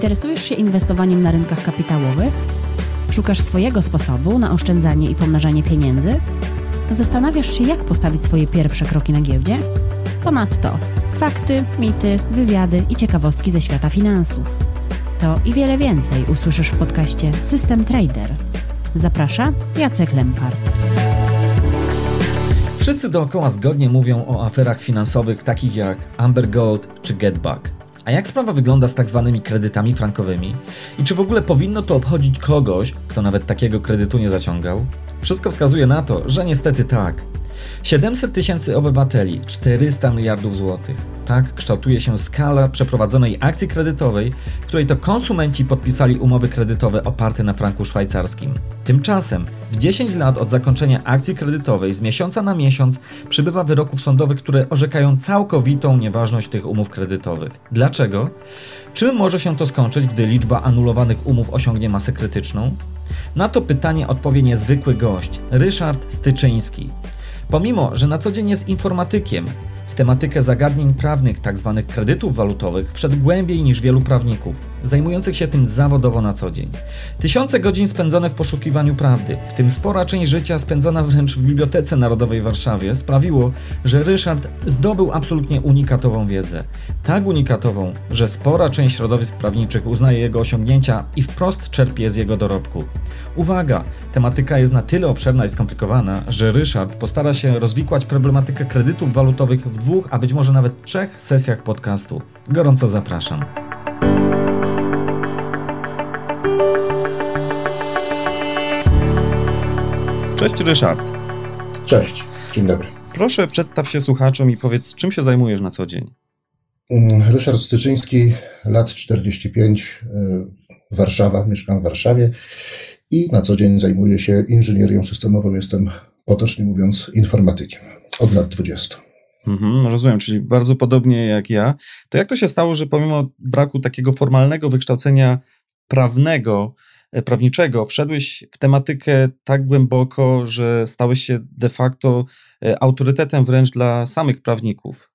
Interesujesz się inwestowaniem na rynkach kapitałowych? Szukasz swojego sposobu na oszczędzanie i pomnażanie pieniędzy? Zastanawiasz się, jak postawić swoje pierwsze kroki na giełdzie? Ponadto fakty, mity, wywiady i ciekawostki ze świata finansów. To i wiele więcej usłyszysz w podcaście System Trader. Zaprasza Jacek Lempart. Wszyscy dookoła zgodnie mówią o aferach finansowych takich jak Amber Gold czy Getback. A jak sprawa wygląda z tak zwanymi kredytami frankowymi? I czy w ogóle powinno to obchodzić kogoś, kto nawet takiego kredytu nie zaciągał? Wszystko wskazuje na to, że niestety tak. 700 tysięcy obywateli, 400 miliardów złotych. Tak kształtuje się skala przeprowadzonej akcji kredytowej, w której to konsumenci podpisali umowy kredytowe oparte na franku szwajcarskim. Tymczasem w 10 lat od zakończenia akcji kredytowej z miesiąca na miesiąc przybywa wyroków sądowych, które orzekają całkowitą nieważność tych umów kredytowych. Dlaczego? Czym może się to skończyć, gdy liczba anulowanych umów osiągnie masę krytyczną? Na to pytanie odpowie niezwykły gość, Ryszard Styczyński. Pomimo, że na co dzień jest informatykiem, tematykę zagadnień prawnych tzw. Tak kredytów walutowych wszedł głębiej niż wielu prawników, zajmujących się tym zawodowo na co dzień. Tysiące godzin spędzone w poszukiwaniu prawdy, w tym spora część życia spędzona wręcz w Bibliotece Narodowej w Warszawie, sprawiło, że Ryszard zdobył absolutnie unikatową wiedzę. Tak unikatową, że spora część środowisk prawniczych uznaje jego osiągnięcia i wprost czerpie z jego dorobku. Uwaga! Tematyka jest na tyle obszerna i skomplikowana, że Ryszard postara się rozwikłać problematykę kredytów walutowych w dwóch, a być może nawet trzech sesjach podcastu. Gorąco zapraszam. Cześć Ryszard. Cześć, dzień dobry. Proszę przedstaw się słuchaczom i powiedz, czym się zajmujesz na co dzień. Mm, Ryszard Styczyński, lat 45, y, Warszawa, mieszkam w Warszawie i na co dzień zajmuję się inżynierią systemową. Jestem potocznie mówiąc informatykiem od lat 20. Mhm, rozumiem, czyli bardzo podobnie jak ja. To jak to się stało, że pomimo braku takiego formalnego wykształcenia prawnego, e, prawniczego, wszedłeś w tematykę tak głęboko, że stałeś się de facto e, autorytetem wręcz dla samych prawników?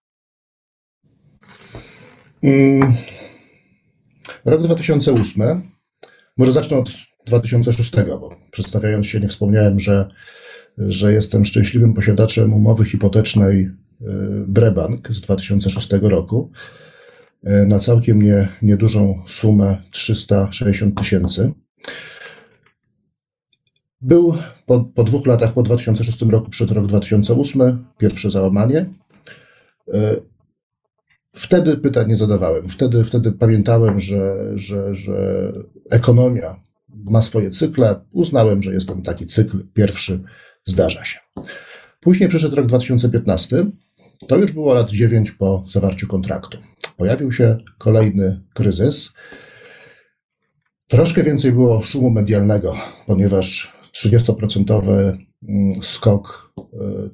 Mm, rok 2008. Może zacznę od 2006, bo przedstawiając się nie wspomniałem, że, że jestem szczęśliwym posiadaczem umowy hipotecznej Brebank z 2006 roku y, na całkiem nie, niedużą sumę 360 tysięcy. Był po, po dwóch latach, po 2006 roku, przed rok 2008, pierwsze załamanie. Y, wtedy pytań nie zadawałem. Wtedy, wtedy pamiętałem, że, że, że ekonomia ma swoje cykle. Uznałem, że jest tam taki cykl pierwszy, zdarza się. Później przyszedł rok 2015. To już było lat 9 po zawarciu kontraktu. Pojawił się kolejny kryzys. Troszkę więcej było szumu medialnego, ponieważ 30% mm, skok e,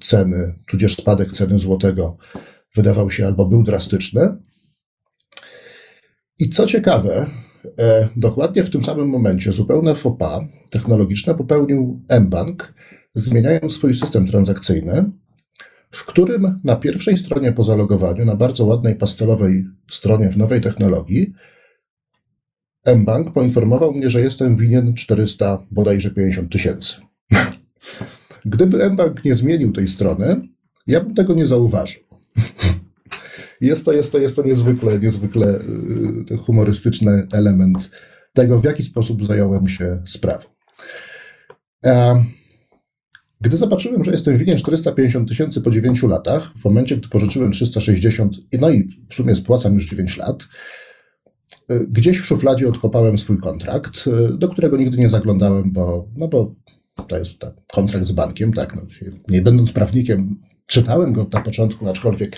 ceny, tudzież spadek ceny złotego wydawał się albo był drastyczny. I co ciekawe, E, dokładnie w tym samym momencie zupełne faux pas technologiczne popełnił mBank, zmieniając swój system transakcyjny, w którym na pierwszej stronie po zalogowaniu, na bardzo ładnej pastelowej stronie w nowej technologii, mBank poinformował mnie, że jestem winien 400, bodajże 50 tysięcy. Gdyby mBank nie zmienił tej strony, ja bym tego nie zauważył. Jest to, jest to, jest to niezwykle, niezwykle y, humorystyczny element tego, w jaki sposób zająłem się sprawą. Gdy zobaczyłem, że jestem winien 450 tysięcy po 9 latach, w momencie, gdy pożyczyłem 360, no i w sumie spłacam już 9 lat, y, gdzieś w szufladzie odkopałem swój kontrakt, y, do którego nigdy nie zaglądałem, bo, no bo to jest tak, kontrakt z bankiem, tak, no, nie będąc prawnikiem, czytałem go na początku, aczkolwiek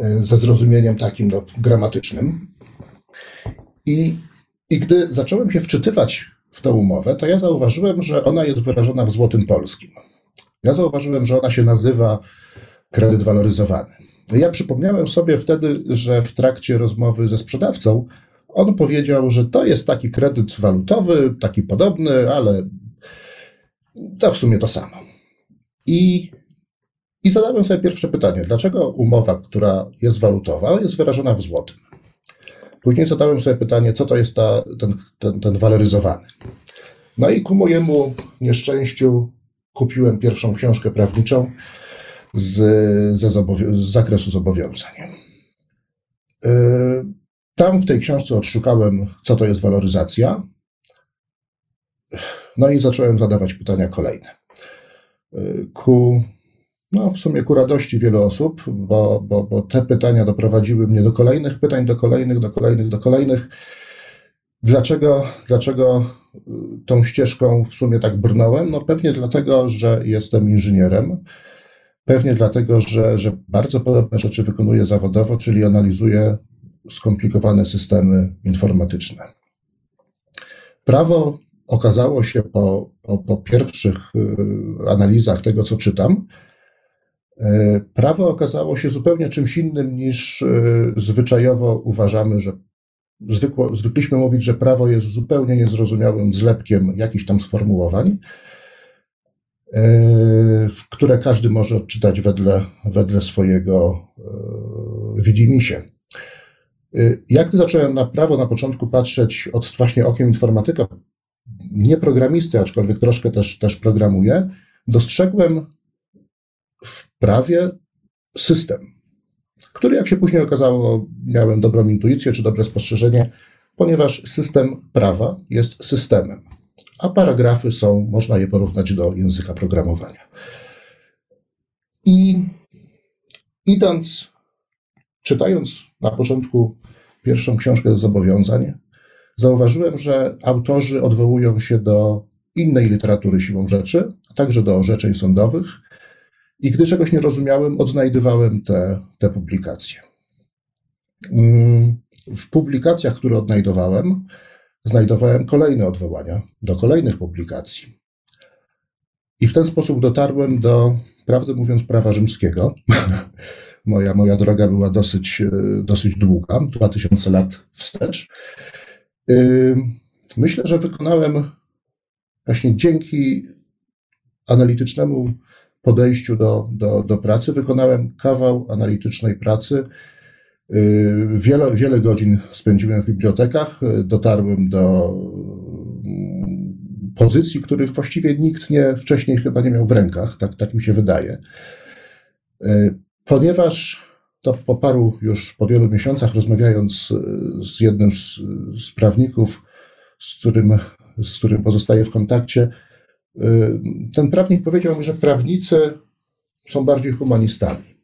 E, ze zrozumieniem takim no, gramatycznym. I, I gdy zacząłem się wczytywać w tę umowę, to ja zauważyłem, że ona jest wyrażona w złotym polskim. Ja zauważyłem, że ona się nazywa kredyt waloryzowany. Ja przypomniałem sobie wtedy, że w trakcie rozmowy ze sprzedawcą on powiedział, że to jest taki kredyt walutowy, taki podobny, ale to w sumie to samo. I i zadałem sobie pierwsze pytanie, dlaczego umowa, która jest walutowa, jest wyrażona w złotym? Później zadałem sobie pytanie, co to jest ta, ten, ten, ten waloryzowany. No i ku mojemu nieszczęściu kupiłem pierwszą książkę prawniczą z, z zakresu zobowiązań. Yy, Tam w tej książce odszukałem, co to jest waloryzacja. No i zacząłem zadawać pytania kolejne. Yy, Ku, no w sumie ku radości wielu osób, bo, bo, bo te pytania doprowadziły mnie do kolejnych pytań, do kolejnych, do kolejnych, do kolejnych. Dlaczego, dlaczego y, tą ścieżką w sumie tak brnąłem? No pewnie dlatego, że jestem inżynierem. Pewnie dlatego, że, że bardzo podobne rzeczy wykonuję zawodowo, czyli analizuję skomplikowane systemy informatyczne. Prawo okazało się po, po, po pierwszych y, analizach tego, co czytam, prawo okazało się zupełnie czymś innym niż y, zwyczajowo uważamy, że zwykło, zwykliśmy mówić, że prawo jest zupełnie niezrozumiałym zlepkiem jakichś tam sformułowań, e, które każdy może odczytać wedle, wedle swojego e, widzimisię. E, Jak gdy zacząłem na prawo na początku patrzeć od właśnie okiem informatyka, nie programisty, aczkolwiek troszkę też, też programuję, dostrzegłem w prawie system który, jak się później okazało, miałem dobrą intuicję czy dobre spostrzeżenie, ponieważ system prawa jest systemem, a paragrafy są, można je porównać do języka programowania. I idąc, czytając na początku pierwszą książkę z zobowiązań, zauważyłem, że autorzy odwołują się do innej literatury siłą rzeczy, a także do orzeczeń sądowych, i gdy czegoś nie rozumiałem, odnajdywałem te, te publikacje. Mm, W publikacjach, które odnajdowałem, znajdowałem kolejne odwołania do kolejnych publikacji. I w ten sposób dotarłem do, prawdę mówiąc, prawa rzymskiego. moja, moja droga była dosyć, e, dosyć długa, 2000 lat wstecz. Yy, Myślę, że wykonałem właśnie dzięki analitycznemu podejściu do, do, do pracy. Wykonałem kawał analitycznej pracy. Yy, Wiele, wiele godzin spędziłem w bibliotekach. Dotarłem do mm, pozycji, których właściwie nikt nie, wcześniej chyba nie miał w rękach, tak, tak mi się wydaje. Yy, Ponieważ to po paru, już po wielu miesiącach rozmawiając yy, z jednym z, z prawników, z którym, z którym pozostaję w kontakcie, ten prawnik powiedział mi, że prawnicy są bardziej humanistami.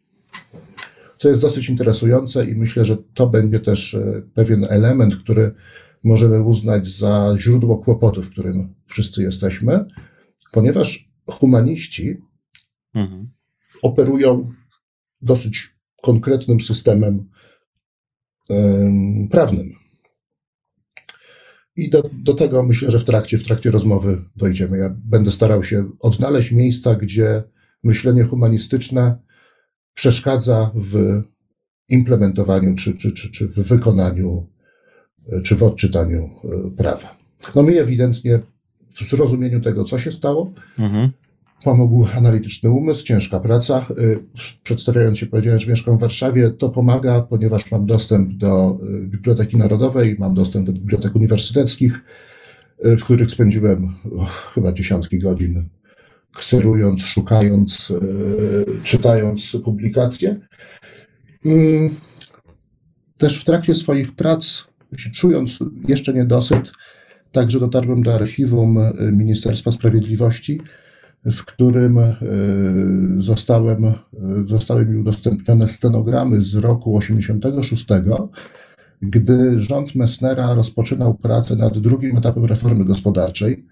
Co jest dosyć interesujące i myślę, że to będzie też e, pewien element, który możemy uznać za źródło kłopotu, w którym wszyscy jesteśmy, ponieważ humaniści Mhm. operują dosyć konkretnym systemem em, prawnym. I do, do tego myślę, że w trakcie, w trakcie rozmowy dojdziemy. Ja będę starał się odnaleźć miejsca, gdzie myślenie humanistyczne przeszkadza w implementowaniu, czy, czy, czy, czy w wykonaniu, czy w odczytaniu e, prawa. No mi ewidentnie w zrozumieniu tego, co się stało, Mhm. Pomógł analityczny umysł, ciężka praca. Y, Przedstawiając się, powiedziałem, że mieszkam w Warszawie. To pomaga, ponieważ mam dostęp do y, Biblioteki Narodowej, mam dostęp do bibliotek uniwersyteckich, y, w których spędziłem o, chyba dziesiątki godzin kserując, szukając, czytając publikacje. Mm, Też w trakcie swoich prac, czując jeszcze niedosyt, także dotarłem do archiwum Ministerstwa Sprawiedliwości, w którym y, zostałem, y, zostały mi udostępnione stenogramy z roku 86, gdy rząd Messnera rozpoczynał pracę nad drugim etapem reformy gospodarczej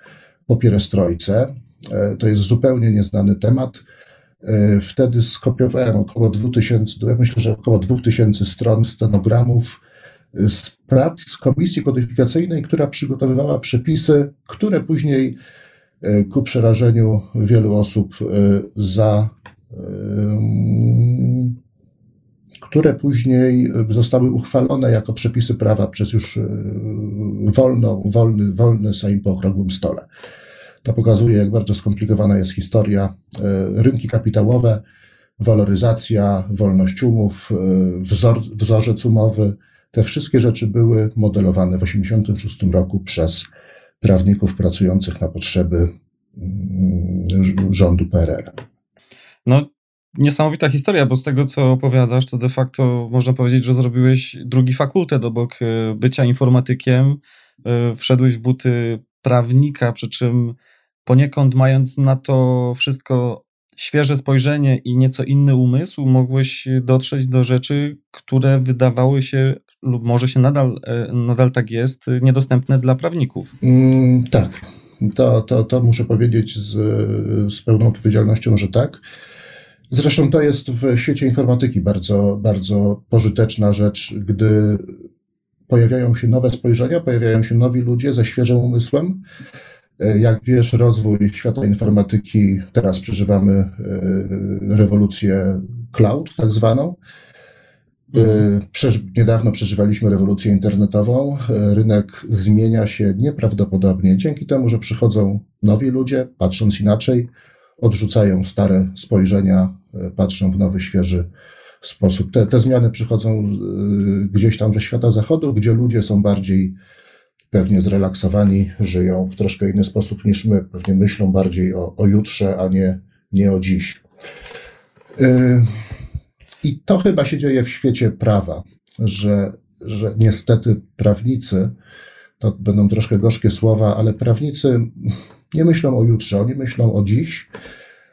po pierestrojce. E, To jest zupełnie nieznany temat. E, Wtedy skopiowałem około 2000, ja myślę, że około 2000 stron stenogramów z prac Komisji Kodyfikacyjnej, która przygotowywała przepisy, które później e, ku przerażeniu wielu osób e, za em, które później zostały uchwalone jako przepisy prawa przez już e, wolno, wolny, wolny Sejm po okrągłym stole. To pokazuje, jak bardzo skomplikowana jest historia. E, Rynki kapitałowe, waloryzacja, wolność umów, e, wzor, wzorzec umowy, Te wszystkie rzeczy były modelowane w 1986 roku przez prawników pracujących na potrzeby mm, rządu PRL. No, niesamowita historia, bo z tego, co opowiadasz, to de facto można powiedzieć, że zrobiłeś drugi fakultet obok e, bycia informatykiem. E, wszedłeś w buty prawnika, przy czym poniekąd mając na to wszystko świeże spojrzenie i nieco inny umysł, mogłeś dotrzeć do rzeczy, które wydawały się, lub może się nadal, e, nadal tak jest, niedostępne dla prawników. Mm, tak. To, to, to muszę powiedzieć z, z pełną odpowiedzialnością, że tak. Zresztą to jest w świecie informatyki bardzo, bardzo pożyteczna rzecz, gdy pojawiają się nowe spojrzenia, pojawiają się nowi ludzie ze świeżym umysłem. Jak wiesz, rozwój świata informatyki, teraz przeżywamy e, rewolucję cloud, tak zwaną. E, mhm. niedawno przeżywaliśmy rewolucję internetową. E, rynek zmienia się nieprawdopodobnie dzięki temu, że przychodzą nowi ludzie, patrząc inaczej, odrzucają stare spojrzenia, e, patrzą w nowy, świeży sposób. Te, te zmiany przychodzą e, gdzieś tam ze świata zachodu, gdzie ludzie są bardziej pewnie zrelaksowani, żyją w troszkę inny sposób niż my, pewnie myślą bardziej o, o jutrze, a nie, nie o dziś. E, I to chyba się dzieje w świecie prawa, że, że niestety prawnicy, to będą troszkę gorzkie słowa, ale prawnicy nie myślą o jutrze, oni myślą o dziś.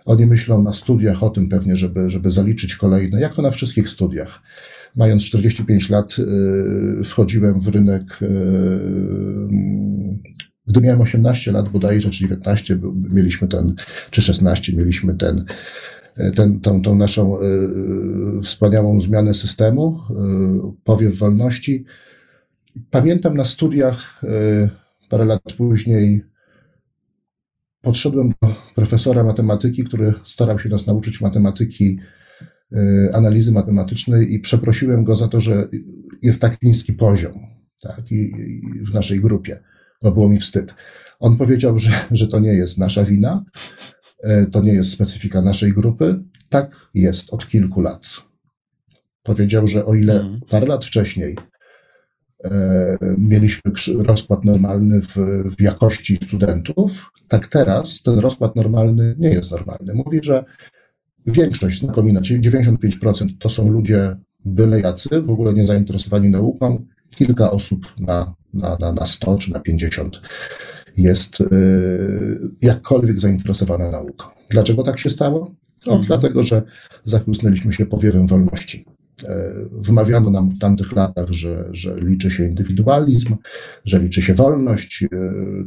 Oni myślą na studiach o tym pewnie, żeby, żeby zaliczyć kolejne, jak to na wszystkich studiach. Mając 45 lat, yy, wchodziłem w rynek. Yy, gdy miałem 18 lat bodajże, czy 19, mieliśmy ten, czy 16, mieliśmy ten, ten, tą, tą naszą yy, wspaniałą zmianę systemu, powiew wolności. Pamiętam na studiach parę lat później podszedłem do profesora matematyki, który starał się nas nauczyć matematyki, analizy matematycznej i przeprosiłem go za to, że jest tak niski poziom tak, i, i w naszej grupie, bo było mi wstyd. On powiedział, że, że to nie jest nasza wina, to nie jest specyfika naszej grupy. Tak jest od kilku lat. Powiedział, że o ile mhm. parę lat wcześniej E, mieliśmy rozkład normalny w, w jakości studentów, tak teraz ten rozkład normalny nie jest normalny. Mówi, że większość znakomita, czyli 95% to są ludzie byle jacy, w ogóle nie zainteresowani nauką, kilka osób na, na, na, na 100 czy na 50 jest y, jakkolwiek zainteresowane nauką. Dlaczego tak się stało? No, mhm. Dlatego, że zachłysnęliśmy się powiewem wolności. E, wmawiano nam w tamtych latach, że, że liczy się indywidualizm, że liczy się wolność. E,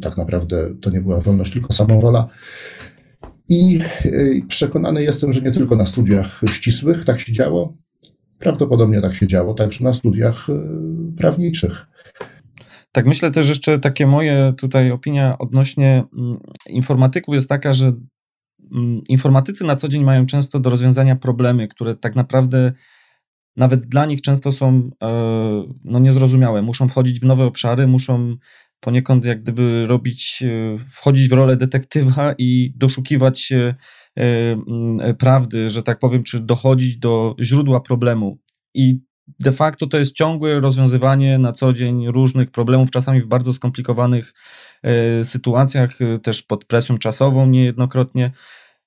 tak naprawdę to nie była wolność, tylko samowola. I przekonany jestem, że nie tylko na studiach ścisłych tak się działo, prawdopodobnie tak się działo także na studiach prawniczych. Tak, myślę też jeszcze takie moje tutaj opinia odnośnie mm, informatyków jest taka, że mm, informatycy na co dzień mają często do rozwiązania problemy, które tak naprawdę nawet dla nich często są e, no, niezrozumiałe. Muszą wchodzić w nowe obszary, muszą poniekąd jak gdyby robić, e, wchodzić w rolę detektywa i doszukiwać się e, prawdy, że tak powiem, czy dochodzić do źródła problemu. I de facto to jest ciągłe rozwiązywanie na co dzień różnych problemów, czasami w bardzo skomplikowanych sytuacjach, też pod presją czasową niejednokrotnie.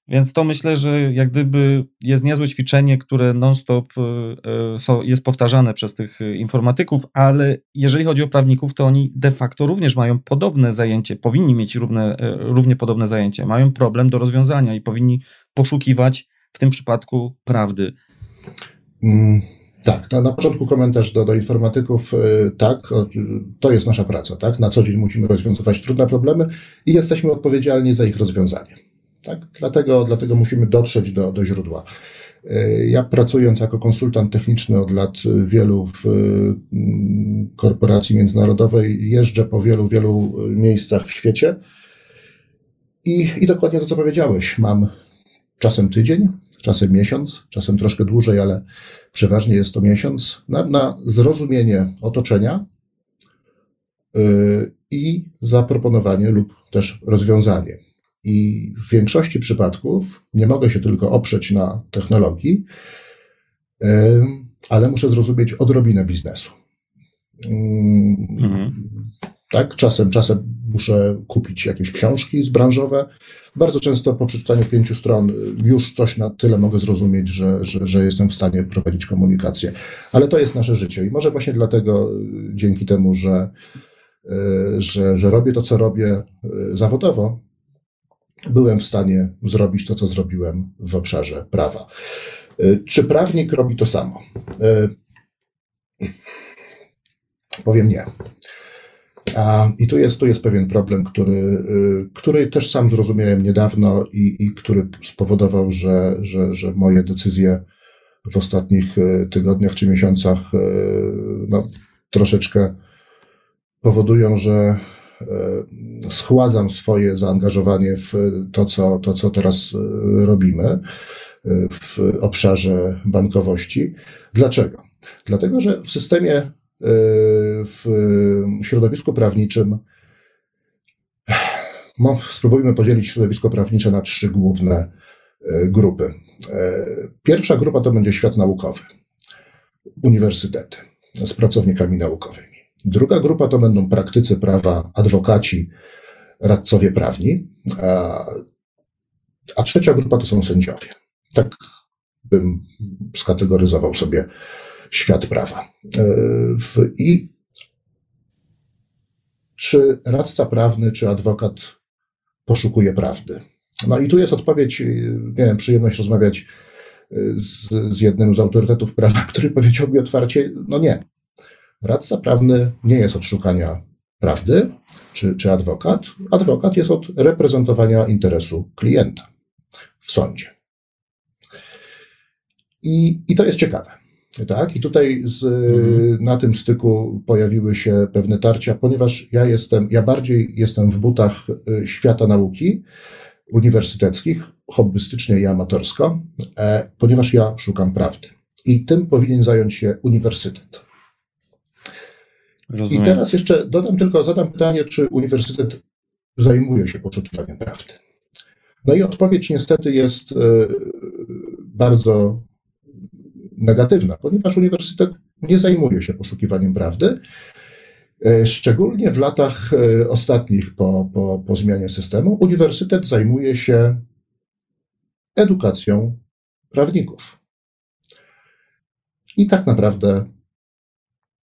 Więc to myślę, że jak gdyby jest niezłe ćwiczenie, które non-stop y, jest powtarzane przez tych informatyków, ale jeżeli chodzi o prawników, to oni de facto również mają podobne zajęcie, powinni mieć równe, równie podobne zajęcie. Mają problem do rozwiązania i powinni poszukiwać w tym przypadku prawdy. Mm, tak, na, na początku komentarz do, do informatyków. Tak, to jest nasza praca. Tak? Na co dzień musimy rozwiązywać trudne problemy i jesteśmy odpowiedzialni za ich rozwiązanie. Tak? Dlatego, dlatego musimy dotrzeć do, do źródła. E, ja pracując jako konsultant techniczny od lat wielu w mm, korporacji międzynarodowej, jeżdżę po wielu, wielu miejscach w świecie i, i dokładnie to, co powiedziałeś. Mam czasem tydzień, czasem miesiąc, czasem troszkę dłużej, ale przeważnie jest to miesiąc, na, na zrozumienie otoczenia yy, i zaproponowanie lub też rozwiązanie. I w większości przypadków nie mogę się tylko oprzeć na technologii, ale muszę zrozumieć odrobinę biznesu. Mhm. Tak, czasem, czasem muszę kupić jakieś książki branżowe. Bardzo często po przeczytaniu pięciu stron już coś na tyle mogę zrozumieć, że, że, że jestem w stanie prowadzić komunikację. Ale to jest nasze życie i może właśnie dlatego, dzięki temu, że, że, że robię to, co robię zawodowo, byłem w stanie zrobić to, co zrobiłem w obszarze prawa. Czy prawnik robi to samo? Powiem nie. I tu jest, tu jest pewien problem, który, y, który też sam zrozumiałem niedawno i, i który spowodował, że, że, że moje decyzje w ostatnich y, tygodniach czy miesiącach y, no, troszeczkę powodują, że schładzam swoje zaangażowanie w to, co, to, co teraz robimy w obszarze bankowości. Dlaczego? Dlatego, że w systemie w środowisku prawniczym spróbujmy podzielić środowisko prawnicze na trzy główne e, grupy. E, pierwsza grupa to będzie świat naukowy, uniwersytety z pracownikami naukowymi. Druga grupa to będą praktycy prawa, adwokaci, radcowie prawni, a, a trzecia grupa to są sędziowie. Tak bym skategoryzował sobie świat prawa. E, I czy radca prawny, czy adwokat poszukuje prawdy? No i tu jest odpowiedź, miałem przyjemność rozmawiać e, z, z jednym z autorytetów prawa, który powiedział mi otwarcie, no nie. Radca prawny nie jest od szukania prawdy, czy, czy adwokat. Adwokat jest od reprezentowania interesu klienta w sądzie. I, i to jest ciekawe. Tak, i tutaj z, mhm. na tym styku pojawiły się pewne tarcia, ponieważ ja jestem, ja bardziej jestem w butach y, świata nauki uniwersyteckich, hobbystycznie i amatorsko, e, ponieważ ja szukam prawdy. I tym powinien zająć się uniwersytet. Rozumiem. I teraz jeszcze dodam tylko, zadam pytanie, czy uniwersytet zajmuje się poszukiwaniem prawdy. No i odpowiedź niestety jest y, bardzo negatywna, ponieważ uniwersytet nie zajmuje się poszukiwaniem prawdy. E, szczególnie w latach e, ostatnich po, po, po zmianie systemu, uniwersytet zajmuje się edukacją prawników. I tak naprawdę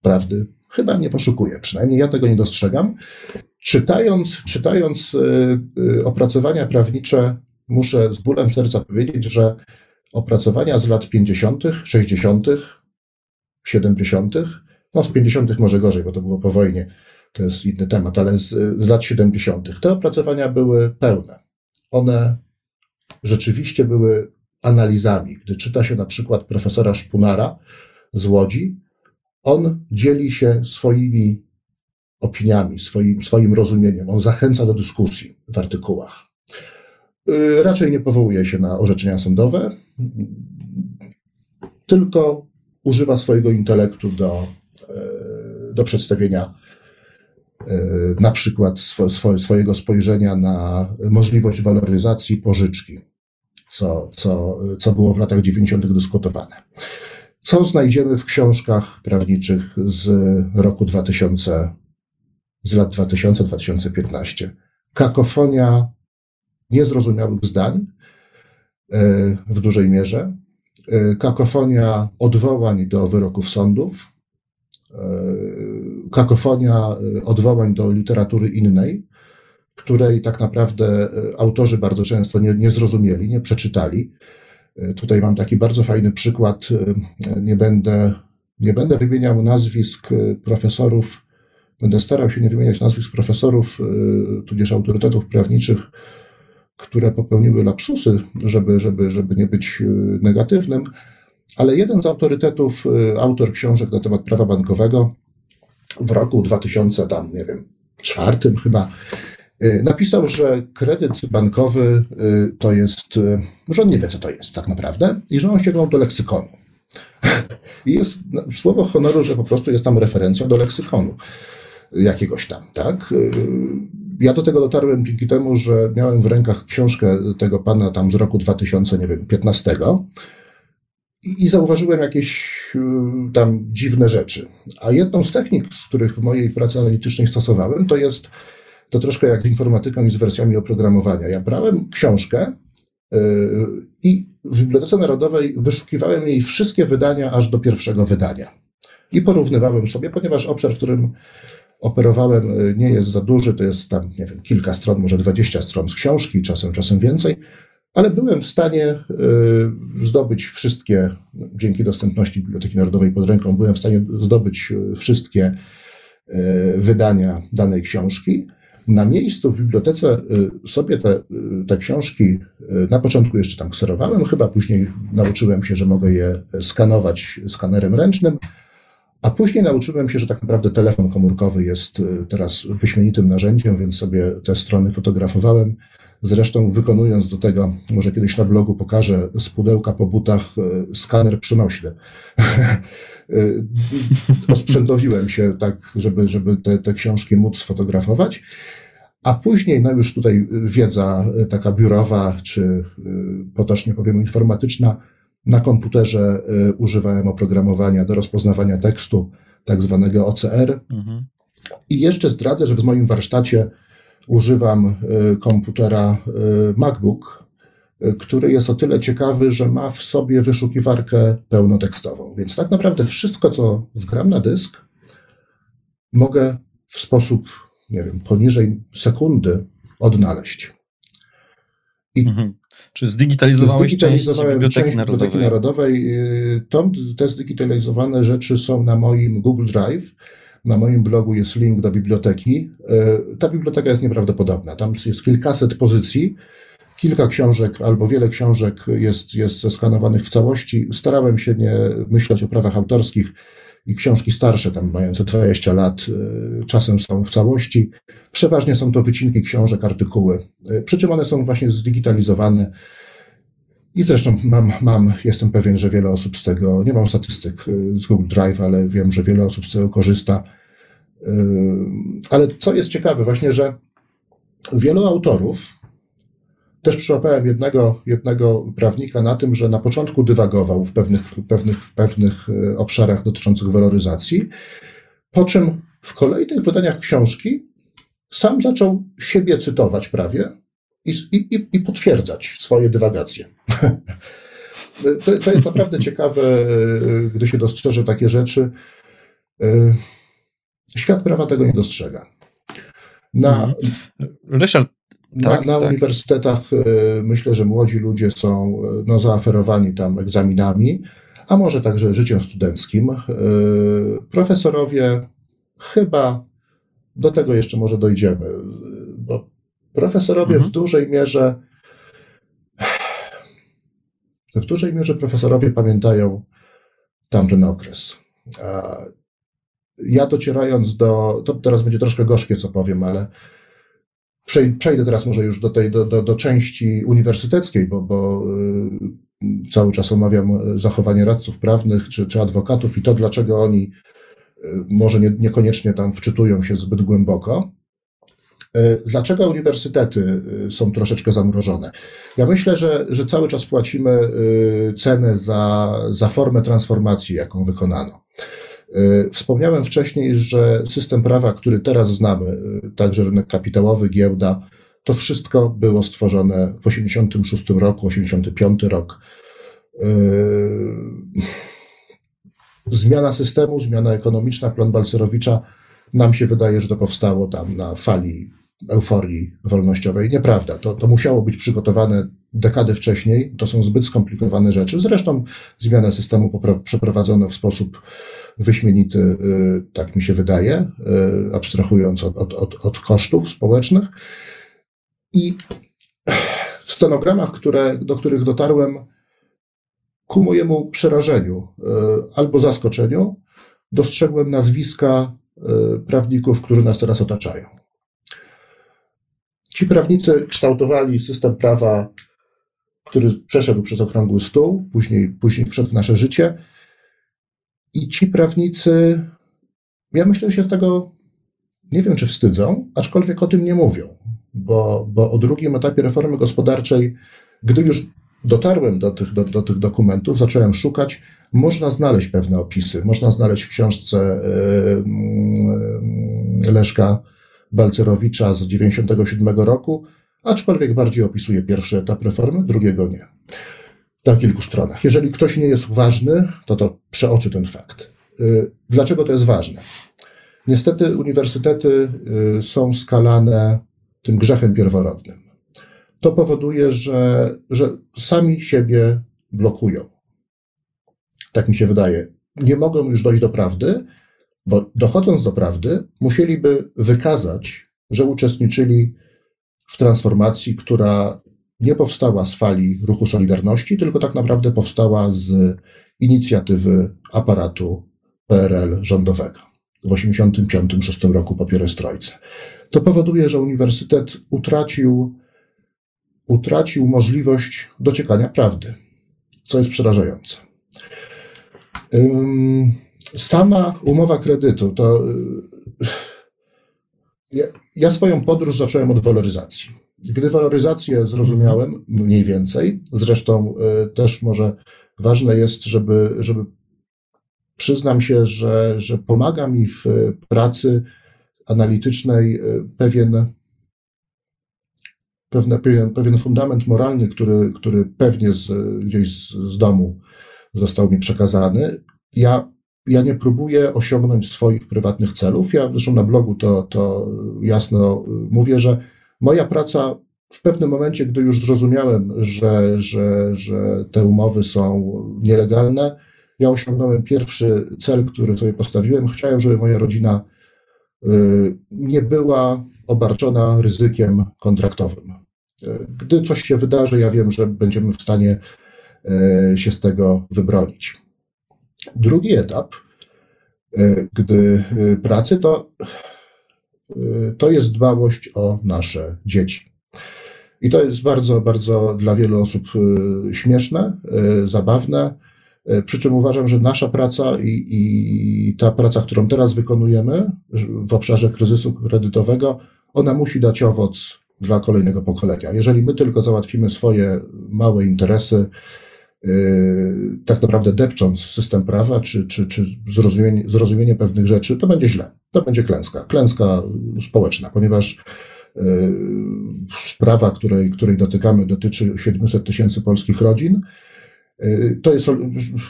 prawdy chyba nie poszukuje, przynajmniej ja tego nie dostrzegam. Czytając, czytając e, opracowania prawnicze, muszę z bólem serca powiedzieć, że opracowania z lat 50., 60., 70., no z 50. może gorzej, bo to było po wojnie, to jest inny temat, ale z, z lat 70. Te opracowania były pełne. One rzeczywiście były analizami. Gdy czyta się na przykład profesora Szpunara z Łodzi, on dzieli się swoimi opiniami, swoim, swoim rozumieniem. On zachęca do dyskusji w artykułach. Y, raczej nie powołuje się na orzeczenia sądowe, tylko używa swojego intelektu do, e, do przedstawienia e, na przykład swojego spojrzenia na możliwość waloryzacji pożyczki, co, co, co było w latach 90. dyskutowane. Co znajdziemy w książkach prawniczych z roku 2000, z lat 2000-2015? Kakofonia niezrozumiałych zdań e, w dużej mierze, e, kakofonia odwołań do wyroków sądów, e, kakofonia odwołań do literatury innej, której tak naprawdę autorzy bardzo często nie, nie zrozumieli, nie przeczytali. Tutaj mam taki bardzo fajny przykład. Nie będę, nie będę wymieniał nazwisk profesorów, będę starał się nie wymieniać nazwisk profesorów, tudzież autorytetów prawniczych, które popełniły lapsusy, żeby, żeby, żeby nie być e, negatywnym, ale jeden z autorytetów, e, autor książek na temat prawa bankowego w roku 2000, tam nie wiem, czwartym chyba, e, napisał, że kredyt bankowy to jest, że on nie wie, co to jest tak naprawdę i że on sięgnął do leksykonu. I jest no, słowo honoru, że po prostu jest tam referencja do leksykonu jakiegoś tam, tak? Ja do tego dotarłem dzięki temu, że miałem w rękach książkę tego pana tam z roku 2015 i, i zauważyłem jakieś y, tam dziwne rzeczy. A jedną z technik, z których w mojej pracy analitycznej stosowałem, to jest to troszkę jak z informatyką i z wersjami oprogramowania. Ja brałem książkę yy, i w Bibliotece Narodowej wyszukiwałem jej wszystkie wydania aż do pierwszego wydania. I porównywałem sobie, ponieważ obszar, w którym operowałem, y, nie jest za duży, to jest tam, nie wiem, kilka stron, może 20 stron z książki, czasem, czasem więcej, ale byłem w stanie y, zdobyć wszystkie, dzięki dostępności Biblioteki Narodowej pod ręką, byłem w stanie zdobyć y, wszystkie wydania danej książki. Na miejscu w bibliotece sobie te, te książki na początku jeszcze tam kserowałem, chyba później nauczyłem się, że mogę je skanować skanerem ręcznym. A później nauczyłem się, że tak naprawdę telefon komórkowy jest y, teraz wyśmienitym narzędziem, więc sobie te strony fotografowałem. Zresztą wykonując do tego, może kiedyś na blogu pokażę z pudełka po butach y, skaner przynośny. Y, osprzętowiłem się tak, żeby, żeby te, te książki móc sfotografować. A później, no już tutaj wiedza taka biurowa, czy potocznie powiem informatyczna, na komputerze y, używałem oprogramowania do rozpoznawania tekstu, tak zwanego OCR. Mhm. I jeszcze zdradzę, że w moim warsztacie używam y, komputera y, MacBook, który jest o tyle ciekawy, że ma w sobie wyszukiwarkę pełnotekstową. Więc tak naprawdę wszystko, co wgram na dysk, mogę w sposób, nie wiem, poniżej sekundy odnaleźć. I mhm. Czy zdigitalizowałeś Zdigitalizowałem część Biblioteki, część Biblioteki Narodowej? To, te zdigitalizowane rzeczy są na moim Google Drive. Na moim blogu jest link do biblioteki. Y, ta biblioteka jest nieprawdopodobna. Tam jest kilkaset pozycji, kilka książek albo wiele książek jest, jest zeskanowanych w całości. Starałem się nie myśleć o prawach autorskich i książki starsze, tam mające 20 lat, y, czasem są w całości. Przeważnie są to wycinki książek, artykuły. Y, przy czym one są właśnie zdigitalizowane. I zresztą mam, mam, jestem pewien, że wiele osób z tego, nie mam statystyk y, z Google Drive, ale wiem, że wiele osób z tego korzysta. Ale co jest ciekawe, właśnie, że wielu autorów, też przyłapałem jednego, jednego prawnika na tym, że na początku dywagował w pewnych, pewnych, w pewnych e, obszarach dotyczących waloryzacji, po czym w kolejnych wydaniach książki sam zaczął siebie cytować prawie i, i, i potwierdzać swoje dywagacje. to, to jest naprawdę ciekawe, e, gdy się dostrzeże takie rzeczy. E, świat prawa tego nie dostrzega. Na, mhm. Ryszard, na, tak, na tak. uniwersytetach e, myślę, że młodzi ludzie są e, no, zaaferowani tam egzaminami, a może także życiem studenckim. E, profesorowie chyba do tego jeszcze może dojdziemy, bo profesorowie mhm. w dużej mierze w dużej mierze profesorowie pamiętają tamten okres. Ja docierając do, to teraz będzie troszkę gorzkie, co powiem, ale Przejdę teraz może już do tej, do, do, do części uniwersyteckiej, bo, bo y, cały czas omawiam zachowanie radców prawnych czy, czy adwokatów i to, dlaczego oni y, może nie, niekoniecznie tam wczytują się zbyt głęboko. Y, dlaczego uniwersytety są troszeczkę zamrożone? Ja myślę, że, że cały czas płacimy cenę za, za formę transformacji, jaką wykonano. E, wspomniałem wcześniej, że system prawa, który teraz znamy, e, także rynek kapitałowy, giełda, to wszystko było stworzone w 86 roku, 85 rok. E, zmiana systemu, zmiana ekonomiczna, plan Balcerowicza, nam się wydaje, że to powstało tam na fali euforii wolnościowej. Nieprawda. To, to musiało być przygotowane dekady wcześniej. To są zbyt skomplikowane rzeczy. Zresztą zmianę systemu przeprowadzono w sposób wyśmienity, y, tak mi się wydaje, y, abstrahując od, od, od, od kosztów społecznych. I w stenogramach, które, do których dotarłem, ku mojemu przerażeniu y, albo zaskoczeniu, dostrzegłem nazwiska prawników, którzy nas teraz otaczają. Ci prawnicy kształtowali system prawa, który przeszedł przez okrągły stół, później, później wszedł w nasze życie i ci prawnicy, ja myślę, że się z tego nie wiem, czy wstydzą, aczkolwiek o tym nie mówią, bo, bo o drugim etapie reformy gospodarczej, gdy już dotarłem do tych, do, do tych dokumentów, zacząłem szukać, można znaleźć pewne opisy. Można znaleźć w książce yy, Leszka Balcerowicza z 97 roku, aczkolwiek bardziej opisuje pierwszy etap reformy, drugiego nie. Na kilku stronach. Jeżeli ktoś nie jest uważny, to to przeoczy ten fakt. Yy, dlaczego to jest ważne? Niestety uniwersytety yy, są skalane tym grzechem pierworodnym. To powoduje, że, że sami siebie blokują. Tak mi się wydaje. Nie mogą już dojść do prawdy, bo dochodząc do prawdy, musieliby wykazać, że uczestniczyli w transformacji, która nie powstała z fali ruchu Solidarności, tylko tak naprawdę powstała z inicjatywy aparatu PRL rządowego w 1985-1986 roku po pierestrojce. To powoduje, że uniwersytet utracił, utracił możliwość dociekania prawdy, co jest przerażające. Sama umowa kredytu to. Ja, ja swoją podróż zacząłem od waloryzacji. Gdy waloryzację zrozumiałem mniej więcej, zresztą y, też może ważne jest, żeby, żeby przyznam się, że, że pomaga mi w pracy analitycznej y, pewien, pewne, pewien, pewien fundament moralny, który, który pewnie z, gdzieś z, z domu został mi przekazany. Ja, ja nie próbuję osiągnąć swoich prywatnych celów. Ja zresztą na blogu to, to jasno mówię, że moja praca w pewnym momencie, gdy już zrozumiałem, że, że, że te umowy są nielegalne, ja osiągnąłem pierwszy cel, który sobie postawiłem. Chciałem, żeby moja rodzina y, nie była obarczona ryzykiem kontraktowym. Y, gdy coś się wydarzy, ja wiem, że będziemy w stanie y, się z tego wybronić. Drugi etap, gdy pracy, to, to jest dbałość o nasze dzieci. I to jest bardzo, bardzo dla wielu osób śmieszne, zabawne E, przy czym uważam, że nasza praca i, i ta praca, którą teraz wykonujemy w obszarze kryzysu kredytowego, ona musi dać owoc dla kolejnego pokolenia. Jeżeli my tylko załatwimy swoje małe interesy, tak naprawdę depcząc system prawa, czy, czy, czy zrozumienie, zrozumienie pewnych rzeczy, to będzie źle. To będzie klęska. Klęska społeczna, ponieważ yy, sprawa, której, której dotykamy, dotyczy 700 tysięcy polskich rodzin. Y, to jest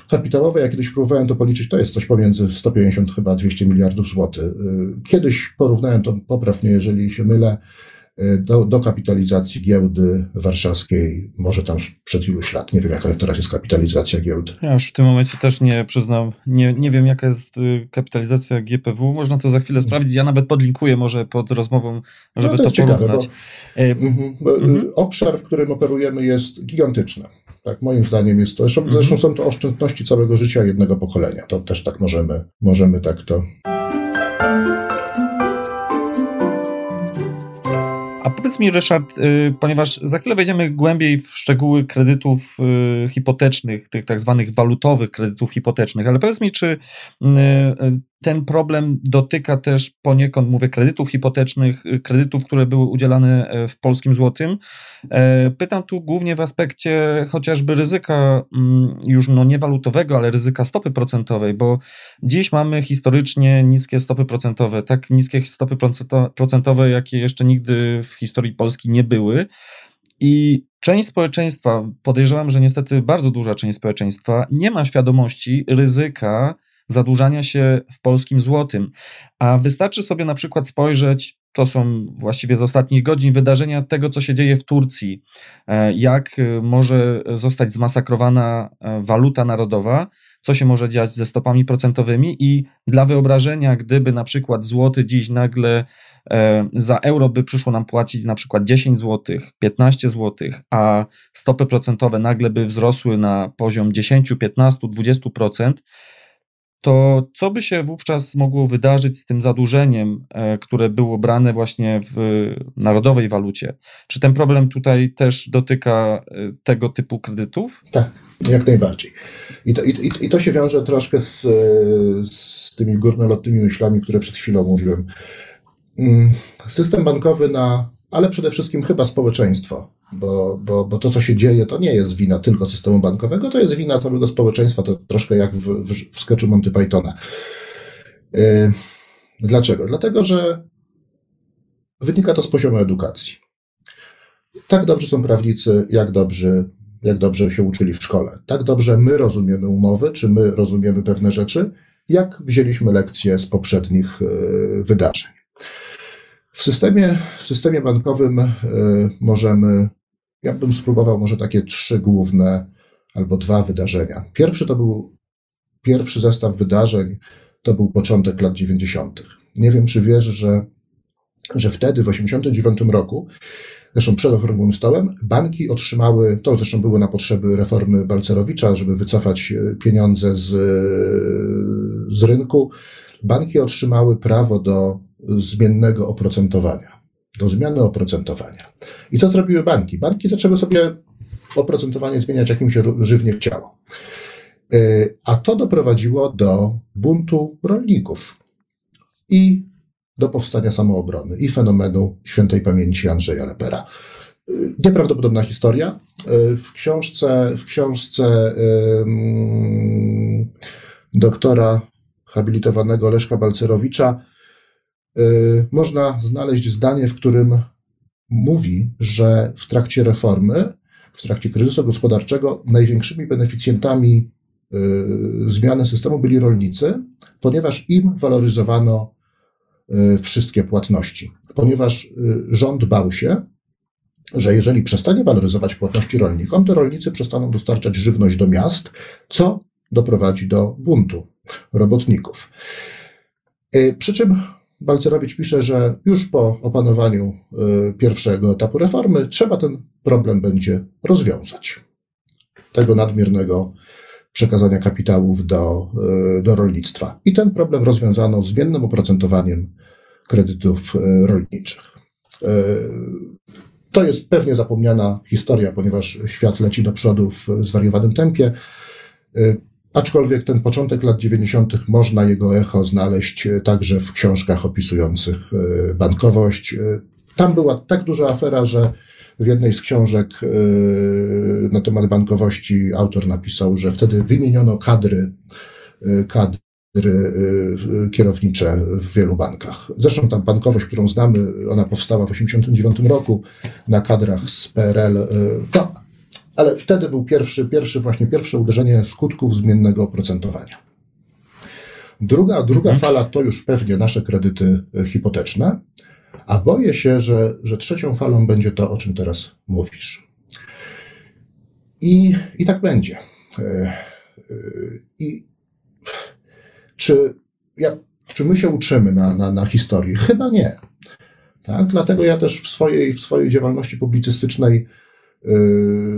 kapitałowe, ja kiedyś próbowałem to policzyć, to jest coś pomiędzy 150 chyba 200 miliardów złotych. Y, kiedyś porównałem to, popraw mnie, jeżeli się mylę, y, do, do kapitalizacji giełdy warszawskiej, może tam przed iluś lat. Nie wiem, jaka teraz jest kapitalizacja giełdy. Ja już w tym momencie też nie przyznam, nie, nie wiem, jaka jest kapitalizacja GPW. Można to za chwilę sprawdzić. Ja nawet podlinkuję może pod rozmową, żeby no to, to ciekawe, porównać. Bo, mhm, bo mhm. Obszar, w którym operujemy, jest gigantyczny. Tak, moim zdaniem jest to. Zresztą, mhm. zresztą są to oszczędności całego życia jednego pokolenia. To też tak możemy, możemy tak to. A powiedz mi, Ryszard, y, ponieważ za chwilę wejdziemy głębiej w szczegóły kredytów y, hipotecznych, tych tak zwanych walutowych kredytów hipotecznych, ale powiedz mi, czy y, ten problem dotyka też poniekąd, mówię, kredytów hipotecznych, kredytów, które były udzielane e, w polskim złotym. E, pytam tu głównie w aspekcie chociażby ryzyka mm, już no nie walutowego, ale ryzyka stopy procentowej, bo dziś mamy historycznie niskie stopy procentowe, tak niskie stopy procentowe, jakie jeszcze nigdy w historii Polski nie były. I część społeczeństwa, podejrzewam, że niestety bardzo duża część społeczeństwa, nie ma świadomości ryzyka zadłużania się w polskim złotym. A wystarczy sobie na przykład spojrzeć, to są właściwie z ostatnich godzin wydarzenia tego, co się dzieje w Turcji, e, jak e, może zostać zmasakrowana e, waluta narodowa, co się może dziać ze stopami procentowymi i dla wyobrażenia, gdyby na przykład złoty dziś nagle za euro by przyszło nam płacić na przykład 10 zł, 15 zł, a stopy procentowe nagle by wzrosły na poziom 10, 15, 20%, to co by się wówczas mogło wydarzyć z tym zadłużeniem, e, które było brane właśnie w narodowej walucie? Czy ten problem tutaj też dotyka e, tego typu kredytów? Tak, jak najbardziej. I to, i, i to się wiąże troszkę z, z tymi górnolotnymi myślami, które przed chwilą mówiłem. Mm, system bankowy na, ale przede wszystkim chyba społeczeństwo bo, bo, bo to, co się dzieje, to nie jest wina tylko systemu bankowego, to jest wina całego społeczeństwa, to troszkę jak w, w, w sketchu Monty Pythona. Yy, dlaczego? Dlatego, że wynika to z poziomu edukacji. Tak dobrze są prawnicy, jak dobrze, jak dobrze się uczyli w szkole. Tak dobrze my rozumiemy umowy, czy my rozumiemy pewne rzeczy, jak wzięliśmy lekcje z poprzednich yy, wydarzeń. W systemie, w systemie bankowym yy, możemy ja bym spróbował może takie trzy główne albo dwa wydarzenia. Pierwszy to był pierwszy zestaw wydarzeń, to był początek lat 90. Nie wiem, czy wiesz, że, że wtedy, w 89 roku, zresztą przed okrągłym stołem, banki otrzymały, to zresztą było na potrzeby reformy Balcerowicza, żeby wycofać e, pieniądze z, z rynku, banki otrzymały prawo do zmiennego oprocentowania do zmiany oprocentowania. I co zrobiły banki? Banki zaczęły sobie oprocentowanie zmieniać, jak im się żywnie chciało. E, a to doprowadziło do buntu rolników i do powstania samoobrony i fenomenu świętej pamięci Andrzeja Lepera. E, nieprawdopodobna historia. E, w książce, w książce doktora habilitowanego Leszka Balcerowicza można znaleźć zdanie, w którym mówi, że w trakcie reformy, w trakcie kryzysu gospodarczego, największymi beneficjentami y, zmiany systemu byli rolnicy, ponieważ im waloryzowano y, wszystkie płatności. Ponieważ rząd bał się, że jeżeli przestanie waloryzować płatności rolnikom, to rolnicy przestaną dostarczać żywność do miast, co doprowadzi do buntu robotników. Przy czym Balcerowicz pisze, że już po opanowaniu y, pierwszego etapu reformy trzeba ten problem będzie rozwiązać. Tego nadmiernego przekazania kapitałów do, y, do rolnictwa. I ten problem rozwiązano zmiennym oprocentowaniem kredytów y, rolniczych. To jest pewnie zapomniana historia, ponieważ świat leci do przodu w zwariowanym tempie. Aczkolwiek ten początek lat 90. można jego echo znaleźć e, także w książkach opisujących e, bankowość. E, tam była tak duża afera, że w jednej z książek na temat bankowości autor napisał, że wtedy wymieniono kadry, kadry kierownicze w wielu bankach. Zresztą ta bankowość, którą znamy, ona powstała w 1989 roku na kadrach z PRL. Ale wtedy był pierwszy, pierwszy właśnie pierwsze uderzenie skutków zmiennego oprocentowania. Druga, druga mhm. fala to już pewnie nasze kredyty e, hipoteczne, a boję się, że, że trzecią falą będzie to, o czym teraz mówisz. I, i tak będzie. E, e, I czy, ja, czy my się uczymy na, na, na historii? Chyba nie. Tak? Dlatego ja też w swojej, w swojej działalności publicystycznej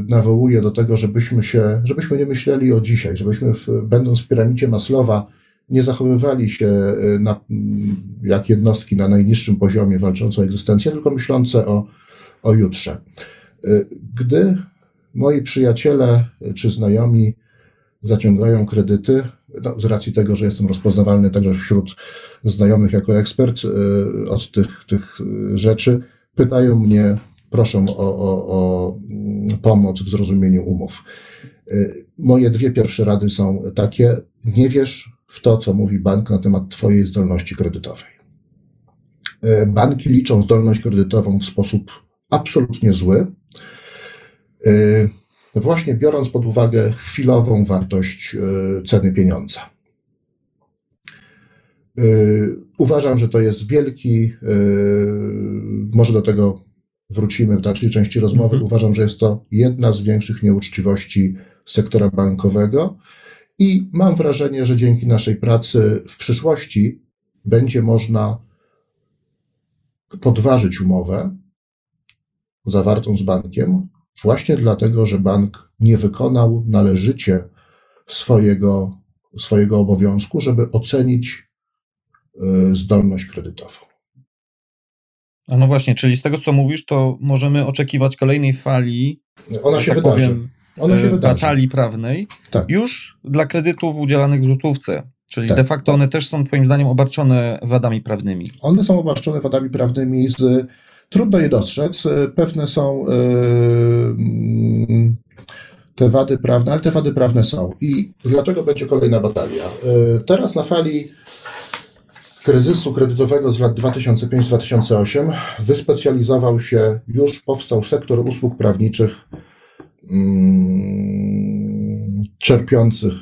nawołuje do tego, żebyśmy się, żebyśmy nie myśleli o dzisiaj, żebyśmy w, będąc w piramidzie Maslowa nie zachowywali się y, na, jak jednostki na najniższym poziomie walczące o egzystencję, tylko myślące o, o jutrze. Y, gdy moi przyjaciele czy znajomi zaciągają kredyty, no, z racji tego, że jestem rozpoznawalny także wśród znajomych jako ekspert od tych, tych rzeczy, pytają mnie, proszą o, o, o pomoc w zrozumieniu umów. Y, moje dwie pierwsze rady są takie: nie wierz w to, co mówi bank na temat Twojej zdolności kredytowej. Y, banki liczą zdolność kredytową w sposób absolutnie zły, y, właśnie biorąc pod uwagę chwilową wartość ceny pieniądza. Uważam, że to jest wielki, może do tego wrócimy w dalszej części rozmowy, mhm. uważam, że jest to jedna z większych nieuczciwości sektora bankowego i mam wrażenie, że dzięki naszej pracy w przyszłości będzie można podważyć umowę zawartą z bankiem, właśnie dlatego, że bank nie wykonał należycie swojego, swojego obowiązku, żeby ocenić y, zdolność kredytową. A no właśnie, czyli z tego co mówisz, to możemy oczekiwać kolejnej fali. Ona się tak wydarzy. Powiem, Ona się e, wydarzy. batalii prawnej tak. już dla kredytów udzielanych w złotówce. Czyli tak. de facto one też są Twoim zdaniem obarczone wadami prawnymi. One są obarczone wadami prawnymi z Trudno je dostrzec. Pewne są mm, te wady prawne, ale te wady prawne są. I dlaczego będzie kolejna batalia? Teraz na fali kryzysu kredytowego z lat 2005-2008 wyspecjalizował się, już powstał sektor usług prawniczych mm, czerpiących,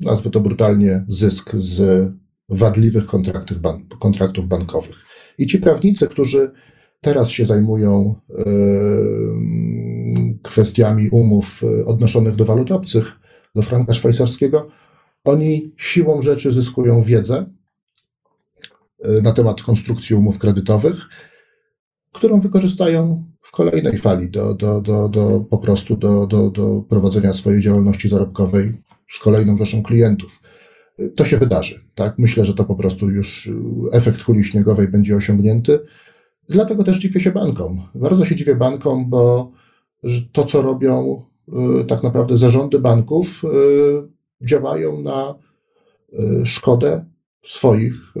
nazwę to brutalnie, zysk z wadliwych kontraktów, ban kontraktów bankowych. I ci prawnicy, którzy teraz się zajmują yy, kwestiami umów odnoszonych do walut obcych, do franka szwajcarskiego, oni siłą rzeczy zyskują wiedzę, na temat konstrukcji umów kredytowych, którą wykorzystają w kolejnej fali do, do, do, do po prostu do, do, do prowadzenia swojej działalności zarobkowej z kolejną rzeszą klientów. To się wydarzy. Tak? Myślę, że to po prostu już y, efekt kuli śniegowej będzie osiągnięty. Dlatego też dziwię się bankom. Bardzo się dziwię bankom, bo to, co robią tak naprawdę zarządy banków, działają na szkodę swoich y,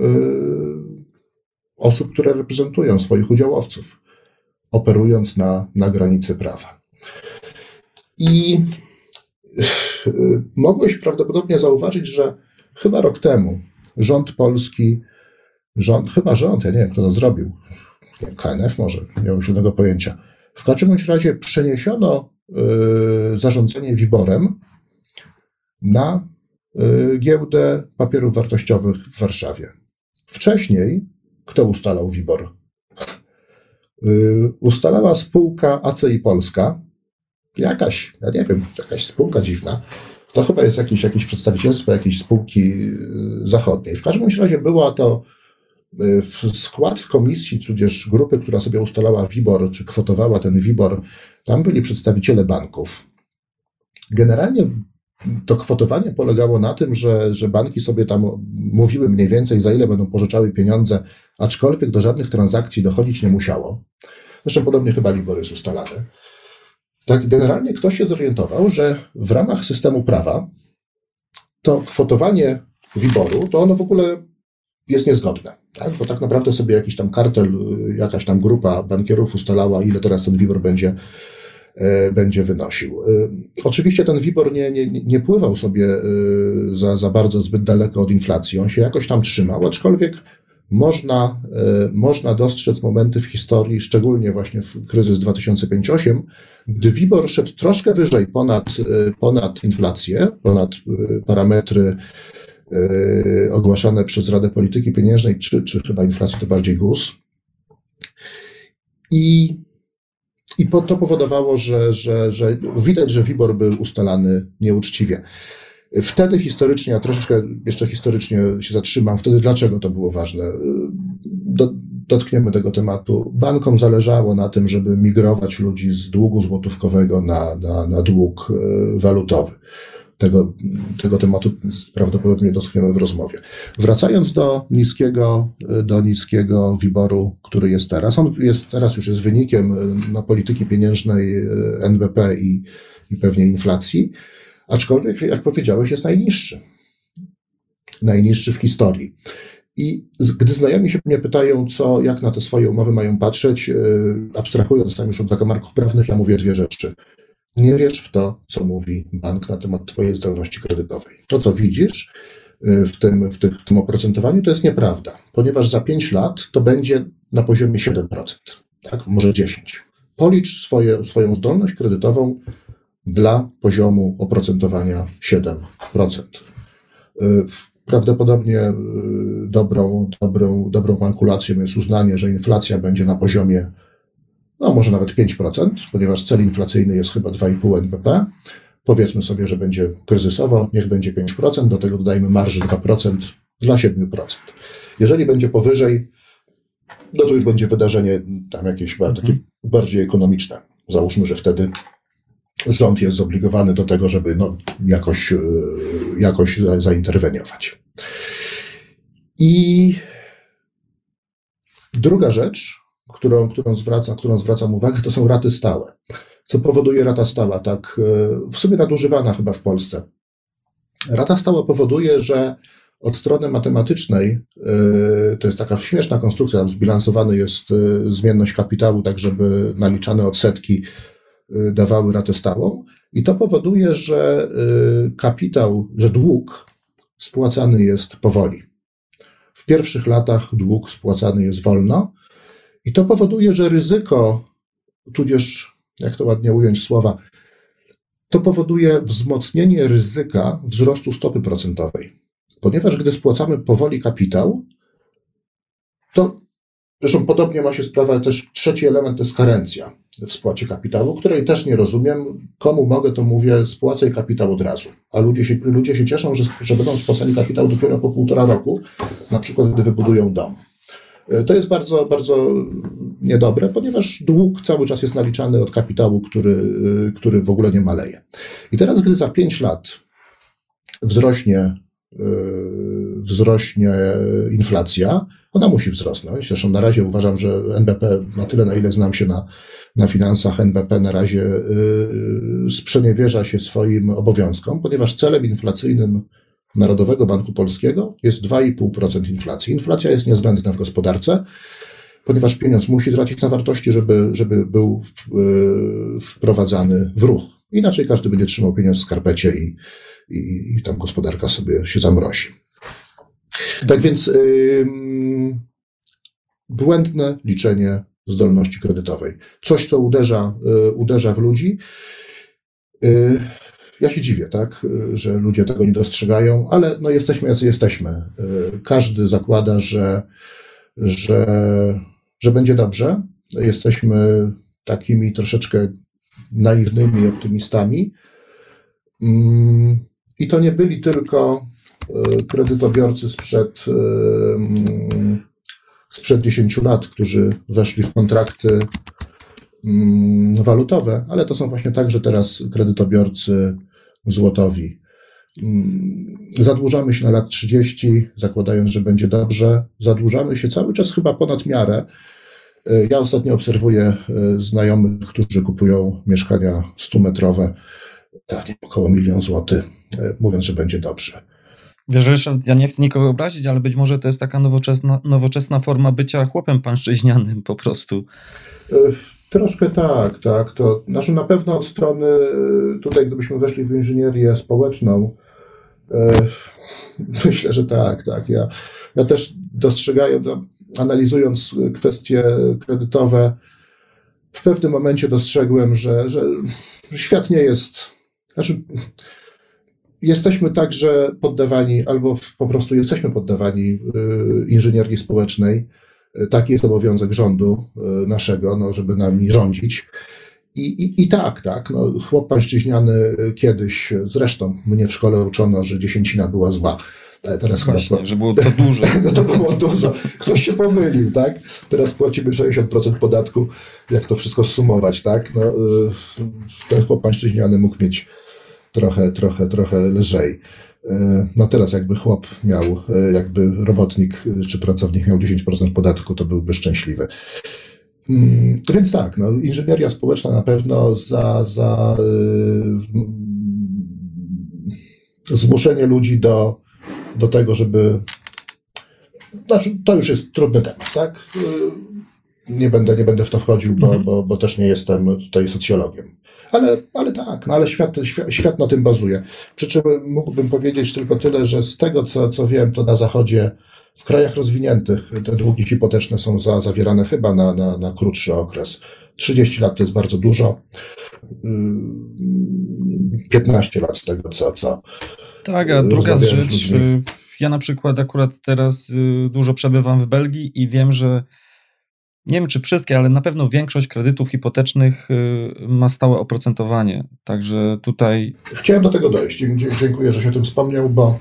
osób, które reprezentują swoich udziałowców, operując na, na granicy prawa. I y, mogłeś prawdopodobnie zauważyć, że chyba rok temu rząd polski, rząd, chyba rząd, ja nie wiem, kto to zrobił, KNF może, nie mam żadnego pojęcia. W każdym razie przeniesiono y, zarządzanie wiborem na giełdę papierów wartościowych w Warszawie. Wcześniej kto ustalał WIBOR? Y, ustalała spółka ACI Polska, jakaś, ja nie wiem, jakaś spółka dziwna. To chyba jest jakieś, jakieś przedstawicielstwo jakiejś spółki y, zachodniej. W każdym razie była to w skład komisji, tudzież grupy, która sobie ustalała WIBOR, czy kwotowała ten WIBOR, tam byli przedstawiciele banków. Generalnie to kwotowanie polegało na tym, że, że banki sobie tam mówiły mniej więcej, za ile będą pożyczały pieniądze, aczkolwiek do żadnych transakcji dochodzić nie musiało. Zresztą podobnie chyba Libor jest ustalany. Tak, generalnie ktoś się zorientował, że w ramach systemu prawa to kwotowanie WIBOR-u, to ono w ogóle jest niezgodne. Tak? Bo tak naprawdę sobie jakiś tam kartel, jakaś tam grupa bankierów ustalała, ile teraz ten WIBOR będzie będzie wynosił. E, oczywiście ten WIBOR nie, nie, nie pływał sobie e, za, za bardzo zbyt daleko od inflacji, on się jakoś tam trzymał, aczkolwiek można, można dostrzec momenty w historii, szczególnie właśnie w kryzys 2005-2008, gdy WIBOR szedł troszkę wyżej ponad, ponad inflację, ponad parametry ogłaszane przez Radę Polityki Pieniężnej, czy, czy chyba inflacji to bardziej GUS. I i to powodowało, że, że, że widać, że WIBOR był ustalany nieuczciwie. Wtedy historycznie, a troszeczkę jeszcze historycznie się zatrzymam, wtedy dlaczego to było ważne? Do, dotkniemy tego tematu. Bankom zależało na tym, żeby migrować ludzi z długu złotówkowego na, na, na dług e, walutowy tego, tego tematu prawdopodobnie dotkniemy w rozmowie. Wracając do niskiego, do niskiego wyboru, który jest teraz. On jest teraz już jest wynikiem no, polityki pieniężnej e, NBP i, i pewnie inflacji, aczkolwiek, jak powiedziałeś, jest najniższy. Najniższy w historii. I gdy znajomi się mnie pytają, co, jak na te swoje umowy mają patrzeć, e, abstrahując tam już od zakamarków prawnych, ja mówię dwie rzeczy. Nie wierz w to, co mówi bank na temat Twojej zdolności kredytowej. To, co widzisz y, w tym, w tym oprocentowaniu, to jest nieprawda, ponieważ za 5 lat to będzie na poziomie 7%, tak? może 10%. Policz swoje, swoją zdolność kredytową dla poziomu oprocentowania 7%. Y, prawdopodobnie y, dobrą, dobrą, dobrą kalkulacją jest uznanie, że inflacja będzie na poziomie no może nawet 5%, ponieważ cel inflacyjny jest chyba 2,5 NBP. Powiedzmy sobie, że będzie kryzysowo, niech będzie 5%, do tego dodajmy marży 2% dla 7%. Jeżeli będzie powyżej, no to już będzie wydarzenie tam jakieś chyba takie mhm. bardziej ekonomiczne. Załóżmy, że wtedy rząd jest zobligowany do tego, żeby no, jakoś, e, jakoś zainterweniować. I druga rzecz, którą, którą, zwraca, którą zwracam uwagę, to są raty stałe. Co powoduje rata stała? Tak, e, w sumie nadużywana chyba w Polsce. Rata stała powoduje, że od strony matematycznej, to jest taka śmieszna konstrukcja, tam zbilansowany jest zmienność kapitału, tak żeby naliczane odsetki dawały ratę stałą. I to powoduje, że kapitał, że dług spłacany jest powoli. W pierwszych latach dług spłacany jest wolno i to powoduje, że ryzyko, tudzież, jak to ładnie ująć słowa, to powoduje wzmocnienie ryzyka wzrostu stopy procentowej. Ponieważ gdy spłacamy powoli kapitał, to zresztą podobnie ma się sprawa też trzeci element to jest karencja w spłacie kapitału, której też nie rozumiem. Komu mogę, to mówię, spłacaj kapitał od razu. A ludzie się, ludzie się cieszą, że, że będą spłacali kapitał dopiero po półtora roku, na przykład gdy wybudują dom. E, to jest bardzo, bardzo niedobre, ponieważ dług cały czas jest naliczany od kapitału, który, e, który w ogóle nie maleje. I teraz, gdy za 5 lat wzrośnie, e, wzrośnie inflacja, ona musi wzrosnąć. Zresztą na razie uważam, że NBP, na tyle na ile znam się na, na finansach, NBP na razie sprzeniewierza się swoim obowiązkom, ponieważ celem inflacyjnym Narodowego Banku Polskiego jest 2,5% inflacji. Inflacja jest niezbędna w gospodarce, ponieważ pieniądz musi tracić na wartości, żeby, żeby był e, wprowadzany w ruch. Inaczej każdy będzie trzymał pieniądz w skarpecie i, i, i tam gospodarka sobie się zamrozi. Tak więc yy, błędne liczenie zdolności kredytowej. Coś, co uderza, yy, uderza w ludzi. Yy, ja się dziwię, tak, że ludzie tego nie dostrzegają, ale no jesteśmy jacy jesteśmy. Każdy zakłada, że, że, że będzie dobrze. Jesteśmy takimi troszeczkę naiwnymi optymistami. Mm, I to nie byli tylko e, kredytobiorcy sprzed, mm, sprzed 10 lat, którzy weszli w kontrakty mm, walutowe, ale to są właśnie także teraz kredytobiorcy złotowi. Mm, zadłużamy się na lat 30, zakładając, że będzie dobrze. Zadłużamy się cały czas chyba ponad miarę. E, ja ostatnio obserwuję e, znajomych, którzy kupują mieszkania 100-metrowe za około milion złotych, e, mówiąc, że będzie dobrze. Wiesz, Ryszard, ja nie chcę nikogo obrazić, ale być może to jest taka nowoczesna, nowoczesna forma bycia chłopem pańszczyźnianym po prostu. Troszkę tak, tak. To znaczy na pewno od strony tutaj, gdybyśmy weszli w inżynierię społeczną, e, myślę, że tak, tak. Ja, ja też dostrzegaję, analizując kwestie kredytowe, w pewnym momencie dostrzegłem, że, że świat nie jest. Znaczy, jesteśmy także poddawani, albo po prostu jesteśmy poddawani y, inżynierii społecznej Taki jest obowiązek rządu e, naszego, no, żeby nami rządzić. I, i, I tak, tak. No, chłop pańszczyźniany kiedyś, zresztą mnie w szkole uczono, że dziesięcina była zła. Teraz Właśnie, chyba, że było to dużo. no to było dużo. Ktoś się pomylił, tak? Teraz płacimy 60% podatku. Jak to wszystko sumować, tak? No, e, ten chłop pańszczyźniany mógł mieć trochę, trochę, trochę lżej. E, no teraz jakby chłop miał, e, jakby robotnik e, czy pracownik miał 10% podatku, to byłby szczęśliwy. Mm, więc tak, no, inżynieria społeczna na pewno za, za zmuszenie ludzi do, do tego, żeby. Znaczy, to już jest trudny temat, tak? Nie będę, nie będę w to wchodził, bo, mhm. bo, bo też nie jestem tutaj socjologiem. Ale, ale tak, no ale świat, świat, świat na tym bazuje. Przy czym mógłbym powiedzieć tylko tyle, że z tego, co, co wiem, to na Zachodzie, w krajach rozwiniętych, te długi hipoteczne są za, zawierane chyba na, na, na krótszy okres. 30 lat to jest bardzo dużo. 15 lat z tego, co. co tak, a druga rzecz. Y, ja na przykład akurat teraz dużo przebywam w Belgii i wiem, że nie wiem czy wszystkie, ale na pewno większość kredytów hipotecznych y, ma stałe oprocentowanie. Także tutaj. Chciałem do tego dojść. Dziękuję, że się o tym wspomniał, bo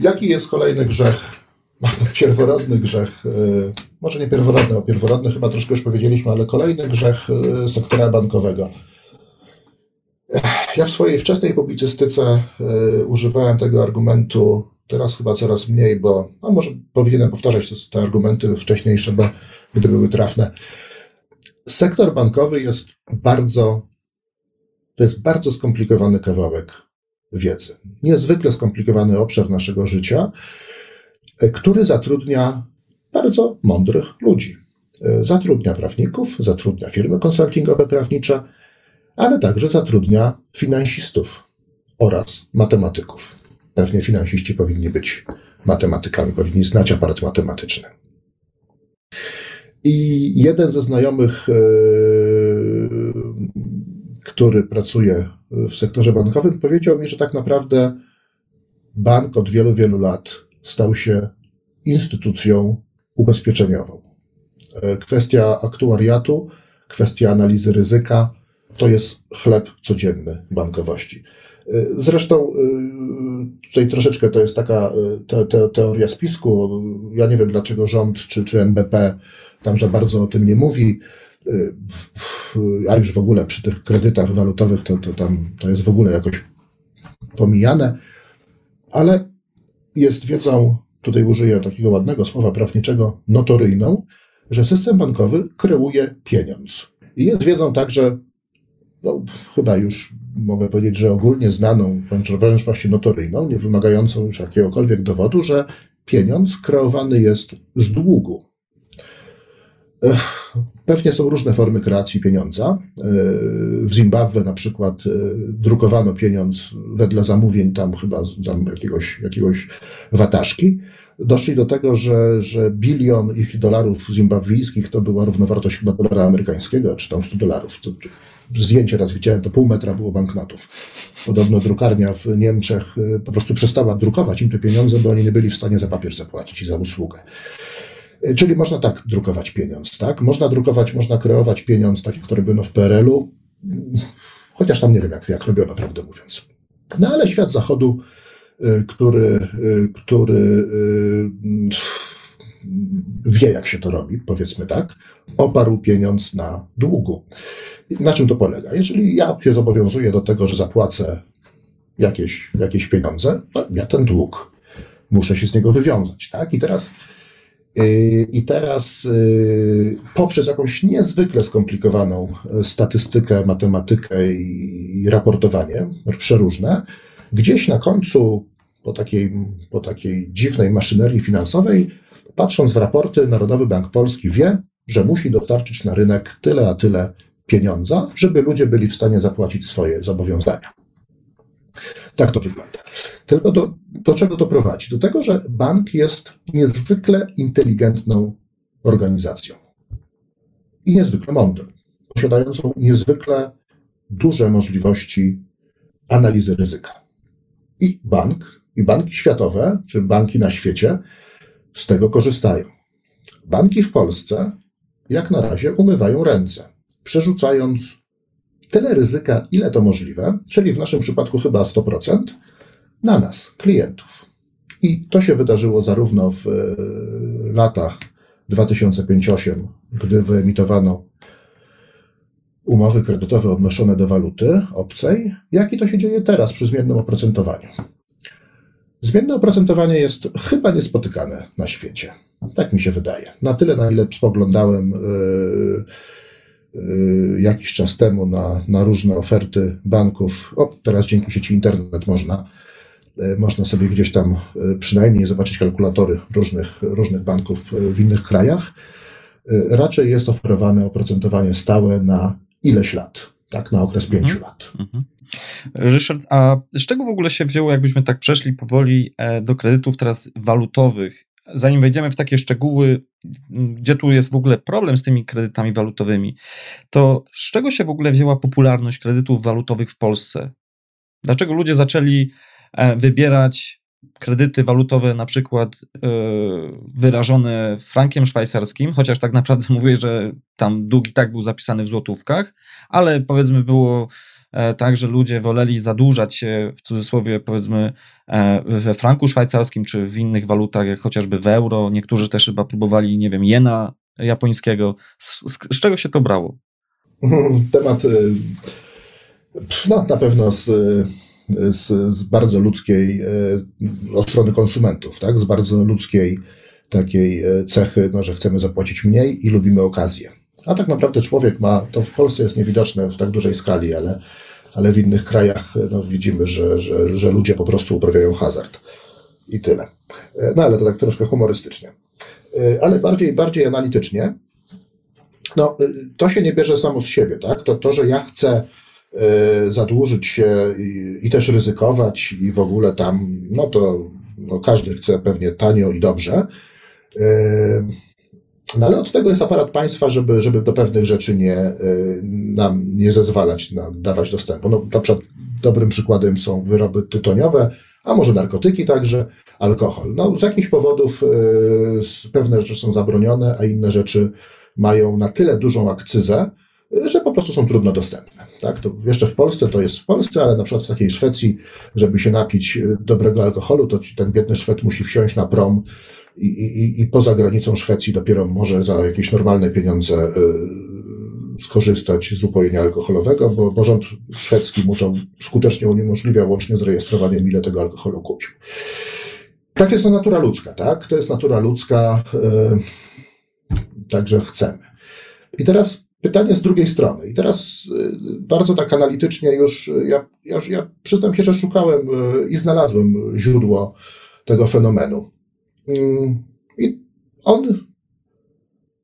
jaki jest kolejny grzech? Pierworodny grzech, y, może nie pierworodny, o pierworodny chyba troszkę już powiedzieliśmy, ale kolejny grzech y, sektora bankowego. Ja w swojej wczesnej publicystyce używałem tego argumentu Teraz chyba coraz mniej, bo a może powinienem powtarzać te, te argumenty wcześniejsze, bo gdyby były trafne. Sektor bankowy jest bardzo, to jest bardzo skomplikowany kawałek wiedzy. Niezwykle skomplikowany obszar naszego życia, który zatrudnia bardzo mądrych ludzi. Zatrudnia prawników, zatrudnia firmy konsultingowe prawnicze, ale także zatrudnia finansistów oraz matematyków. Pewnie finansiści powinni być matematykami, powinni znać aparat matematyczny. I jeden ze znajomych, e, który pracuje w sektorze bankowym, powiedział mi, że tak naprawdę bank od wielu, wielu lat stał się instytucją ubezpieczeniową. E, kwestia aktuariatu, kwestia analizy ryzyka to jest chleb codzienny bankowości. Zresztą tutaj troszeczkę to jest taka te, te, teoria spisku. Ja nie wiem, dlaczego rząd czy, czy NBP tam za bardzo o tym nie mówi. Y, a już w ogóle przy tych kredytach walutowych to, to tam to jest w ogóle jakoś pomijane, ale jest wiedzą, tutaj użyję takiego ładnego słowa prawniczego, notoryjną, że system bankowy kreuje pieniądz. I jest wiedzą także, no, chyba już mogę powiedzieć, że ogólnie znaną, wręcz właśnie notoryjną, nie wymagającą już jakiegokolwiek dowodu, że pieniądz kreowany jest z długu. Pewnie są różne formy kreacji pieniądza. W Zimbabwe na przykład e, drukowano pieniądz wedle zamówień tam chyba tam jakiegoś, jakiegoś wataszki. Doszli do tego, że, że bilion ich dolarów zimbabwijskich to była równowartość chyba dolara amerykańskiego, czy tam 100 dolarów. To, zdjęcie raz widziałem, to pół metra było banknotów. Podobno drukarnia w Niemczech e, po prostu przestała drukować im te pieniądze, bo oni nie byli w stanie za papier zapłacić i za usługę. Czyli można tak drukować pieniądz, tak? Można drukować, można kreować pieniądz, taki, który robiono w PRL-u, chociaż tam nie wiem, jak, jak robiono, prawdę mówiąc. No ale świat zachodu, y, który, y, który wie, jak się to robi, powiedzmy tak, oparł pieniądz na długu. Na czym to polega? Jeżeli ja się zobowiązuję do tego, że zapłacę jakieś, jakieś pieniądze, to ja ten dług muszę się z niego wywiązać, tak? I teraz i teraz y, poprzez jakąś niezwykle skomplikowaną y, statystykę, matematykę i raportowanie przeróżne, gdzieś na końcu po takiej, po takiej dziwnej maszynerii finansowej, patrząc w raporty, Narodowy Bank Polski wie, że musi dostarczyć na rynek tyle a tyle pieniądza, żeby ludzie byli w stanie zapłacić swoje zobowiązania. Tak to wygląda. Tylko do, do czego to prowadzi? Do tego, że bank jest niezwykle inteligentną organizacją i niezwykle mądrą, posiadającą niezwykle duże możliwości analizy ryzyka. I bank, i banki światowe, czy banki na świecie z tego korzystają. Banki w Polsce, jak na razie, umywają ręce, przerzucając tyle ryzyka, ile to możliwe, czyli w naszym przypadku chyba 100%, na nas, klientów. I to się wydarzyło zarówno w e, latach 2005-2008, gdy wyemitowano umowy kredytowe odnoszone do waluty obcej, jak i to się dzieje teraz przy zmiennym oprocentowaniu. Zmienne oprocentowanie jest chyba niespotykane na świecie. Tak mi się wydaje. Na tyle, na ile spoglądałem yy, jakiś czas temu na, na różne oferty banków, o, teraz dzięki sieci internet można E, można sobie gdzieś tam e, przynajmniej zobaczyć kalkulatory różnych, różnych banków e, w innych krajach. Raczej jest oferowane oprocentowanie stałe na ileś lat, tak, na okres pięciu mhm. lat. Mhm. Ryszard, a z czego w ogóle się wzięło, jakbyśmy tak przeszli powoli do kredytów teraz walutowych? Zanim wejdziemy w takie szczegóły, gdzie tu jest w ogóle problem z tymi kredytami walutowymi, to z czego się w ogóle wzięła popularność kredytów walutowych w Polsce? Dlaczego ludzie zaczęli E, wybierać kredyty walutowe na przykład e, wyrażone frankiem szwajcarskim, chociaż tak naprawdę mówię, że tam dług i tak był zapisany w złotówkach, ale powiedzmy było tak, że ludzie woleli zadłużać się w cudzysłowie powiedzmy we franku szwajcarskim czy w innych walutach, jak chociażby w euro. Niektórzy też chyba próbowali, nie wiem, jena japońskiego. Z, z, z czego się to brało? Temat y, no, na pewno z z, z bardzo ludzkiej, e, od strony konsumentów, tak? z bardzo ludzkiej takiej e, cechy, no, że chcemy zapłacić mniej i lubimy okazję. A tak naprawdę człowiek ma, to w Polsce jest niewidoczne w tak dużej skali, ale ale w innych krajach no, widzimy, że, że, że ludzie po prostu uprawiają hazard. I tyle. No ale to tak troszkę humorystycznie. Ale bardziej, bardziej analitycznie. No, to się nie bierze samo z siebie, tak? To, to że ja chcę zadłużyć się i, i też ryzykować i w ogóle tam, no to no, każdy chce pewnie tanio i dobrze. No ale od tego jest aparat państwa, żeby, żeby do pewnych rzeczy nie, y, nam nie zezwalać, nam dawać dostępu. No, na przykład dobrym przykładem są wyroby tytoniowe, a może narkotyki także, alkohol. No, z jakichś powodów y, pewne rzeczy są zabronione, a inne rzeczy mają na tyle dużą akcyzę, że po prostu są trudno dostępne. Tak? To jeszcze w Polsce to jest w Polsce, ale na przykład w takiej Szwecji, żeby się napić dobrego alkoholu, to ten biedny Szwed musi wsiąść na prom i, i, i poza granicą Szwecji dopiero może za jakieś normalne pieniądze y, skorzystać z upojenia alkoholowego, bo, bo rząd szwedzki mu to skutecznie uniemożliwia, łącznie z rejestrowaniem, ile tego alkoholu kupił. Tak jest to natura ludzka, tak? To jest natura ludzka, yy, także chcemy. I teraz pytanie z drugiej strony. I teraz yy, bardzo tak analitycznie już, ja, ja, ja przyznam się, że szukałem yy, i znalazłem źródło tego fenomenu. Mm, I on,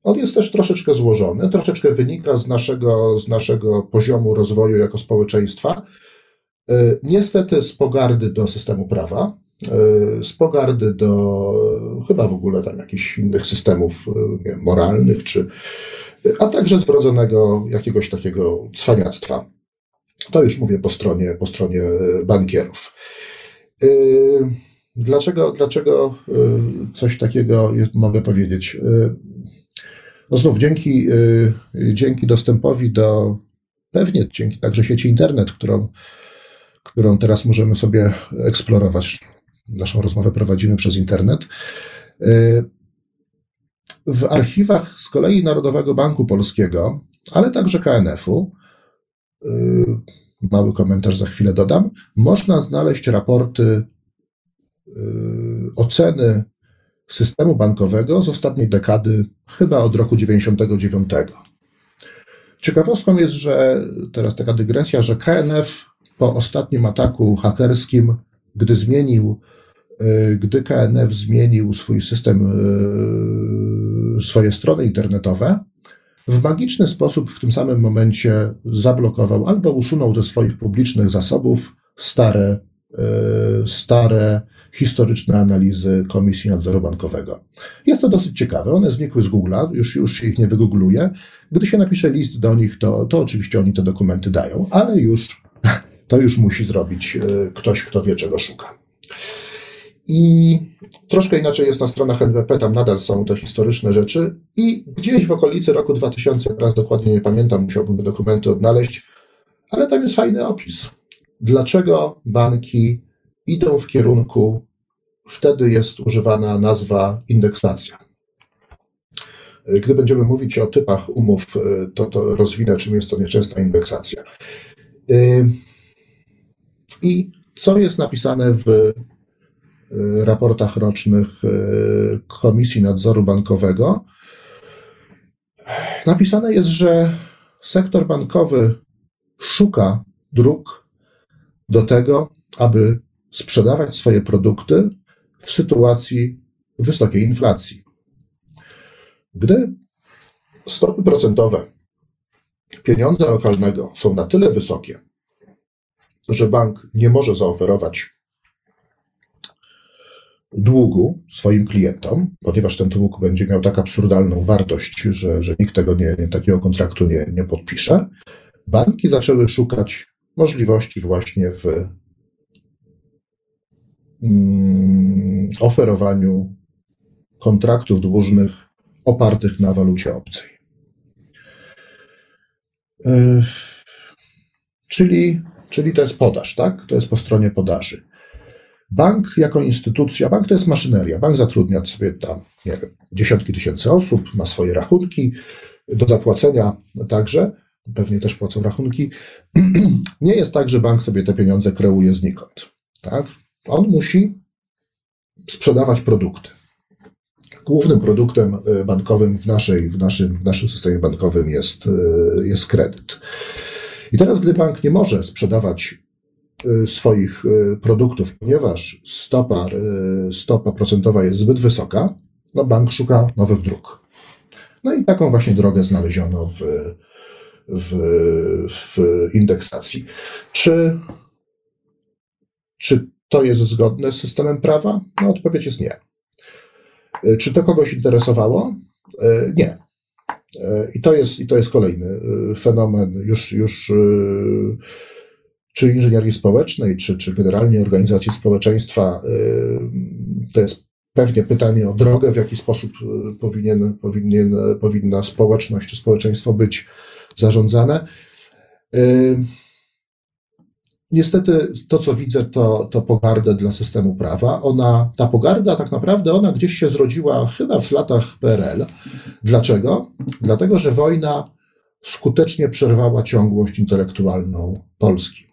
on jest też troszeczkę złożony, troszeczkę wynika z naszego, z naszego poziomu rozwoju jako społeczeństwa. E, niestety z pogardy do systemu prawa, e, z pogardy do chyba w ogóle tam jakichś innych systemów nie, moralnych, czy, a także z wrodzonego jakiegoś takiego cwaniactwa. To już mówię po stronie, po stronie bankierów. Dlaczego, dlaczego y, coś takiego mogę powiedzieć? Y, no znów dzięki, y, dzięki dostępowi do, pewnie dzięki także sieci internet, którą, którą teraz możemy sobie eksplorować. Naszą rozmowę prowadzimy przez internet. W archiwach z kolei Narodowego Banku Polskiego, ale także KNF-u, mały komentarz za chwilę dodam, można znaleźć raporty oceny systemu bankowego z ostatniej dekady, chyba od roku 99. Ciekawostką jest, że teraz taka dygresja, że KNF po ostatnim ataku hakerskim, gdy zmienił, y, gdy KNF zmienił swój system, y, swoje strony internetowe, w magiczny sposób w tym samym momencie zablokował albo usunął ze swoich publicznych zasobów stare, stare historyczne analizy Komisji Nadzoru Bankowego. Jest to dosyć ciekawe. One znikły z Google'a, już, już ich nie wygoogluje. Gdy się napisze list do nich, to, to oczywiście oni te dokumenty dają, ale już to już musi zrobić e, ktoś, kto wie, czego szuka. I troszkę inaczej jest na stronach NWP, tam nadal są te historyczne rzeczy. I gdzieś w okolicy roku 2000, teraz dokładnie nie pamiętam, musiałbym te dokumenty odnaleźć, ale tam jest fajny opis. Dlaczego banki idą w kierunku, wtedy jest używana nazwa indeksacja. Gdy będziemy mówić o typach umów, to, to rozwinę, czym jest to nieczęsta indeksacja. I co jest napisane w raportach rocznych Komisji Nadzoru Bankowego? Napisane jest, że sektor bankowy szuka dróg do tego, aby sprzedawać swoje produkty w sytuacji wysokiej inflacji. Gdy stopy procentowe pieniądza lokalnego są na tyle wysokie, że bank nie może zaoferować długu swoim klientom, ponieważ ten dług będzie miał tak absurdalną wartość, że, że nikt tego nie, takiego kontraktu nie, nie podpisze, banki zaczęły szukać możliwości właśnie w oferowaniu kontraktów dłużnych opartych na walucie obcej. Czyli, czyli to jest podaż, tak? To jest po stronie podaży. Bank jako instytucja, bank to jest maszyneria. Bank zatrudnia sobie tam, nie wiem, dziesiątki tysięcy osób, ma swoje rachunki do zapłacenia także, pewnie też płacą rachunki. Nie jest tak, że bank sobie te pieniądze kreuje znikąd. Tak? On musi sprzedawać produkty. Głównym produktem e, bankowym w, naszej, w, naszym, w naszym systemie bankowym jest, e, jest kredyt. I teraz, gdy bank nie może sprzedawać y, swoich produktów, ponieważ stopa, stopa procentowa jest zbyt wysoka, no bank szuka nowych dróg. No i taką właśnie drogę znaleziono w, w, w indeksacji. Czy, czy to jest zgodne z systemem prawa? No odpowiedź jest nie. Czy to kogoś interesowało? Nie. I to jest, i to jest kolejny fenomen już, już czy inżynierii społecznej, czy, czy generalnie organizacji społeczeństwa. To jest pewnie pytanie o drogę, w jaki sposób powinien, powinien, powinna społeczność czy społeczeństwo być zarządzane. Niestety to, co widzę, to, to pogardę dla systemu prawa. Ona, ta pogarda tak naprawdę, ona gdzieś się zrodziła chyba w latach PRL. Dlaczego? Dlatego, że wojna skutecznie przerwała ciągłość intelektualną Polski.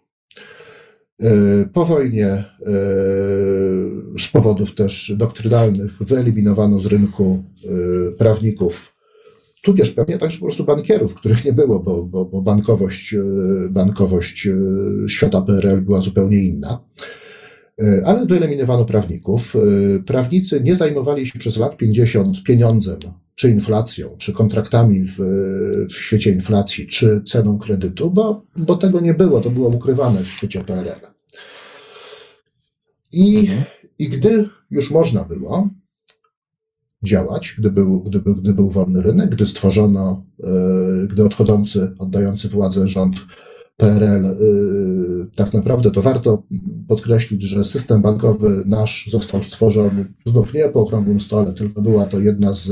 Yy, po wojnie yy, z powodów też doktrynalnych wyeliminowano z rynku yy, prawników tudzież pewnie także po prostu bankierów, których nie było, bo, bo, bo bankowość, e, bankowość e, świata PRL była zupełnie inna. E, ale wyeliminowano prawników. Prawnicy nie zajmowali się przez lat 50 pieniądzem, czy inflacją, czy kontraktami w, w świecie inflacji, czy ceną kredytu, bo, bo tego nie było, to było ukrywane w świecie PRL. I, mhm. I gdy już można było, działać, gdy był, gdy, był, gdy był wolny rynek, gdy stworzono, e, gdy odchodzący, oddający władzę rząd PRL, e, tak naprawdę to warto podkreślić, że system bankowy nasz został stworzony znów nie po okrągłym stole, tylko była to jedna z,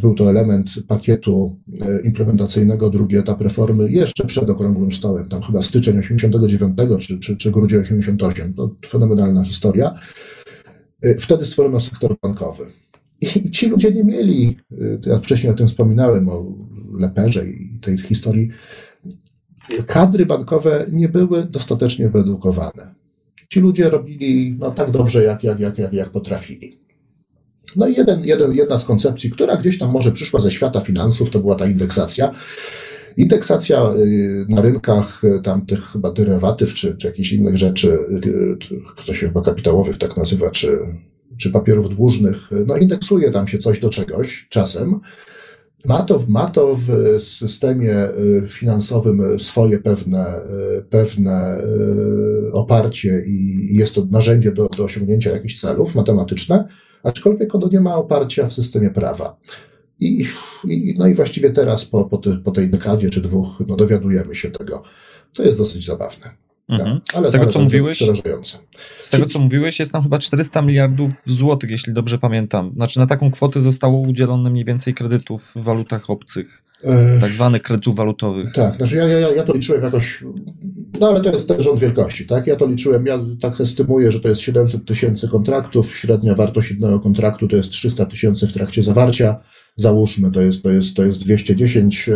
był to element pakietu e, implementacyjnego, drugi etap reformy jeszcze przed okrągłym stołem, tam chyba styczeń 89 czy, czy, czy grudzień 88, to fenomenalna historia. Wtedy stworzono sektor bankowy. I ci ludzie nie mieli, y, ja wcześniej o tym wspominałem, o Leperze i tej historii, kadry bankowe nie były dostatecznie wyedukowane. Ci ludzie robili no, tak dobrze, jak, jak, jak, jak, jak potrafili. No i jeden, jeden, jedna z koncepcji, która gdzieś tam może przyszła ze świata finansów, to była ta indeksacja. Indeksacja y, na rynkach y, tam tych chyba derywatyw, czy, czy jakichś innych rzeczy, kto się chyba kapitałowych tak nazywa, czy czy papierów dłużnych, no indeksuje tam się coś do czegoś czasem. Ma to, ma to w systemie y, finansowym swoje pewne, pewne oparcie i jest to narzędzie do, do osiągnięcia jakichś celów matematyczne, aczkolwiek ono nie ma oparcia w systemie prawa. I, i, no i właściwie teraz po, po, te, po tej dekadzie czy dwóch no dowiadujemy się tego. To jest dosyć zabawne. Mhm. Ale, z tego, co mówiłeś, z tego, co mówiłeś, jest tam chyba 400 miliardów złotych, jeśli dobrze pamiętam. Znaczy, na taką kwotę zostało udzielone mniej więcej kredytów w walutach obcych. Tak zwanych kredytów walutowych. Tak, znaczy ja, ja, ja to liczyłem jakoś, no ale to jest ten rząd wielkości, tak? Ja to liczyłem, ja tak estymuję, że to jest 700 tysięcy kontraktów, średnia wartość jednego kontraktu to jest 300 tysięcy w trakcie zawarcia załóżmy, to jest, to jest, to jest 210 e,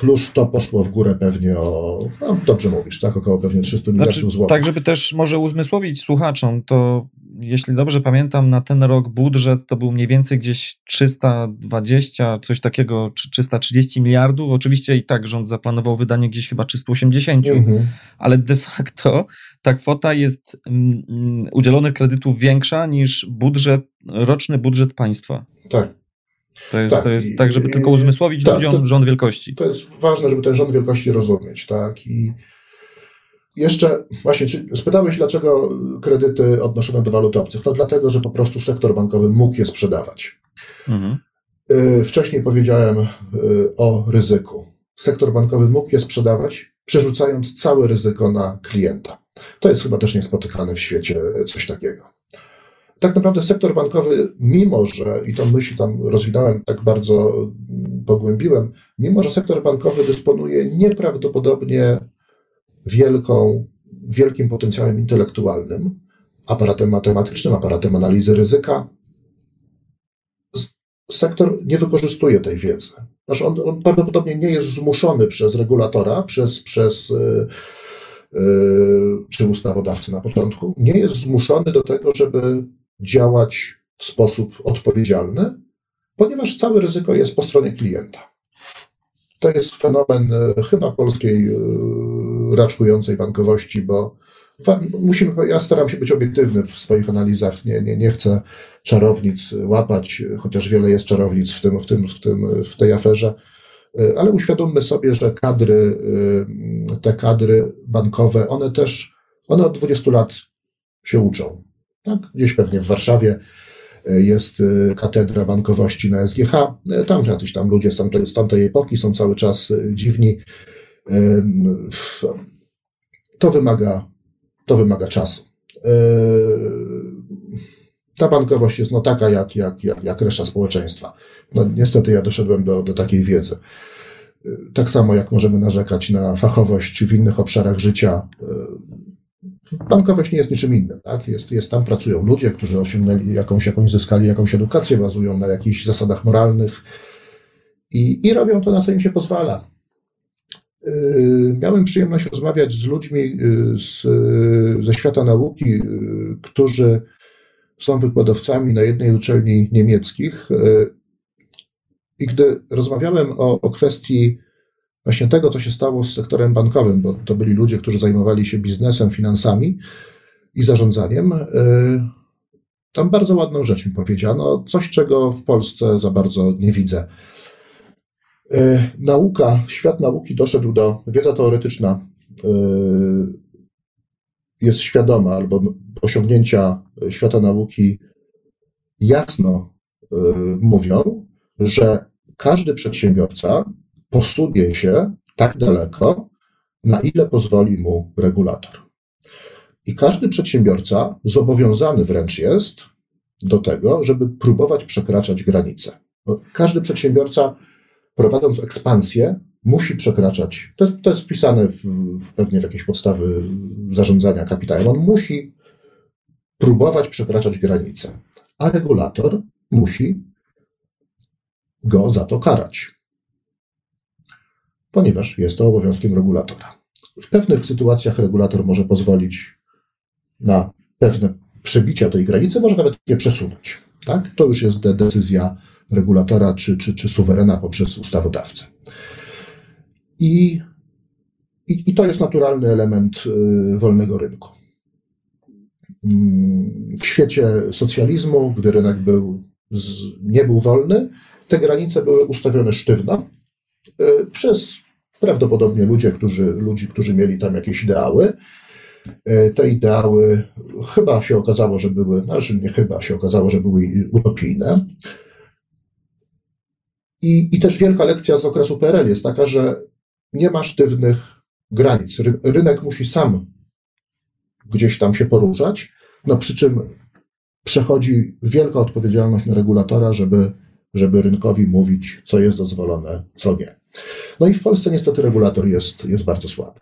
plus to poszło w górę pewnie o, no dobrze mówisz, tak, około pewnie 300 miliardów znaczy, złotych. Tak, żeby też może uzmysłowić słuchaczom, to jeśli dobrze pamiętam, na ten rok budżet to był mniej więcej gdzieś 320, coś takiego, czy 330 miliardów. Oczywiście i tak rząd zaplanował wydanie gdzieś chyba 380, mhm. ale de facto ta kwota jest um, udzielonych kredytów większa niż budżet, roczny budżet państwa. Tak. To jest tak, to jest tak żeby tylko uzmysłowić tak, ludziom to, rząd wielkości. To jest ważne, żeby ten rząd wielkości rozumieć, tak? I jeszcze właśnie, spytałeś, dlaczego kredyty odnoszono do walut obcych? No dlatego, że po prostu sektor bankowy mógł je sprzedawać. Mhm. Y, wcześniej powiedziałem y, o ryzyku. Sektor bankowy mógł je sprzedawać, przerzucając całe ryzyko na klienta. To jest chyba też niespotykane w świecie coś takiego tak naprawdę sektor bankowy, mimo że, i tą myśl tam rozwinąłem, tak bardzo pogłębiłem, mimo że sektor bankowy dysponuje nieprawdopodobnie wielką, wielkim potencjałem intelektualnym, aparatem matematycznym, aparatem analizy ryzyka, sektor nie wykorzystuje tej wiedzy. Znaczy on, on prawdopodobnie nie jest zmuszony przez regulatora, przez, przez yy, czy ustawodawcy na początku, nie jest zmuszony do tego, żeby działać w sposób odpowiedzialny, ponieważ całe ryzyko jest po stronie klienta. To jest fenomen chyba polskiej raczkującej bankowości, bo musimy, ja staram się być obiektywny w swoich analizach, nie, nie, nie chcę czarownic łapać, chociaż wiele jest czarownic w, tym, w, tym, w, tym, w tej aferze, ale uświadommy sobie, że kadry, te kadry bankowe, one też, one od 20 lat się uczą. Tak? Gdzieś pewnie w Warszawie jest katedra bankowości na SGH. Tam jacyś tam ludzie z tamtej, z tamtej epoki są cały czas dziwni. To wymaga to wymaga czasu. E, ta bankowość jest no taka jak, jak, jak, jak reszta społeczeństwa. No, niestety ja doszedłem do, do takiej wiedzy. E, tak samo jak możemy narzekać na fachowość w innych obszarach życia, e, bankowość nie jest niczym innym. Tak? Jest, jest tam pracują ludzie, którzy osiągnęli jakąś, jakąś zyskali jakąś edukację, bazują na jakichś zasadach moralnych i, i robią to, na co im się pozwala. Y, miałem przyjemność rozmawiać z ludźmi y, z, ze świata nauki, którzy są wykładowcami na jednej uczelni niemieckich. I gdy rozmawiałem o, o kwestii właśnie tego, co się stało z sektorem bankowym, bo to byli ludzie, którzy zajmowali się biznesem, finansami i zarządzaniem, tam bardzo ładną rzecz mi powiedziano, coś, czego w Polsce za bardzo nie widzę. E, nauka, świat nauki doszedł do, wiedza teoretyczna e, jest świadoma, albo osiągnięcia świata nauki jasno e, mówią, że każdy przedsiębiorca posunie się tak daleko, na ile pozwoli mu regulator. I każdy przedsiębiorca zobowiązany wręcz jest do tego, żeby próbować przekraczać granice. Każdy przedsiębiorca prowadząc ekspansję, musi przekraczać, to jest, to jest wpisane w, pewnie w jakieś podstawy zarządzania kapitałem, on musi próbować przekraczać granice, a regulator musi go za to karać, ponieważ jest to obowiązkiem regulatora. W pewnych sytuacjach regulator może pozwolić na pewne przebicia tej granicy, może nawet je przesunąć. Tak? To już jest decyzja regulatora czy, czy, czy suwerena poprzez ustawodawcę. I, i, I to jest naturalny element y, wolnego rynku. Mm, w świecie socjalizmu, gdy rynek był, nie był wolny, te granice były ustawione sztywno y, przez prawdopodobnie ludzie, którzy, ludzi, którzy mieli tam jakieś ideały. Y, te ideały chyba się okazało, że były, znaczy nie chyba się okazało, że były utopijne. I, I też wielka lekcja z okresu PRL jest taka, że nie ma sztywnych granic. Rynek musi sam gdzieś tam się poruszać, no przy czym przechodzi wielka odpowiedzialność na regulatora, żeby, żeby rynkowi mówić, co jest dozwolone, co nie. No i w Polsce niestety regulator jest, jest bardzo słaby.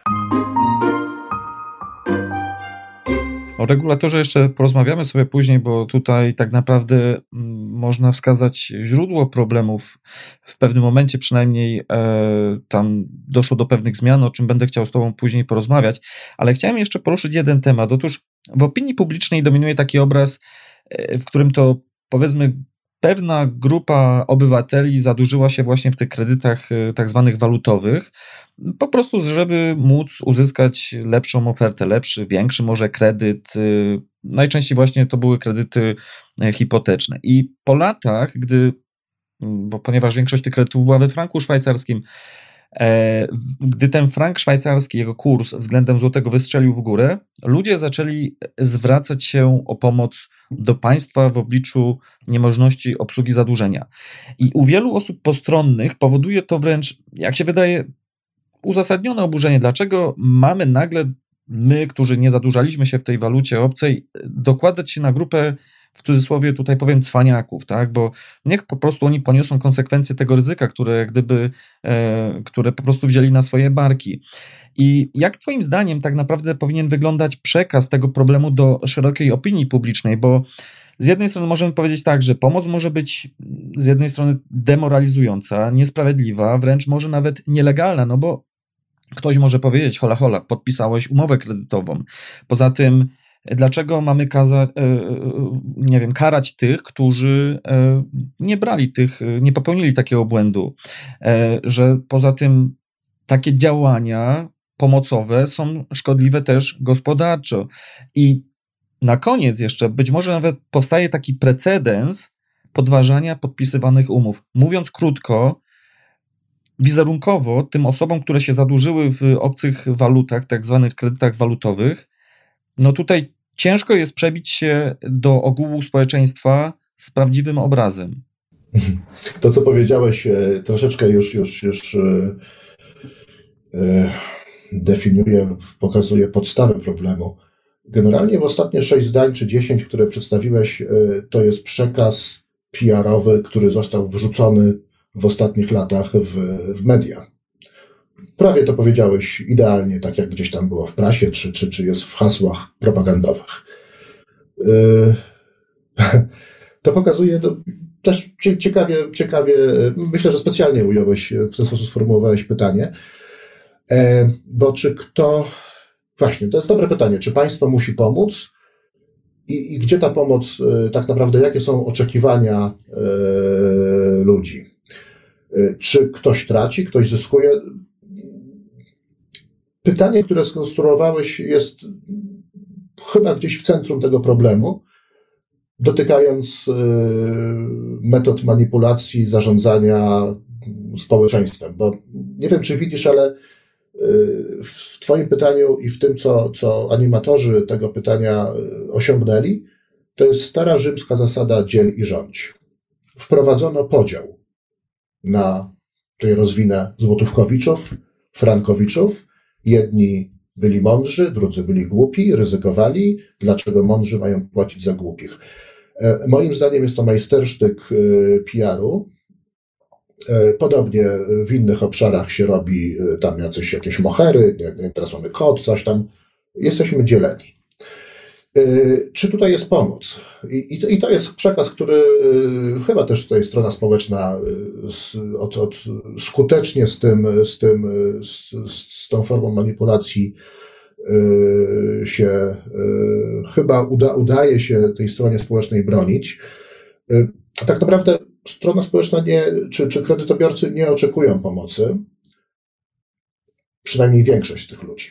O regulatorze jeszcze porozmawiamy sobie później, bo tutaj tak naprawdę mm, można wskazać źródło problemów. W pewnym momencie przynajmniej e, tam doszło do pewnych zmian, o czym będę chciał z Tobą później porozmawiać, ale chciałem jeszcze poruszyć jeden temat. Otóż w opinii publicznej dominuje taki obraz, e, w którym to powiedzmy pewna grupa obywateli zadłużyła się właśnie w tych kredytach e, tak zwanych walutowych, po prostu, żeby móc uzyskać lepszą ofertę, lepszy, większy może kredyt. E, najczęściej właśnie to były kredyty e, hipoteczne. I po latach, gdy, bo ponieważ większość tych kredytów była we franku szwajcarskim, gdy ten frank szwajcarski, jego kurs względem złotego wystrzelił w górę, ludzie zaczęli zwracać się o pomoc do państwa w obliczu niemożności obsługi zadłużenia. I u wielu osób postronnych powoduje to wręcz, jak się wydaje, uzasadnione oburzenie. Dlaczego mamy nagle, my, którzy nie zadłużaliśmy się w tej walucie obcej, dokładać się na grupę w cudzysłowie tutaj powiem cwaniaków, tak? bo niech po prostu oni poniosą konsekwencje tego ryzyka, które gdyby, e, które po prostu wzięli na swoje barki. I jak twoim zdaniem tak naprawdę powinien wyglądać przekaz tego problemu do szerokiej opinii publicznej, bo z jednej strony możemy powiedzieć tak, że pomoc może być z jednej strony demoralizująca, niesprawiedliwa, wręcz może nawet nielegalna, no bo ktoś może powiedzieć, hola hola, podpisałeś umowę kredytową. Poza tym Dlaczego mamy kaza, nie wiem, karać tych, którzy nie brali tych, nie popełnili takiego błędu? Że poza tym takie działania pomocowe są szkodliwe też gospodarczo. I na koniec jeszcze być może nawet powstaje taki precedens podważania podpisywanych umów. Mówiąc krótko, wizerunkowo tym osobom, które się zadłużyły w obcych walutach, tak zwanych kredytach walutowych, no tutaj ciężko jest przebić się do ogółu społeczeństwa z prawdziwym obrazem. To, co powiedziałeś, e, troszeczkę już, już, już e, e, definiuje lub pokazuje podstawę problemu. Generalnie w ostatnie sześć zdań czy dziesięć, które przedstawiłeś, to jest przekaz PR-owy, który został wrzucony w ostatnich latach w, w media. Prawie to powiedziałeś idealnie, tak jak gdzieś tam było w prasie, czy, czy, czy jest w hasłach propagandowych. Yy, to pokazuje no, też ciekawie, ciekawie, myślę, że specjalnie ująłeś, w ten sposób sformułowałeś pytanie, e, bo czy kto, właśnie, to jest dobre pytanie, czy państwo musi pomóc i, i gdzie ta pomoc, e, tak naprawdę, jakie są oczekiwania e, ludzi? Czy ktoś traci, ktoś zyskuje? Pytanie, które skonstruowałeś, jest chyba gdzieś w centrum tego problemu, dotykając y, metod manipulacji, zarządzania społeczeństwem. Bo nie wiem, czy widzisz, ale y, w Twoim pytaniu i w tym, co, co animatorzy tego pytania y, osiągnęli, to jest stara rzymska zasada dziel i rządź. Wprowadzono podział na, tutaj rozwinę, złotówkowiczów, frankowiczów. Jedni byli mądrzy, drudzy byli głupi, ryzykowali. Dlaczego mądrzy mają płacić za głupich? E, moim zdaniem jest to majstersztyk e, PR-u. E, podobnie w innych obszarach się robi tam jacyś, jakieś mohery, teraz mamy kod, coś tam. Jesteśmy dzieleni. Czy tutaj jest pomoc? I, i, to jest przekaz, który chyba też tutaj strona społeczna od, od, skutecznie z tym, z tym, z, z tą formą manipulacji Y, się y, chyba uda, udaje się tej stronie społecznej bronić. Y, tak naprawdę strona społeczna nie, czy, czy kredytobiorcy nie oczekują pomocy, przynajmniej większość tych ludzi.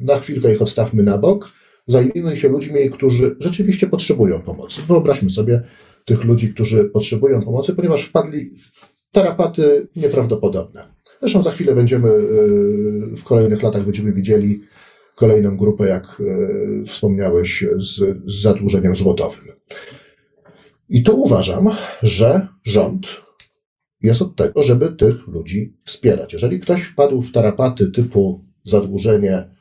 Na chwilkę ich odstawmy na bok, zajmijmy się ludźmi, którzy rzeczywiście potrzebują pomocy. Wyobraźmy sobie tych ludzi, którzy potrzebują pomocy, ponieważ wpadli w tarapaty nieprawdopodobne. Zresztą za chwilę będziemy, y, w kolejnych latach będziemy widzieli kolejną grupę, jak y, wspomniałeś, z, z zadłużeniem złotowym. I tu uważam, że rząd jest od tego, żeby tych ludzi wspierać. Jeżeli ktoś wpadł w tarapaty typu zadłużenie,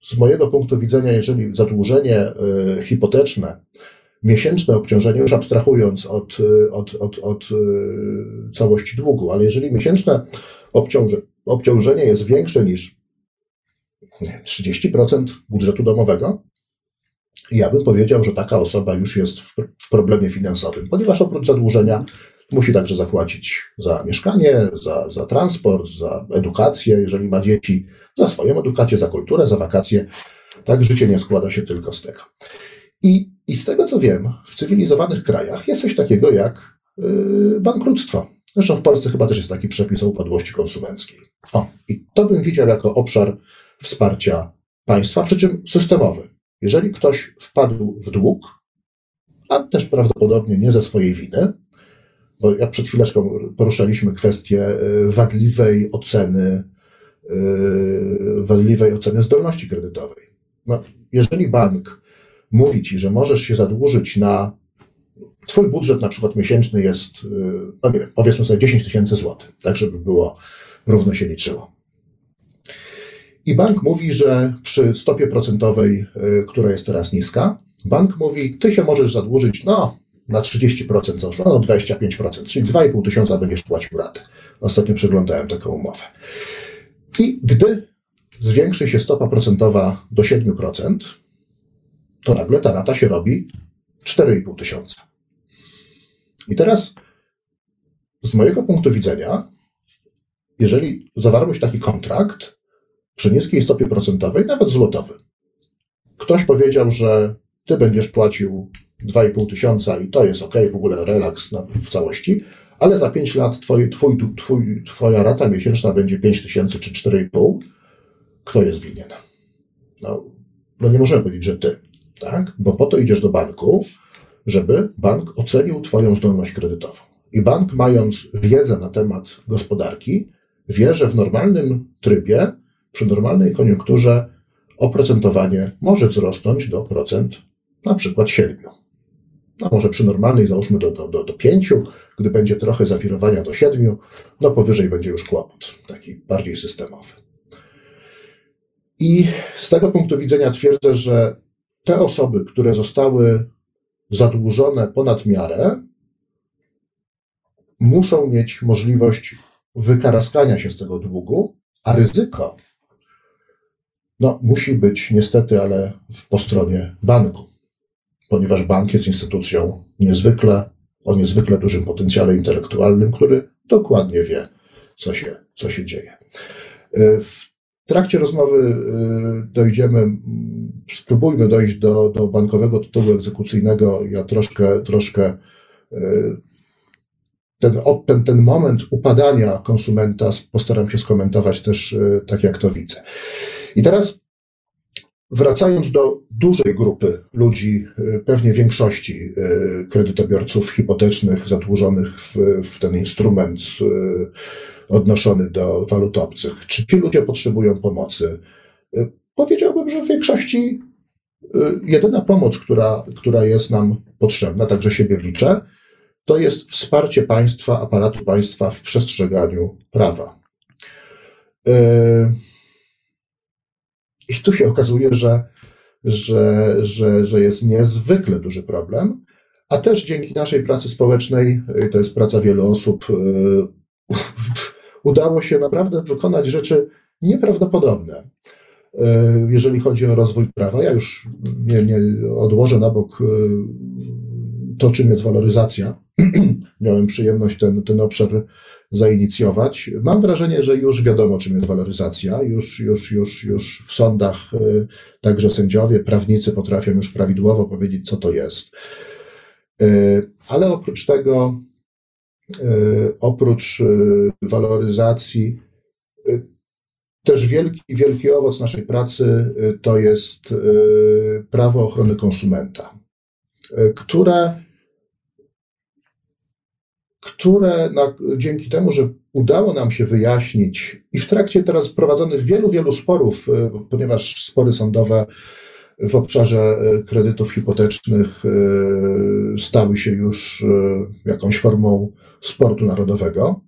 z mojego punktu widzenia, jeżeli zadłużenie y, hipoteczne miesięczne obciążenie, już abstrahując od, od, od, od e, całości długu, ale jeżeli miesięczne obciążenie jest większe niż 30% budżetu domowego, ja bym powiedział, że taka osoba już jest w, w problemie finansowym, ponieważ oprócz zadłużenia musi także zapłacić za mieszkanie, za, za transport, za edukację, jeżeli ma dzieci, za swoją edukację, za kulturę, za wakacje. Tak, życie nie składa się tylko z tego. I, I z tego co wiem, w cywilizowanych krajach jest coś takiego jak yy, bankructwo. Zresztą w Polsce chyba też jest taki przepis o upadłości konsumenckiej. O, i to bym widział jako obszar wsparcia państwa, przy czym systemowy. Jeżeli ktoś wpadł w dług, a też prawdopodobnie nie ze swojej winy, bo jak przed chwileczką poruszaliśmy kwestię y, wadliwej oceny, wadliwej oceny zdolności kredytowej. No, jeżeli bank mówi ci, że możesz się zadłużyć na. Twój budżet na przykład miesięczny jest, y, no nie wiem, powiedzmy sobie 10 tysięcy złotych, tak żeby było równo się liczyło. I bank mówi, że przy stopie procentowej, y, która jest teraz niska, bank mówi, ty się możesz zadłużyć, no, na 30% załóżmy, no 25%, czyli 2,5 tysiąca będziesz płacił ratę. Ostatnio przeglądałem taką umowę. I gdy zwiększy się stopa procentowa do 7%, to nagle ta rata się robi 4,5 tysiąca. I teraz z mojego punktu widzenia, jeżeli zawarłeś taki kontrakt przy niskiej stopie procentowej, nawet złotowy, ktoś powiedział, że ty będziesz płacił 2,5 tysiąca i to jest ok, w ogóle relaks w całości, ale za 5 lat twój, twój, twój, twoja rata miesięczna będzie 5 tysięcy czy 4,5, kto jest winien? No, no nie możemy powiedzieć, że ty, tak? Bo po to idziesz do banku, żeby bank ocenił twoją zdolność kredytową. I bank, mając wiedzę na temat gospodarki, wie, że w normalnym trybie, przy normalnej koniunkturze, oprocentowanie może wzrosnąć do procent na przykład 7. No może przy normalnej załóżmy do, do, do, do 5, gdy będzie trochę zawirowania do 7, no powyżej będzie już kłopot, taki bardziej systemowy. I z tego punktu widzenia twierdzę, że te osoby, które zostały zadłużone ponad miarę, muszą mieć możliwość wykaraskania się z tego długu, a ryzyko no, musi być niestety, ale po stronie banku, ponieważ bank jest instytucją niezwykle, o niezwykle dużym potencjale intelektualnym, który dokładnie wie, co się, co się dzieje. W trakcie rozmowy y, dojdziemy, spróbujmy dojść do, do bankowego tytułu egzekucyjnego. Ja troszkę, troszkę y, ten, ten, ten moment upadania konsumenta postaram się skomentować też tak, jak to widzę. I teraz wracając do dużej grupy ludzi, pewnie większości kredytobiorców hipotecznych zadłużonych w, w ten instrument odnoszony do walut obcych. Czy ci ludzie potrzebują pomocy? Powiedziałbym, że w większości jedyna pomoc, która, która jest nam potrzebna, także siebie liczę, to jest wsparcie państwa, aparatu państwa w przestrzeganiu prawa. Y, I tu się okazuje, że, że, że, że jest niezwykle duży problem, a też dzięki naszej pracy społecznej, to jest praca wielu osób, udało się naprawdę wykonać rzeczy nieprawdopodobne, e, jeżeli chodzi o rozwój prawa. Ja już nie, nie odłożę na bok to, czym jest waloryzacja. Miałem przyjemność ten, ten obszar zainicjować. Mam wrażenie, że już wiadomo, czym jest waloryzacja. Już, już, już, już w sądach e, także sędziowie, prawnicy potrafią już prawidłowo powiedzieć, co to jest. Ale oprócz tego E, oprócz waloryzacji, też wielki, wielki owoc naszej pracy to jest prawo ochrony konsumenta, które, które na, dzięki temu, że udało nam się wyjaśnić i w trakcie teraz prowadzonych wielu, wielu sporów, ponieważ spory sądowe w obszarze kredytów hipotecznych stały się już jakąś formą sportu narodowego,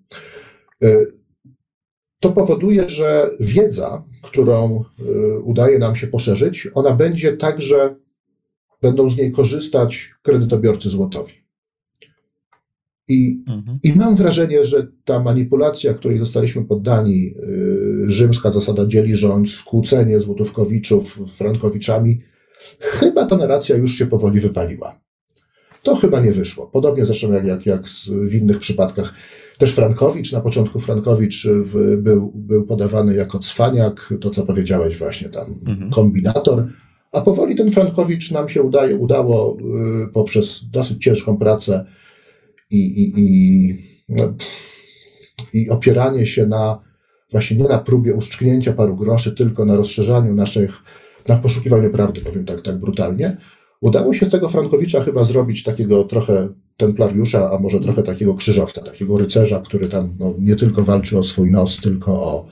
to powoduje, że wiedza, którą udaje nam się poszerzyć, ona będzie także, będą z niej korzystać kredytobiorcy złotowi. I, mhm. I mam wrażenie, że ta manipulacja, której zostaliśmy poddani, y, rzymska zasada dzieli rząd, skłócenie złotówkowiczów frankowiczami, chyba ta narracja już się powoli wypaliła. To chyba nie wyszło. Podobnie zresztą jak, jak, jak w innych przypadkach. Też Frankowicz, na początku Frankowicz w, był, był podawany jako cwaniak, to co powiedziałeś właśnie tam, mhm. kombinator, a powoli ten Frankowicz nam się udaje, udało y, poprzez dosyć ciężką pracę i, i, i, no, i opieranie się na właśnie nie na próbie uszczknięcia paru groszy, tylko na rozszerzaniu naszych, na poszukiwaniu prawdy, powiem tak, tak brutalnie, Udało się z tego Frankowicza chyba zrobić takiego trochę templariusza, a może trochę takiego krzyżowca, takiego rycerza, który tam no, nie tylko walczy o swój nos, tylko o,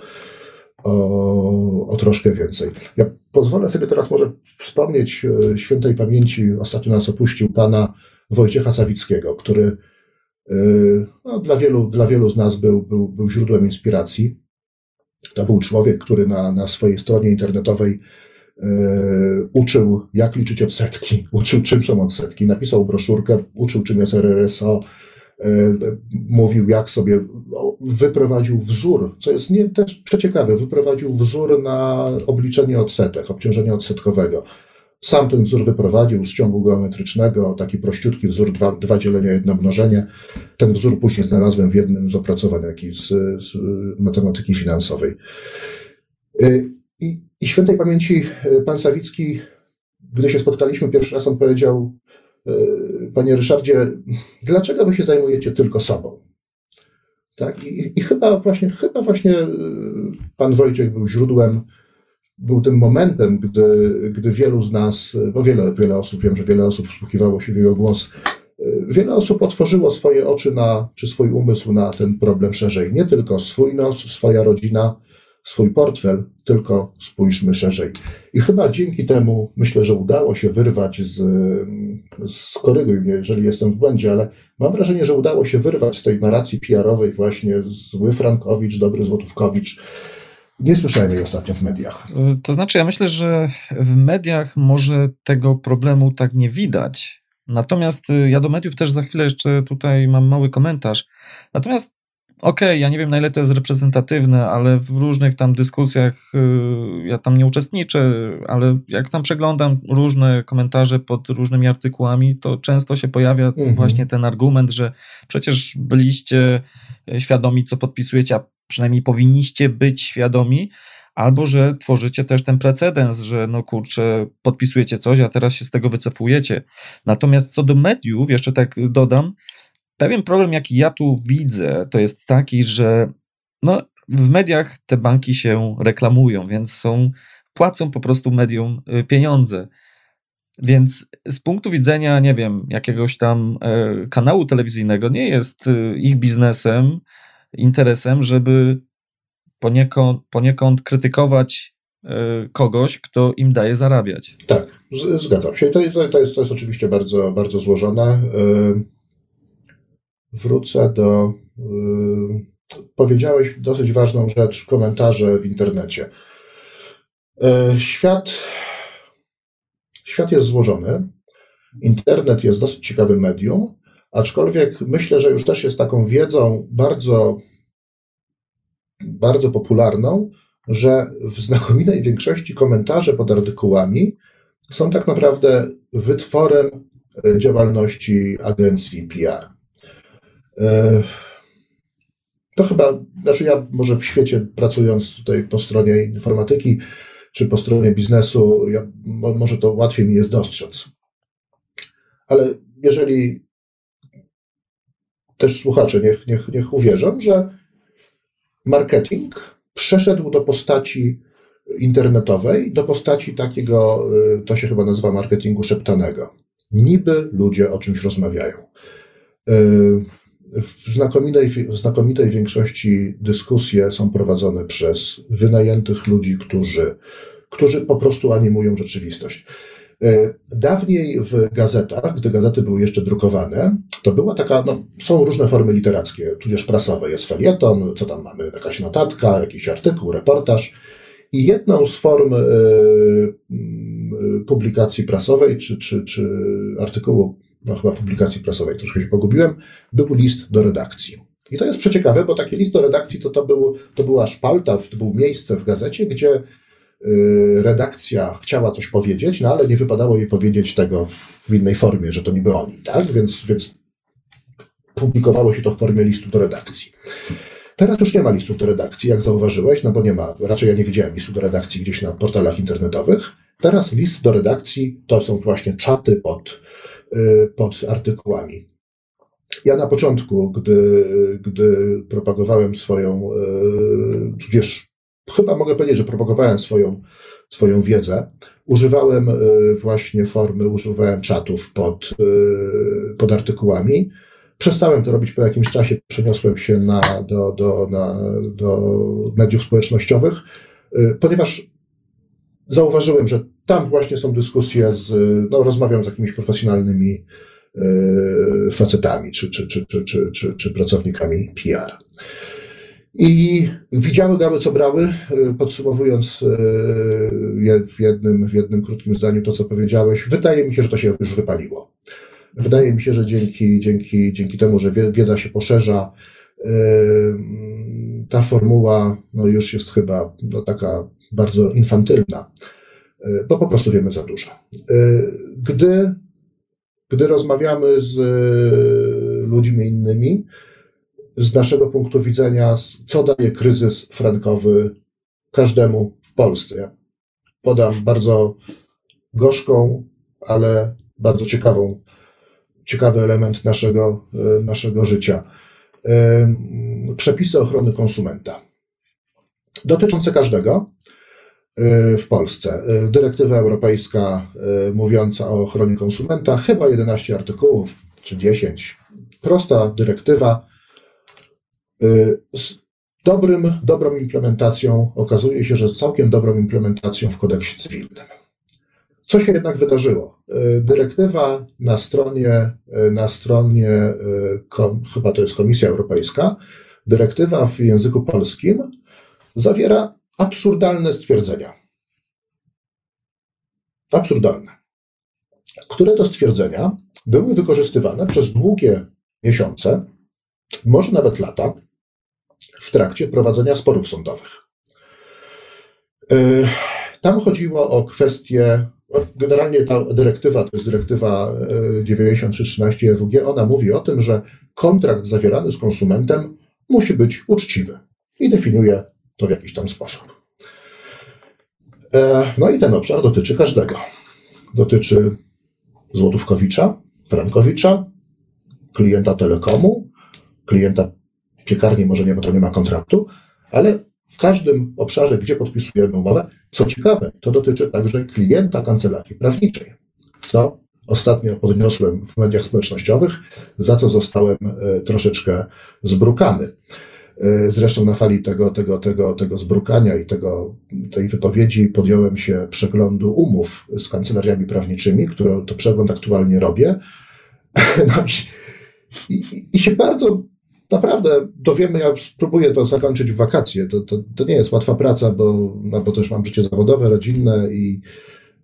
o, o troszkę więcej. Ja pozwolę sobie teraz może wspomnieć e, świętej pamięci, ostatnio nas opuścił pana Wojciecha Sawickiego, który no, dla, wielu, dla wielu z nas był, był, był źródłem inspiracji. To był człowiek, który na, na swojej stronie internetowej E, uczył, jak liczyć odsetki, uczył, czym są odsetki, napisał broszurkę, uczył, czym jest RRSO, e, mówił, jak sobie wyprowadził wzór, co jest nie, też przeciekawe, wyprowadził wzór na obliczenie odsetek, obciążenia odsetkowego. Sam ten wzór wyprowadził z ciągu geometrycznego, taki prościutki wzór, dwa, dwa dzielenia, jedno mnożenie. Ten wzór później znalazłem w jednym z opracowań z, z matematyki finansowej. E, i, I świętej pamięci e, pan Sawicki gdy się spotkaliśmy pierwszy raz, on powiedział, Panie Ryszardzie, dlaczego wy się zajmujecie tylko sobą? Tak? I, I, chyba właśnie, chyba właśnie pan Wojciech był źródłem, był tym momentem, gdy, gdy wielu z nas, bo wiele, wiele osób, wiem, że wiele osób wsłuchiwało się w jego głos, wiele osób otworzyło swoje oczy na, czy swój umysł na ten problem szerzej. Nie tylko swój nos, swoja rodzina, swój portfel, tylko spójrzmy szerzej. I chyba dzięki temu myślę, że udało się wyrwać z, skoryguj mnie, jeżeli jestem w błędzie, ale mam wrażenie, że udało się wyrwać z tej narracji PR-owej właśnie zły Frankowicz, dobry Złotówkowicz. Nie słyszałem jej ostatnio w mediach. To znaczy, ja myślę, że w mediach może tego problemu tak nie widać. Natomiast y, ja do mediów też za chwilę jeszcze tutaj mam mały komentarz. Natomiast okej, okay, ja nie wiem na ile to jest reprezentatywne, ale w różnych tam dyskusjach y, ja tam nie uczestniczę, ale jak tam przeglądam różne komentarze pod różnymi artykułami, to często się pojawia mhm. właśnie ten argument, że przecież byliście świadomi, co podpisujecie, a przynajmniej powinniście być świadomi, albo że tworzycie też ten precedens, że no kurczę, podpisujecie coś, a teraz się z tego wycofujecie. Natomiast co do mediów, jeszcze tak dodam, Pewien problem, jaki ja tu widzę, to jest taki, że no, w mediach te banki się reklamują, więc są, płacą po prostu medium y, pieniądze. Więc z punktu widzenia, nie wiem, jakiegoś tam e, kanału telewizyjnego, nie jest y, ich biznesem, interesem, żeby poniekąd, poniekąd krytykować e, kogoś, kto im daje zarabiać. Tak, zgadzam się. To, to, to, jest, to jest oczywiście bardzo, bardzo złożone. E, wrócę do. Yy, powiedziałeś dosyć ważną rzecz, komentarze w internecie. Yy, świat, świat jest złożony. Internet jest dosyć ciekawym medium, aczkolwiek myślę, że już też jest taką wiedzą bardzo, bardzo popularną, że w znakomitej większości komentarze pod artykułami są tak naprawdę wytworem działalności agencji PR. E, to chyba, znaczy ja może w świecie pracując tutaj po stronie informatyki czy po stronie biznesu, ja, może to łatwiej mi jest dostrzec. Ale jeżeli też słuchacze niech, niech, niech uwierzą, że marketing przeszedł do postaci internetowej, do postaci takiego, e, to się chyba nazywa marketingu szeptanego. Niby ludzie o czymś rozmawiają. W znakomitej, w znakomitej większości dyskusje są prowadzone przez wynajętych ludzi, którzy, którzy po prostu animują rzeczywistość. E, dawniej w gazetach, gdy gazety były jeszcze drukowane, to była taka, no, są różne formy literackie, tudzież prasowe. Jest felieton, co tam mamy, jakaś notatka, jakiś artykuł, reportaż. I jedną z form y, publikacji prasowej czy, czy, czy artykułu no chyba publikacji prasowej, troszkę się pogubiłem, był list do redakcji. I to jest przeciekawe, bo taki list do redakcji to, to, był, to była szpalta, to było miejsce w gazecie, gdzie y, redakcja chciała coś powiedzieć, no ale nie wypadało jej powiedzieć tego w innej formie, że to niby oni, tak? Więc, więc publikowało się to w formie listu do redakcji. Teraz już nie ma listów do redakcji, jak zauważyłeś, no bo nie ma, raczej ja nie widziałem listu do redakcji gdzieś na portalach internetowych. Teraz list do redakcji to są właśnie czaty pod pod artykułami. Ja na początku, gdy, gdy propagowałem swoją, y, tudzież chyba mogę powiedzieć, że propagowałem swoją, swoją wiedzę, używałem y, właśnie formy, używałem czatów pod, pod artykułami. Przestałem to robić po jakimś czasie, przeniosłem się na, do, do, na, do mediów społecznościowych, ponieważ zauważyłem, że tam właśnie są dyskusje z, no rozmawiam z jakimiś profesjonalnymi e, facetami czy, czy, czy, czy, czy, czy, czy pracownikami PR. I widziały gały, co brały. E, podsumowując e, w jednym, w jednym krótkim zdaniu to, co powiedziałeś, wydaje mi się, że to się już wypaliło. Wydaje mi się, że dzięki, dzięki, dzięki temu, że wiedza się poszerza, ta formuła no już jest chyba no, taka bardzo infantylna, bo po prostu wiemy za dużo. E, gdy, gdy rozmawiamy z e, ludźmi innymi, z naszego punktu widzenia, co daje kryzys frankowy każdemu w Polsce. Ja podam bardzo gorzką, ale bardzo ciekawą, ciekawy element naszego, e, naszego życia. E, przepisy ochrony konsumenta. Dotyczące każdego w Polsce. Dyrektywa europejska mówiąca o ochronie konsumenta, chyba 11 artykułów czy 10. Prosta dyrektywa z dobrym, dobrą implementacją, okazuje się, że z całkiem dobrą implementacją w kodeksie cywilnym. Co się jednak wydarzyło? E, dyrektywa na stronie, e, na stronie e, chyba to jest Komisja Europejska, dyrektywa w języku polskim zawiera absurdalne stwierdzenia. Absurdalne. Które to stwierdzenia były wykorzystywane przez długie miesiące, może nawet lata, w trakcie prowadzenia sporów sądowych. E, tam chodziło o kwestię, generalnie ta dyrektywa, to jest dyrektywa 9313 e, EWG, ona mówi o tym, że kontrakt zawierany z konsumentem musi być uczciwy i definiuje to w jakiś tam sposób. E, no i ten obszar dotyczy każdego. Dotyczy złotówkowicza, frankowicza, klienta telekomu, klienta piekarni może nie, bo to nie ma kontraktu, ale w każdym obszarze, gdzie podpisujemy umowę, co ciekawe, to dotyczy także klienta kancelarii prawniczej, co ostatnio podniosłem w mediach społecznościowych, za co zostałem e, troszeczkę zbrukany. E, zresztą na fali tego, tego, tego, tego zbrukania i tego, tej wypowiedzi podjąłem się przeglądu umów z kancelariami prawniczymi, które to przegląd aktualnie robię. No i, i, I się bardzo naprawdę dowiemy, ja spróbuję to zakończyć w wakacje. To, to, to nie jest łatwa praca, bo, no, bo też mam życie zawodowe, rodzinne i,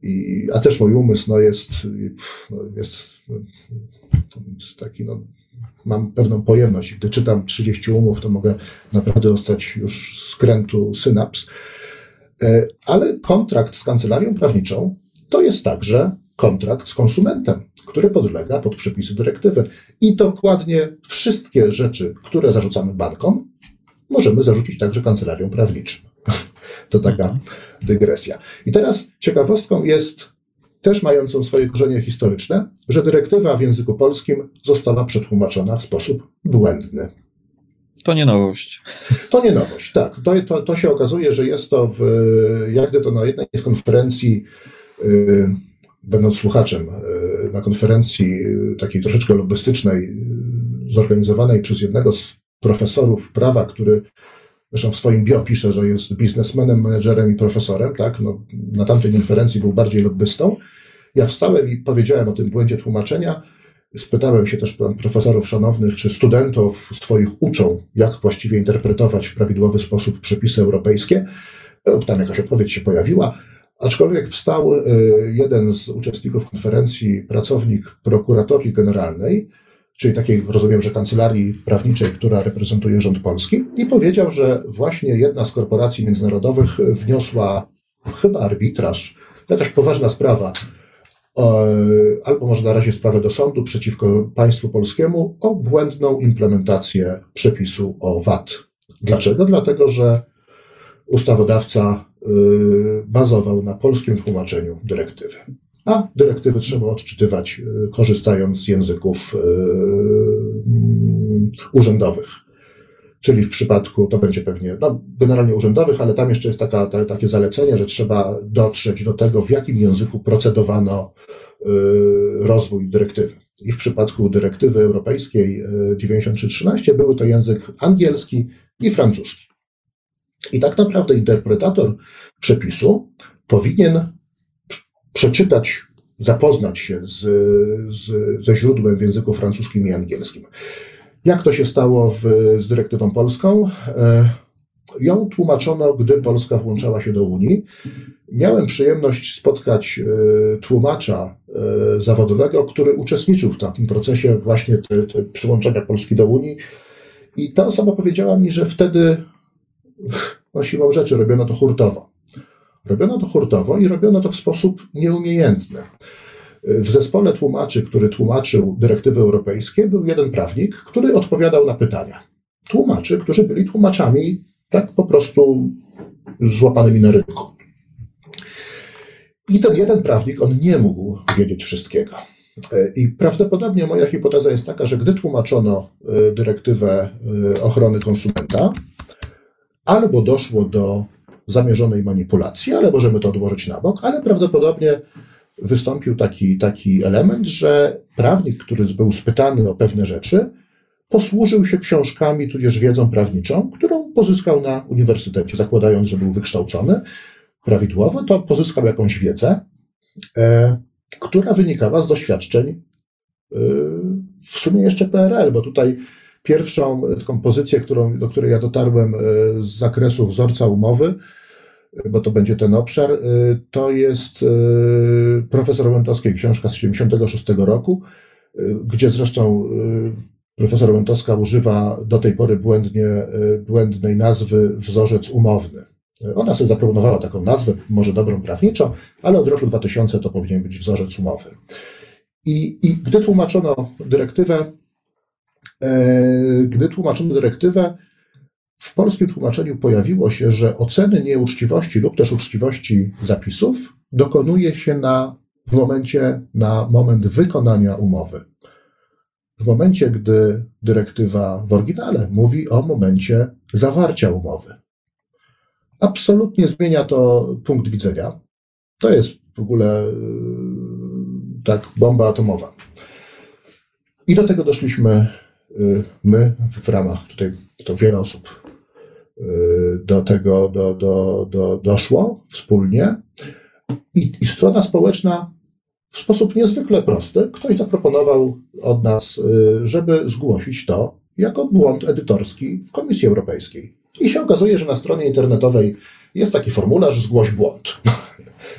i a też mój umysł no, jest, no, jest no, taki, no, mam pewną pojemność. Gdy czytam 30 umów, to mogę naprawdę dostać już skrętu synaps. E, ale kontrakt z kancelarią prawniczą to jest także kontrakt z konsumentem, który podlega pod przepisy dyrektywy. I dokładnie wszystkie rzeczy, które zarzucamy bankom, możemy zarzucić także kancelariom prawniczym. To taka dygresja. I teraz ciekawostką jest, też mającą swoje korzenie historyczne, że dyrektywa w języku polskim została przetłumaczona w sposób błędny. To nie nowość. To nie nowość, tak. To, to, to się okazuje, że jest to w, jak to na jednej z konferencji yy, będąc słuchaczem e, na konferencji e, takiej troszeczkę lobbystycznej, zorganizowanej przez jednego z profesorów prawa, który zresztą w swoim bio pisze, że jest biznesmenem, menedżerem i profesorem, tak? No, na tamtej konferencji był bardziej lobbystą. Ja wstałem i powiedziałem o tym błędzie tłumaczenia. Spytałem się też profesorów szanownych, czy studentów swoich uczą, jak właściwie interpretować w prawidłowy sposób przepisy europejskie. Tam jakaś odpowiedź się pojawiła. Aczkolwiek wstał e, jeden z uczestników konferencji, pracownik prokuratorii generalnej, czyli takiej, rozumiem, że kancelarii prawniczej, która reprezentuje rząd polski, i powiedział, że właśnie jedna z korporacji międzynarodowych wniosła chyba arbitraż, jakaś poważna sprawa, albo może na razie sprawę do sądu przeciwko państwu polskiemu o błędną implementację przepisu o VAT. Dlaczego? Dlatego, że ustawodawca y, bazował na polskim tłumaczeniu dyrektywy. A dyrektywy trzeba odczytywać y, korzystając z języków y, mm, urzędowych. Czyli w przypadku, to będzie pewnie, no, generalnie urzędowych, ale tam jeszcze jest taka, ta, takie zalecenie, że trzeba dotrzeć do tego, w jakim języku procedowano rozwój dyrektywy. I w przypadku dyrektywy europejskiej 9313 były to język angielski i francuski. I tak naprawdę interpretator przepisu powinien przeczytać, zapoznać się z, z, ze źródłem w języku francuskim i angielskim. Jak to się stało w, z dyrektywą polską? E, ją tłumaczono, gdy Polska włączała się do Unii. Miałem przyjemność spotkać e, tłumacza e, zawodowego, który uczestniczył w takim procesie właśnie te, te przyłączenia Polski do Unii. I ta osoba powiedziała mi, że wtedy no siłą rzeczy robiono to hurtowo. Robiono to hurtowo i robiono to w sposób nieumiejętny. W zespole tłumaczy, który tłumaczył dyrektywy europejskie, był jeden prawnik, który odpowiadał na pytania. Tłumaczy, którzy byli tłumaczami tak po prostu złapanymi na rynku. I ten jeden prawnik, on nie mógł wiedzieć wszystkiego. I prawdopodobnie moja hipoteza jest taka, że gdy tłumaczono e, dyrektywę e, ochrony konsumenta, albo doszło do zamierzonej manipulacji, ale możemy to odłożyć na bok, ale prawdopodobnie wystąpił taki, taki element, że prawnik, który był spytany o pewne rzeczy, posłużył się książkami, tudzież wiedzą prawniczą, którą pozyskał na uniwersytecie, zakładając, że był wykształcony prawidłowo, to pozyskał jakąś wiedzę, e, która wynikała z doświadczeń e, w sumie jeszcze PRL, bo tutaj pierwszą taką pozycję, którą, do której ja dotarłem e, z zakresu wzorca umowy, bo to będzie ten obszar, to jest profesor Łętowskiej książka z 76 roku, gdzie zresztą profesor Łętowska używa do tej pory błędnie, błędnej nazwy wzorzec umowny. Ona sobie zaproponowała taką nazwę, może dobrą prawniczo, ale od roku 2000 to powinien być wzorzec umowy. I, i gdy tłumaczono dyrektywę, e, gdy tłumaczono dyrektywę, w polskim tłumaczeniu pojawiło się, że oceny nieuczciwości lub też uczciwości zapisów dokonuje się na, w momencie, na moment wykonania umowy. W momencie, gdy dyrektywa w oryginale mówi o momencie zawarcia umowy. Absolutnie zmienia to punkt widzenia. To jest w ogóle yy, tak bomba atomowa. I do tego doszliśmy my w ramach, tutaj to wiele osób yy, do tego do, do, do, doszło wspólnie. I, I strona społeczna w sposób niezwykle prosty, ktoś zaproponował od nas, żeby zgłosić to jako błąd edytorski w Komisji Europejskiej. I się okazuje, że na stronie internetowej jest taki formularz zgłoś błąd.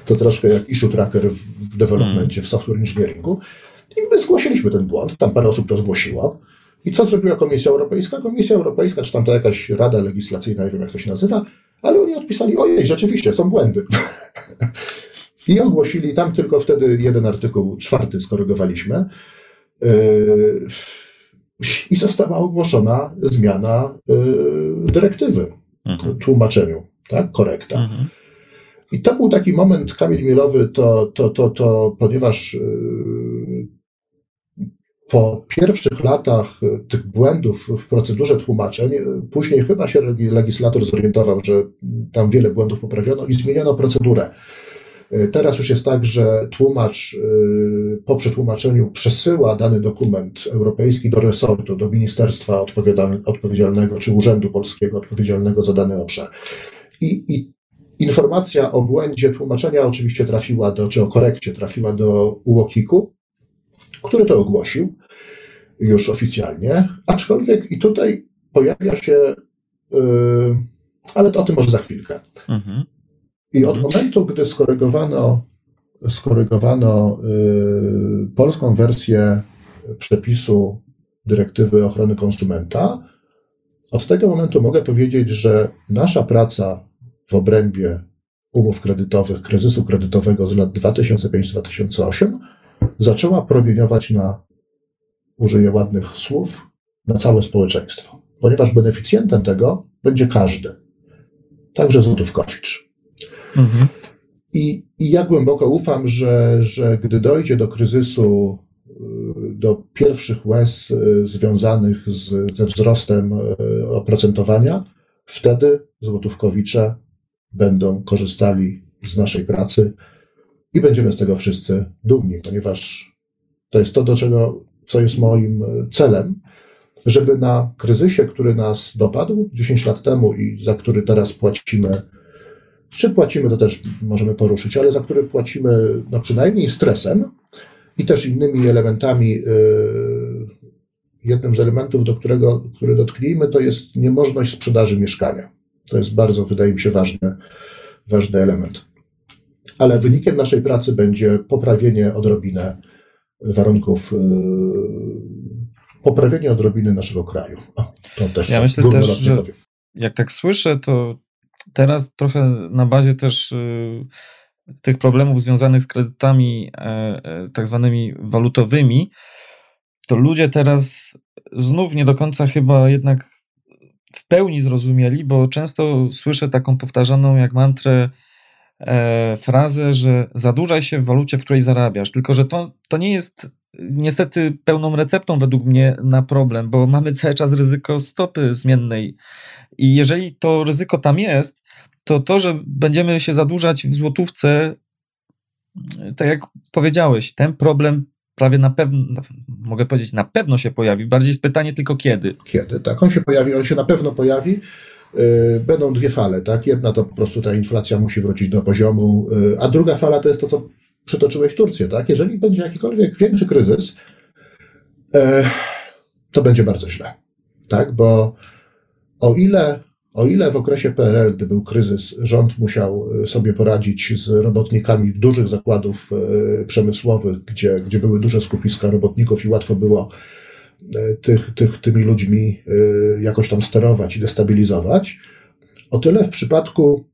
To troszkę jak issue tracker w developmentie, w software engineeringu. I my zgłosiliśmy ten błąd, tam parę osób to zgłosiło. I co zrobiła Komisja Europejska? Komisja Europejska, czy tam to jakaś rada legislacyjna, nie wiem jak to się nazywa, ale oni odpisali, ojej, rzeczywiście, są błędy. I ogłosili, tam tylko wtedy jeden artykuł, czwarty skorygowaliśmy. Yy, i została ogłoszona zmiana y, dyrektywy mhm. tłumaczeniu, tak? Korekta. Mhm. I to był taki moment, Kamil Milowy, to, to, to, to ponieważ y, po pierwszych latach tych błędów w procedurze tłumaczeń, później chyba się legislator zorientował, że tam wiele błędów poprawiono i zmieniono procedurę. E, teraz już jest tak, że tłumacz e, po przetłumaczeniu przesyła dany dokument europejski do resortu, do ministerstwa odpowiedzialnego, czy urzędu polskiego odpowiedzialnego za dany obszar. I, i informacja o błędzie tłumaczenia oczywiście trafiła do, czy o korekcie trafiła do UOKiK-u, który to ogłosił już oficjalnie, aczkolwiek i tutaj pojawia się, yy, ale to o tym może za chwilkę. Mhm. I od momentu, gdy skorygowano, skorygowano y, polską wersję przepisu dyrektywy ochrony konsumenta, od tego momentu mogę powiedzieć, że nasza praca w obrębie umów kredytowych, kryzysu kredytowego z lat 2005-2008 zaczęła promieniować na, użyję ładnych słów, na całe społeczeństwo. Ponieważ beneficjentem tego będzie każdy, także złotówkowicz. Mhm. I, I ja głęboko ufam, że, że gdy dojdzie do kryzysu, y, do pierwszych łez y, związanych z, ze wzrostem y, oprocentowania, wtedy złotówkowicze będą korzystali z naszej pracy i będziemy z tego wszyscy dumni, ponieważ to jest to, do czego, co jest moim celem, żeby na kryzysie, który nas dopadł 10 lat temu i za który teraz płacimy czy płacimy, to też możemy poruszyć, ale za które płacimy no przynajmniej stresem i też innymi elementami. Y, jednym z elementów, do którego, który dotknijmy, to jest niemożność sprzedaży mieszkania. To jest bardzo, wydaje mi się, ważny, ważny element. Ale wynikiem naszej pracy będzie poprawienie odrobinę warunków, y, poprawienie odrobiny naszego kraju. O, to też ja myślę też, że jak tak słyszę, to teraz trochę na bazie też y, tych problemów związanych z kredytami e, e, tak zwanymi walutowymi, to ludzie teraz znów nie do końca chyba jednak w pełni zrozumieli, bo często słyszę taką powtarzaną jak mantrę e, frazę, że zadłużaj się w walucie, w której zarabiasz. Tylko, że to, to nie jest niestety pełną receptą według mnie na problem, bo mamy cały czas ryzyko stopy zmiennej. I jeżeli to ryzyko tam jest, to to, że będziemy się zadłużać w złotówce, tak jak powiedziałeś, ten problem prawie na pewno, mogę powiedzieć, na pewno się pojawi. Bardziej jest pytanie tylko kiedy. Kiedy, tak. On się pojawi, on się na pewno pojawi. Y, będą dwie fale, tak? Jedna to po prostu ta inflacja musi wrócić do poziomu, y, a druga fala to jest to, co przytoczyłeś Turcję, tak? Jeżeli będzie jakikolwiek większy kryzys, e, to będzie bardzo źle, tak? Bo o ile, o ile w okresie PRL, gdy był kryzys, rząd musiał sobie poradzić z robotnikami dużych zakładów przemysłowych, gdzie, gdzie były duże skupiska robotników i łatwo było tych, tych, tymi ludźmi jakoś tam sterować i destabilizować, o tyle w przypadku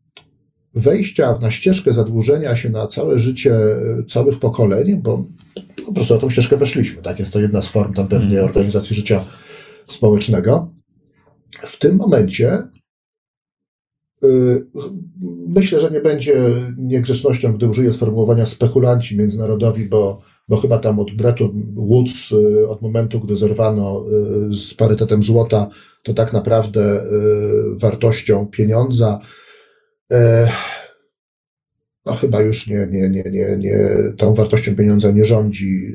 wejścia na ścieżkę zadłużenia się na całe życie całych pokoleń, bo po prostu na tą ścieżkę weszliśmy, tak? Jest to jedna z form tam pewnej mhm. organizacji życia społecznego. W tym momencie yy, myślę, że nie będzie niegrzecznością, gdy użyję sformułowania spekulanci międzynarodowi, bo, bo chyba tam od Bretton Woods, yy, od momentu, gdy zerwano yy, z parytetem złota, to tak naprawdę wartością pieniądza no chyba już nie, nie, nie, nie, nie, tą wartością pieniądza nie rządzi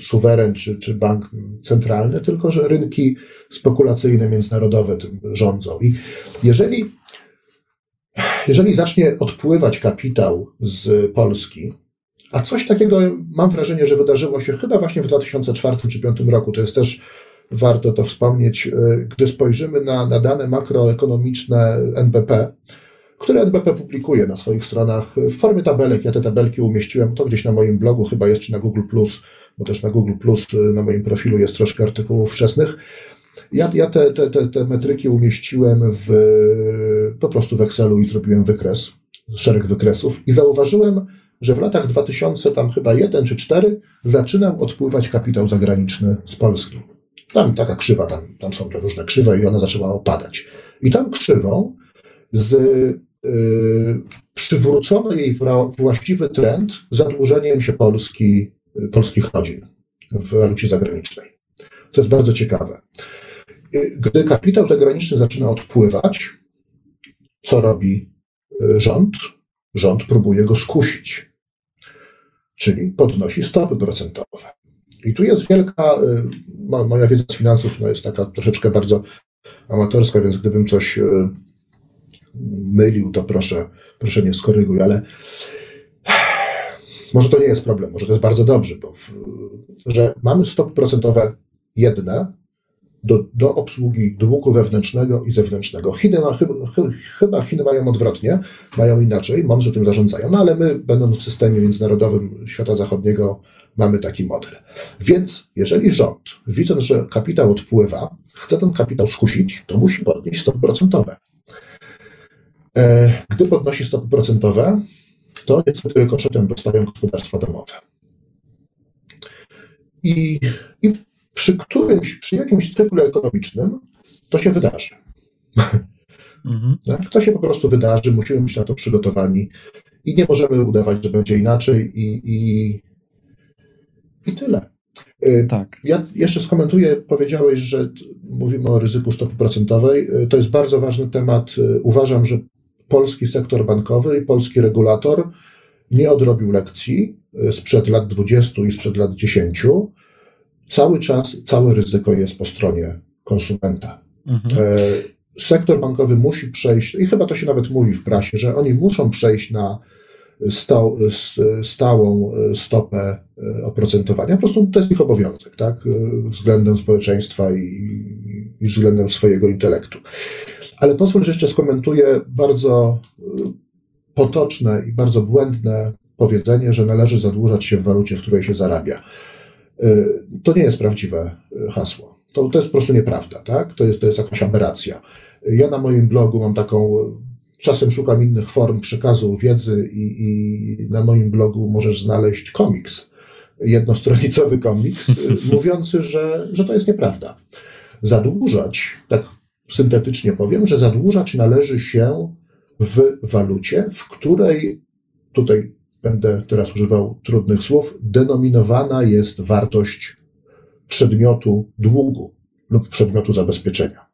suweren czy, czy bank centralny, tylko że rynki spekulacyjne, międzynarodowe tym rządzą. I jeżeli, jeżeli zacznie odpływać kapitał z Polski, a coś takiego mam wrażenie, że wydarzyło się chyba właśnie w 2004 czy 2005 roku, to jest też warto to wspomnieć, e, gdy spojrzymy na, na dane makroekonomiczne NBP, które NBP publikuje na swoich stronach w formie tabelek. Ja te tabelki umieściłem, to gdzieś na moim blogu chyba jest, czy na Google+, bo też na Google+, y, na moim profilu jest troszkę artykułów wczesnych. Ja, ja te, te, te, te metryki umieściłem w, po prostu w Excelu i zrobiłem wykres, szereg wykresów i zauważyłem, że w latach 2000, tam chyba jeden czy cztery, zaczynał odpływać kapitał zagraniczny z Polski. Tam taka krzywa, tam, tam są te różne krzywe i ona zaczęła opadać. I tą krzywą z Y, przywrócono jej właściwy trend zadłużeniem się Polski, y, polskich rodzin w walucie zagranicznej. To jest bardzo ciekawe. Y, gdy kapitał zagraniczny zaczyna odpływać, co robi rząd? Rząd próbuje go skusić, czyli podnosi stopy procentowe. I tu jest wielka, moja wiedza z finansów no jest taka troszeczkę bardzo amatorska, więc gdybym coś mylił, to proszę, proszę mnie skoryguj, ale może to nie jest problem, może to jest bardzo dobrze, bo w, że mamy stopy procentowe jedne do, do obsługi długu wewnętrznego i zewnętrznego. Chiny ma, chyba, chyba Chiny mają odwrotnie, mają inaczej, mądrze tym zarządzają, no ale my, będąc w systemie międzynarodowym świata zachodniego, mamy taki model. Więc jeżeli rząd, widząc, że kapitał odpływa, chce ten kapitał skusić, to musi podnieść stopy procentowe. E, gdy podnosi stopy procentowe, to niestety koszetem dostają gospodarstwa domowe. I, I przy którymś, przy jakimś cyklu ekonomicznym to się wydarzy. Mhm. Tak? To się po prostu wydarzy, musimy być na to przygotowani i nie możemy udawać, że będzie inaczej i, i, i tyle. E, tak. Ja jeszcze skomentuję, powiedziałeś, że mówimy o ryzyku stopy procentowej. E, to jest bardzo ważny temat. Uważam, że polski sektor bankowy i polski regulator nie odrobił lekcji y, sprzed lat 20 i sprzed lat 10. Cały czas, całe ryzyko jest po stronie konsumenta. Mhm. E, sektor bankowy musi przejść, i chyba to się nawet mówi w prasie, że oni muszą przejść na stał, stałą e, stopę e, oprocentowania. Po prostu to jest ich obowiązek, tak? Względem społeczeństwa i, i względem swojego intelektu. Ale pozwól, że jeszcze skomentuję bardzo potoczne i bardzo błędne powiedzenie, że należy zadłużać się w walucie, w której się zarabia. Y, to nie jest prawdziwe y, hasło. To, to jest po prostu nieprawda, tak? To jest, to jest jakaś aberracja. Ja na moim blogu mam taką, czasem szukam innych form przekazu wiedzy i, i na moim blogu możesz znaleźć komiks, jednostronicowy komiks, mówiący, że, że to jest nieprawda. Zadłużać, tak syntetycznie powiem, że zadłużać należy się w walucie, w której tutaj będę teraz używał trudnych słów, denominowana jest wartość przedmiotu długu lub przedmiotu zabezpieczenia.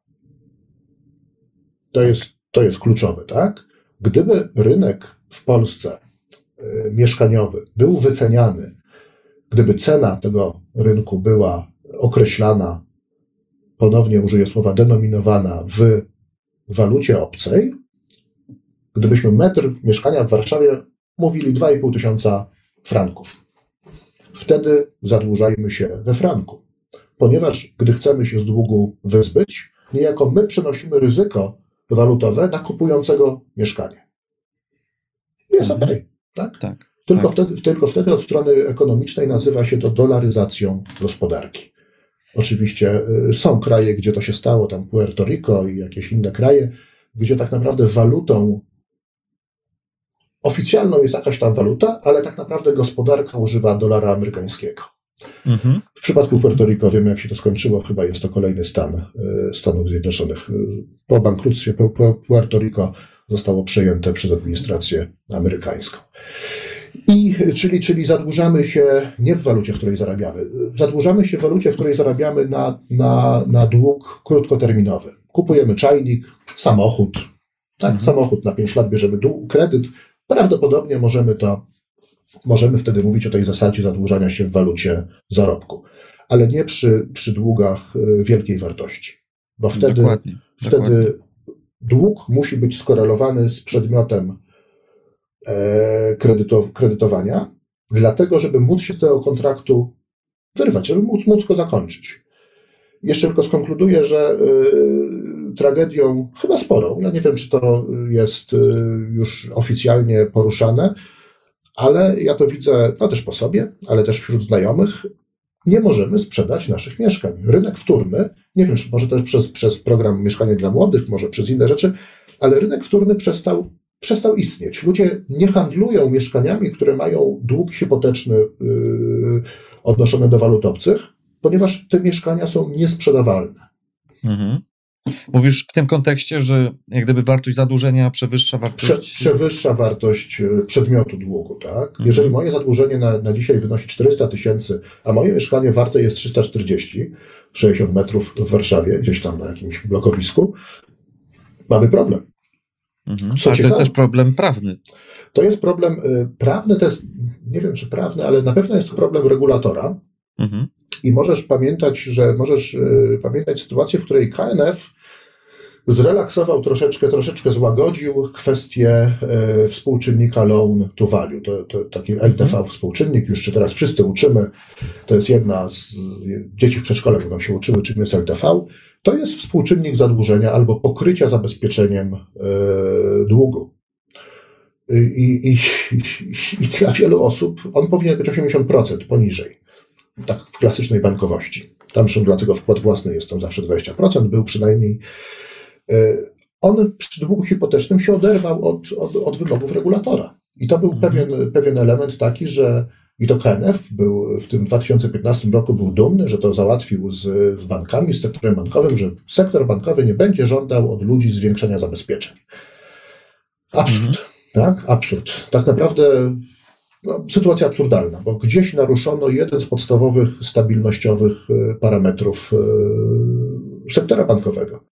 To jest, to jest kluczowe, tak? Gdyby rynek w Polsce y, mieszkaniowy był wyceniany, gdyby cena tego rynku była określana, ponownie użyję słowa denominowana w walucie obcej, gdybyśmy metr mieszkania w Warszawie mówili 2,5 tysiąca franków. Wtedy zadłużajmy się we franku, ponieważ gdy chcemy się z długu wyzbyć, niejako my przenosimy ryzyko walutowe na kupującego mieszkanie. Jest mhm. ok, tak? tak tylko, tak. Wtedy, tylko wtedy od strony ekonomicznej nazywa się to dolaryzacją gospodarki. Oczywiście y, są kraje, gdzie to się stało, tam Puerto Rico i jakieś inne kraje, gdzie tak naprawdę walutą oficjalną jest jakaś tam waluta, ale tak naprawdę gospodarka używa dolara amerykańskiego. Mhm. W przypadku Puerto Rico wiemy, jak się to skończyło. Chyba jest to kolejny stan y, Stanów Zjednoczonych. Y, po bankructwie Puerto Rico zostało przejęte przez administrację amerykańską. I, czyli, czyli zadłużamy się nie w walucie, w której zarabiamy. Zadłużamy się w walucie, w której zarabiamy na, na, na dług krótkoterminowy. Kupujemy czajnik, samochód. Tak, mhm. samochód na 5 lat bierzemy dług, kredyt. Prawdopodobnie możemy to, możemy wtedy mówić o tej zasadzie zadłużania się w walucie zarobku. Ale nie przy, przy długach y, wielkiej wartości. Bo wtedy, dokładnie, wtedy dokładnie. dług musi być skorelowany z przedmiotem E, kredytowania, dlatego, żeby móc się z tego kontraktu wyrwać, żeby móc, móc go zakończyć. Jeszcze tylko skonkluduję, że y, tragedią, chyba sporą, ja nie wiem, czy to jest y, już oficjalnie poruszane, ale ja to widzę, no też po sobie, ale też wśród znajomych, nie możemy sprzedać naszych mieszkań. Rynek wtórny, nie wiem, może też przez, przez program Mieszkanie dla Młodych, może przez inne rzeczy, ale rynek wtórny przestał przestał istnieć. Ludzie nie handlują mieszkaniami, które mają dług hipoteczny yy, odnoszony do walut obcych, ponieważ te mieszkania są niesprzedawalne. Mhm. Mówisz w tym kontekście, że jak gdyby wartość zadłużenia przewyższa wartość. Prze, przewyższa wartość yy, przedmiotu długu, tak? Mhm. Jeżeli moje zadłużenie na, na dzisiaj wynosi 400 tysięcy, a moje mieszkanie warte jest 340, 60 metrów w Warszawie, gdzieś tam na jakimś blokowisku, mamy problem. Mhm. Ale ciekawe, to jest też problem prawny. To jest problem y, prawny, to jest, nie wiem czy prawny, ale na pewno jest to problem regulatora. Mhm. I możesz pamiętać, że możesz y, pamiętać sytuację, w której KNF zrelaksował troszeczkę, troszeczkę złagodził kwestię y, współczynnika loan to value. To, to taki LTV mhm. współczynnik, już czy teraz wszyscy uczymy, to jest jedna z dzieci w przedszkole będą się uczyły, czym jest LTV. To jest współczynnik zadłużenia albo pokrycia zabezpieczeniem e, długu. I, i, I dla wielu osób on powinien być 80% poniżej. Tak w klasycznej bankowości. Tam zresztą dlatego wkład własny jest tam zawsze 20%, był przynajmniej. E, on przy długu hipotecznym się oderwał od, od, od wymogów regulatora. I to był mhm. pewien, pewien element taki, że i to KNF był w tym 2015 roku był dumny, że to załatwił z, z bankami, z sektorem bankowym, że sektor bankowy nie będzie żądał od ludzi zwiększenia zabezpieczeń. Absurd, mhm. tak? Absurd. Tak naprawdę no, sytuacja absurdalna, bo gdzieś naruszono jeden z podstawowych stabilnościowych e, parametrów e, sektora bankowego.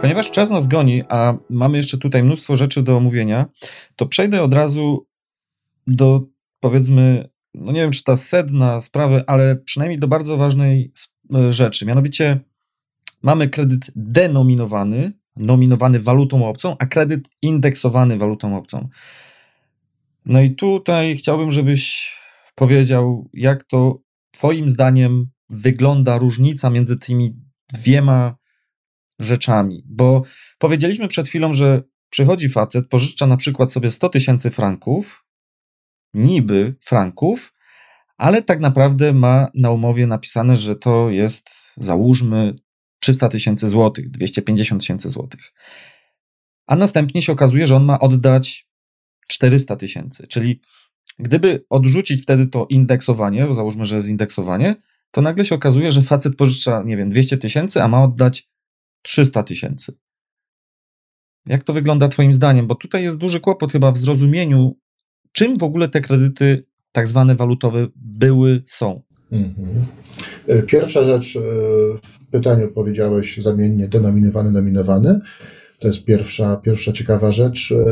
Ponieważ czas nas goni, a mamy jeszcze tutaj mnóstwo rzeczy do omówienia, to przejdę od razu do powiedzmy, no nie wiem czy ta sedna sprawy, ale przynajmniej do bardzo ważnej e, rzeczy. Mianowicie mamy kredyt denominowany, nominowany walutą obcą, a kredyt indeksowany walutą obcą. No i tutaj chciałbym, żebyś powiedział, jak to Twoim zdaniem wygląda różnica między tymi dwiema rzeczami, bo powiedzieliśmy przed chwilą, że przychodzi facet, pożycza na przykład sobie 100 tysięcy franków, niby franków, ale tak naprawdę ma na umowie napisane, że to jest, załóżmy, 300 tysięcy złotych, 250 tysięcy złotych. A następnie się okazuje, że on ma oddać 400 tysięcy. Czyli gdyby odrzucić wtedy to indeksowanie, bo załóżmy, że jest indeksowanie, to nagle się okazuje, że facet pożycza, nie wiem, 200 tysięcy, a ma oddać 300 tysięcy. Jak to wygląda Twoim zdaniem? Bo tutaj jest duży kłopot chyba w zrozumieniu, czym w ogóle te kredyty, tak zwane walutowe, były, są. Mhm. E, pierwsza rzecz, e, w pytaniu powiedziałeś zamiennie denominowany, nominowany. To jest pierwsza, pierwsza ciekawa rzecz. E,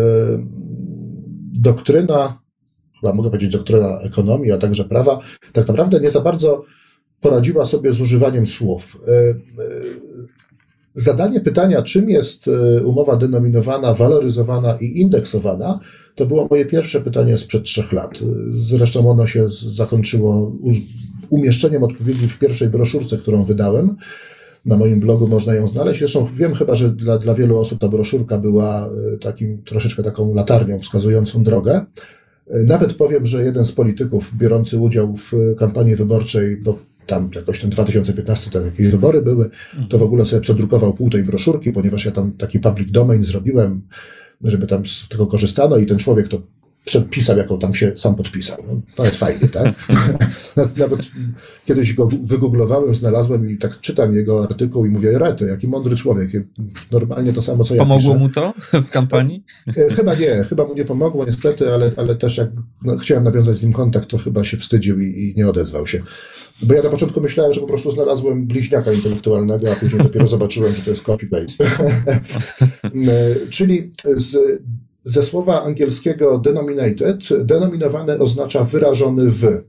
doktryna, chyba mogę powiedzieć doktryna ekonomii, a także prawa, tak naprawdę nie za bardzo poradziła sobie z używaniem słów. Zadanie pytania, czym jest umowa denominowana, waloryzowana i indeksowana, to było moje pierwsze pytanie sprzed trzech lat. Zresztą ono się zakończyło umieszczeniem odpowiedzi w pierwszej broszurce, którą wydałem. Na moim blogu można ją znaleźć. Zresztą wiem chyba, że dla, dla wielu osób ta broszurka była e, takim troszeczkę taką latarnią wskazującą drogę. E, nawet powiem, że jeden z polityków biorący udział w kampanii wyborczej, bo tam jakoś ten 2015 tam jakieś wybory były, to w ogóle sobie przedrukował pół tej broszurki, ponieważ ja tam taki public domain zrobiłem, żeby tam z tego korzystano i ten człowiek to przepisał, jaką tam się sam podpisał. No, nawet fajnie, tak? Nawet kiedyś go wygooglowałem, znalazłem i tak czytam jego artykuł i mówię, rety, jaki mądry człowiek. Normalnie to samo, co ja Pomogło piszę. mu to w kampanii? E, chyba nie, chyba mu nie pomogło niestety, ale, ale też jak no, chciałem nawiązać z nim kontakt, to chyba się wstydził i, i nie odezwał się. Bo ja na początku myślałem, że po prostu znalazłem bliźniaka intelektualnego, a później dopiero zobaczyłem, że to jest copy-paste. E, czyli z ze słowa angielskiego denominated, denominowany oznacza wyrażony w.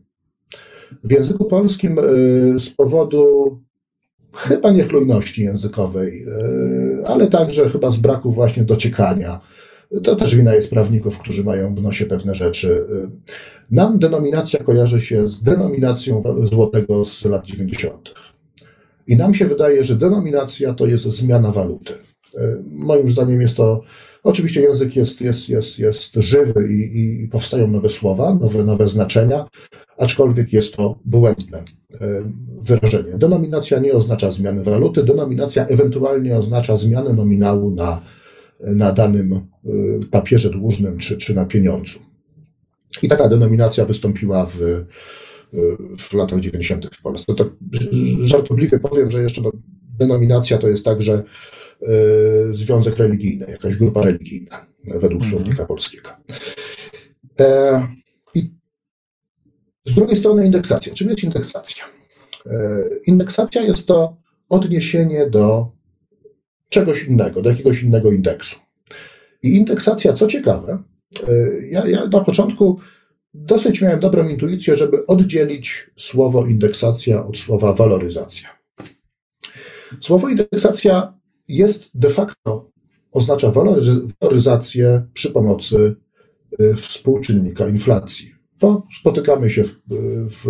W języku polskim y, z powodu chyba niechlujności językowej, y, ale także chyba z braku właśnie dociekania. To też wina jest prawników, którzy mają w nosie pewne rzeczy. Y, nam denominacja kojarzy się z denominacją złotego z lat 90. I nam się wydaje, że denominacja to jest zmiana waluty. Moim zdaniem jest to Oczywiście język jest, jest, jest, jest żywy i, i powstają nowe słowa, nowe, nowe znaczenia, aczkolwiek jest to błędne e, wyrażenie. Denominacja nie oznacza zmiany waluty, denominacja ewentualnie oznacza zmianę nominału na, na danym e, papierze dłużnym czy, czy na pieniądzu. I taka denominacja wystąpiła w, e, w latach 90. w Polsce. To żartobliwie powiem, że jeszcze no, denominacja to jest tak, że związek religijny, jakaś grupa religijna, według mhm. słownika polskiego. E, I z drugiej strony indeksacja. Czym jest indeksacja? E, indeksacja jest to odniesienie do czegoś innego, do jakiegoś innego indeksu. I indeksacja, co ciekawe, ja, ja na początku dosyć miałem dobrą intuicję, żeby oddzielić słowo indeksacja od słowa waloryzacja. Słowo indeksacja jest de facto, oznacza waloryzację przy pomocy y, współczynnika inflacji. To spotykamy się w, w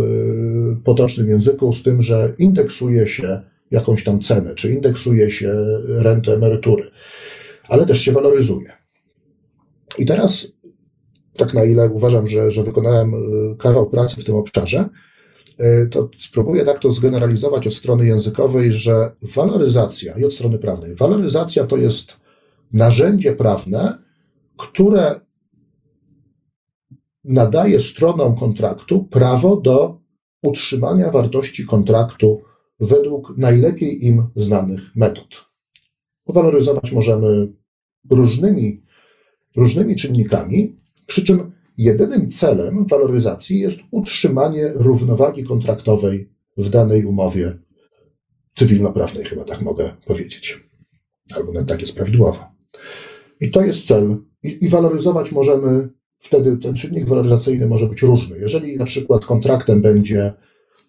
potocznym języku z tym, że indeksuje się jakąś tam cenę, czy indeksuje się rentę emerytury, ale też się waloryzuje. I teraz, tak na ile uważam, że, że wykonałem y, kawał pracy w tym obszarze, to spróbuję tak to zgeneralizować od strony językowej, że waloryzacja i od strony prawnej. Waloryzacja to jest narzędzie prawne, które nadaje stronom kontraktu prawo do utrzymania wartości kontraktu według najlepiej im znanych metod. Waloryzować możemy różnymi, różnymi czynnikami, przy czym Jedynym celem waloryzacji jest utrzymanie równowagi kontraktowej w danej umowie cywilnoprawnej, chyba tak mogę powiedzieć. Albo tak jest prawidłowo. I to jest cel. I, I, waloryzować możemy, wtedy ten czynnik waloryzacyjny może być różny. Jeżeli na przykład kontraktem będzie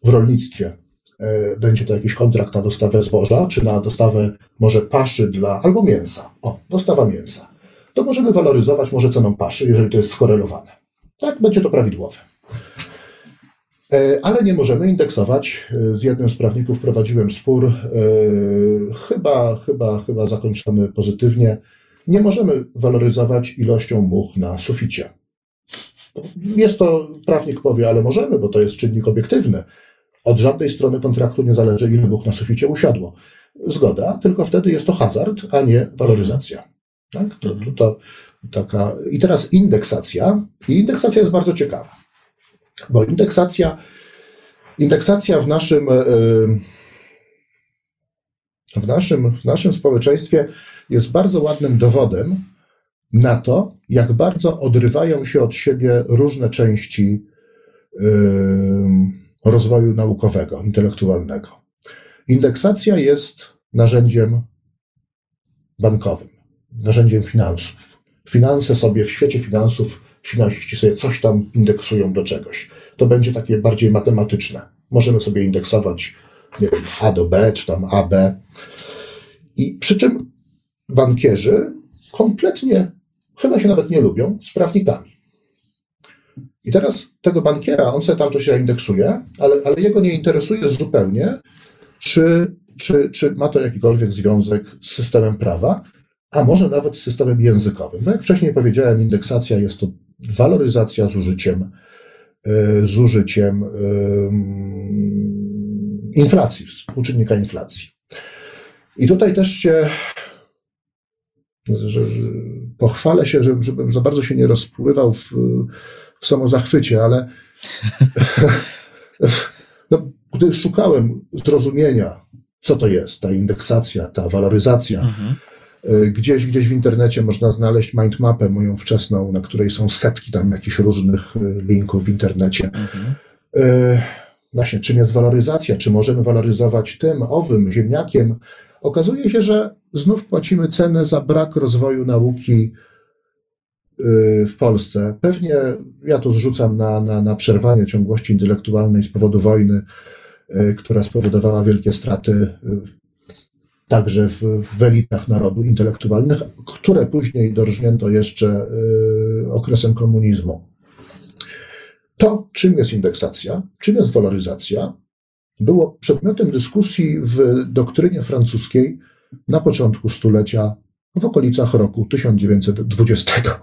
w rolnictwie, e, będzie to jakiś kontrakt na dostawę zboża, czy na dostawę może paszy dla, albo mięsa. O, dostawa mięsa. To możemy waloryzować może ceną paszy, jeżeli to jest skorelowane. Tak, będzie to prawidłowe. E, ale nie możemy indeksować. E, z jednym z prawników prowadziłem spór, e, chyba, chyba, chyba zakończony pozytywnie. Nie możemy waloryzować ilością much na suficie. Jest to, prawnik powie, ale możemy, bo to jest czynnik obiektywny. Od żadnej strony kontraktu nie zależy, ile much na suficie usiadło. Zgoda, tylko wtedy jest to hazard, a nie waloryzacja. Tak? To, to, to, taka. I teraz indeksacja. I indeksacja jest bardzo ciekawa, bo indeksacja, indeksacja w naszym, e, w naszym, w naszym społeczeństwie jest bardzo ładnym dowodem na to, jak bardzo odrywają się od siebie różne części yy, rozwoju naukowego, intelektualnego. Indeksacja jest narzędziem bankowym, narzędziem finansów. Finanse sobie w świecie finansów, finansiści sobie coś tam indeksują do czegoś. To będzie takie bardziej matematyczne. Możemy sobie indeksować nie wiem, A do B, czy tam AB. I przy czym bankierzy kompletnie, chyba się nawet nie lubią, z prawnikami. I teraz tego bankiera, on sobie tam to się indeksuje, ale, ale jego nie interesuje zupełnie, czy, czy, czy ma to jakikolwiek związek z systemem prawa, a może nawet z systemem językowym. Bo jak wcześniej powiedziałem, indeksacja jest to waloryzacja z użyciem, y, z użyciem inflacji, współczynnika inflacji. I tutaj też się że, że pochwalę się, że, żebym za bardzo się nie rozpływał w, w samozachwycie, ale no, gdy szukałem zrozumienia, co to jest ta indeksacja, ta waloryzacja, mhm. Y, gdzieś, gdzieś w internecie można znaleźć mindmapę moją wczesną, na której są setki tam jakichś różnych y, linków w internecie. Mhm. Właśnie, czym jest waloryzacja, czy możemy waloryzować tym, owym, ziemniakiem. Okazuje się, że znów płacimy cenę za brak rozwoju nauki w Polsce. Pewnie ja to zrzucam na, na, na przerwanie ciągłości intelektualnej z powodu wojny, która spowodowała wielkie straty także w, w elitach narodu intelektualnych, które później dorżnięto jeszcze y, okresem komunizmu. To, czym jest indeksacja, czym jest waloryzacja, było przedmiotem dyskusji w doktrynie francuskiej na początku stulecia, w okolicach roku 1920.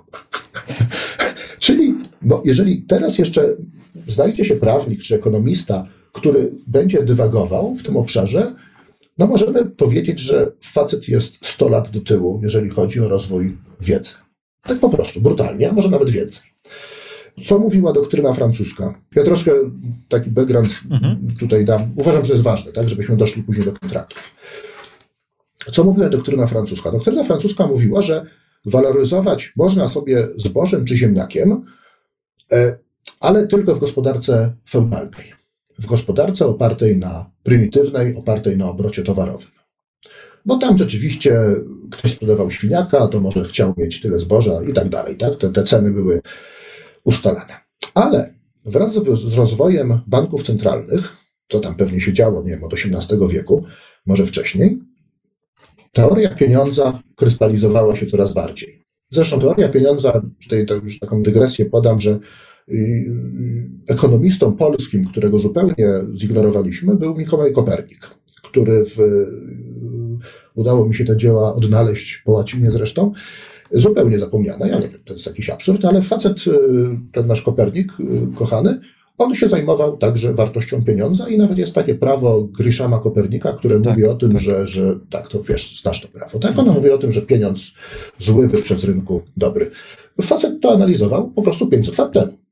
Czyli, no, jeżeli teraz jeszcze znajdzie się prawnik czy ekonomista, który będzie dywagował w tym obszarze, no możemy powiedzieć, że facet jest 100 lat do tyłu, jeżeli chodzi o rozwój wiedzy. Tak po prostu, brutalnie, a może nawet więcej. Co mówiła doktryna francuska? Ja troszkę taki background mhm. tutaj dam. Uważam, że jest ważne, tak, żebyśmy doszli później do kontraktów. Co mówiła doktryna francuska? Doktryna francuska mówiła, że waloryzować można sobie zbożem czy ziemniakiem, e, ale tylko w gospodarce feudalnej w gospodarce opartej na prymitywnej, opartej na obrocie towarowym. Bo tam rzeczywiście ktoś sprzedawał świniaka, to może chciał mieć tyle zboża i tak dalej. Tak? Te, te ceny były ustalane. Ale wraz z rozwojem banków centralnych, to tam pewnie się działo, nie wiem, od XVIII wieku, może wcześniej, teoria pieniądza krystalizowała się coraz bardziej. Zresztą teoria pieniądza, tutaj już taką dygresję podam, że ekonomistą polskim, którego zupełnie zignorowaliśmy, był Mikołaj Kopernik, który w, udało mi się te dzieła odnaleźć po łacinie zresztą, zupełnie zapomniane. Ja nie wiem, to jest jakiś absurd, ale facet, ten nasz Kopernik, kochany, on się zajmował także wartością pieniądza i nawet jest takie prawo Grishama Kopernika, które tak, mówi o tym, tak. Że, że tak, to wiesz, znasz to prawo. Tak, ono mówi o tym, że pieniądz zły wyprzez rynku dobry. Facet to analizował po prostu 500 lat temu.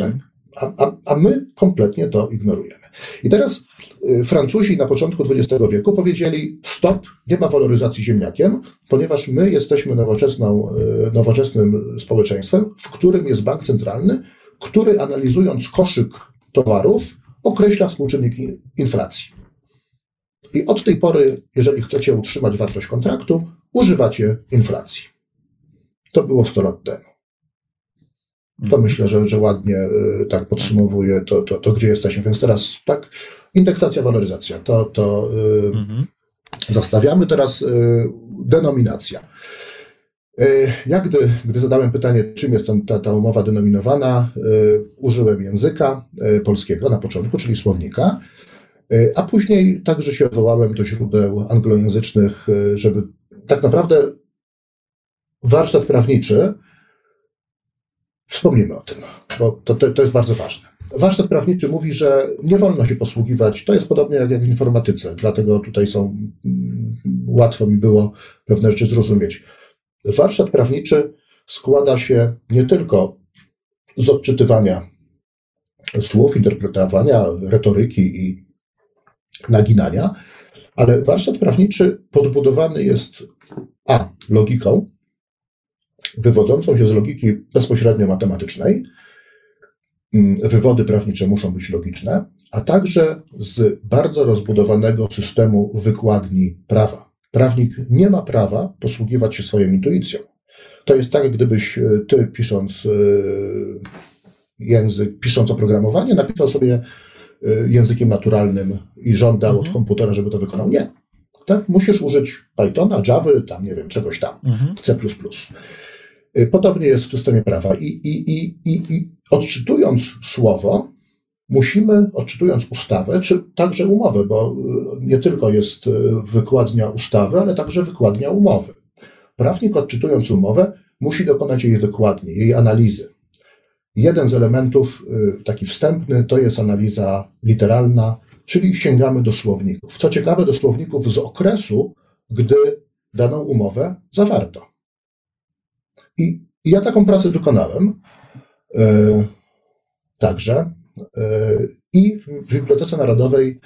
Tak? A, a, a my kompletnie to ignorujemy. I teraz y, Francuzi na początku XX wieku powiedzieli: stop, nie ma waloryzacji ziemniakiem, ponieważ my jesteśmy nowoczesną, y, nowoczesnym społeczeństwem, w którym jest bank centralny, który analizując koszyk towarów określa współczynniki inflacji. I od tej pory, jeżeli chcecie utrzymać wartość kontraktu, używacie inflacji. To było 100 lat temu. To myślę, że, że ładnie y, tak podsumowuje to, to, to, gdzie jesteśmy. Więc teraz tak, indeksacja, waloryzacja, to, to y, mhm. zostawiamy. Teraz y, denominacja. Ja gdy, gdy zadałem pytanie, czym jest ta, ta umowa denominowana, użyłem języka polskiego na początku, czyli słownika, a później także się odwołałem do źródeł anglojęzycznych, żeby tak naprawdę warsztat prawniczy Wspomnimy o tym, bo to, to, to jest bardzo ważne. Warsztat prawniczy mówi, że nie wolno się posługiwać, to jest podobnie jak, jak w informatyce, dlatego tutaj są, mm, łatwo mi było pewne rzeczy zrozumieć. Warsztat prawniczy składa się nie tylko z odczytywania słów, interpretowania, retoryki i naginania, Ale warsztat prawniczy podbudowany jest a logiką, wywodzącą się z logiki bezpośrednio matematycznej. Mm, wywody prawnicze muszą być logiczne, a także z bardzo rozbudowanego systemu wykładni prawa. Prawnik nie ma prawa posługiwać się swoją intuicją. To jest tak, gdybyś e, ty pisząc e, język, pisząc oprogramowanie, napisał sobie e, językiem naturalnym i żądał mhm. od komputera, żeby to wykonał. Nie. Tak? Musisz użyć Pythona, Java, tam nie wiem, czegoś tam, mhm. C. Podobnie jest w systemie prawa. I, i, i, i, i odczytując słowo, musimy, odczytując ustawę, czy także umowę, bo nie tylko jest wykładnia ustawy, ale także wykładnia umowy. Prawnik odczytując umowę musi dokonać jej wykładni, jej analizy. Jeden z elementów, y, taki wstępny, to jest analiza literalna, czyli sięgamy do słowników. Co ciekawe, do słowników z okresu, gdy daną umowę zawarto. I, i ja taką pracę wykonałem. Yy, także. Yy, I w Bibliotece Narodowej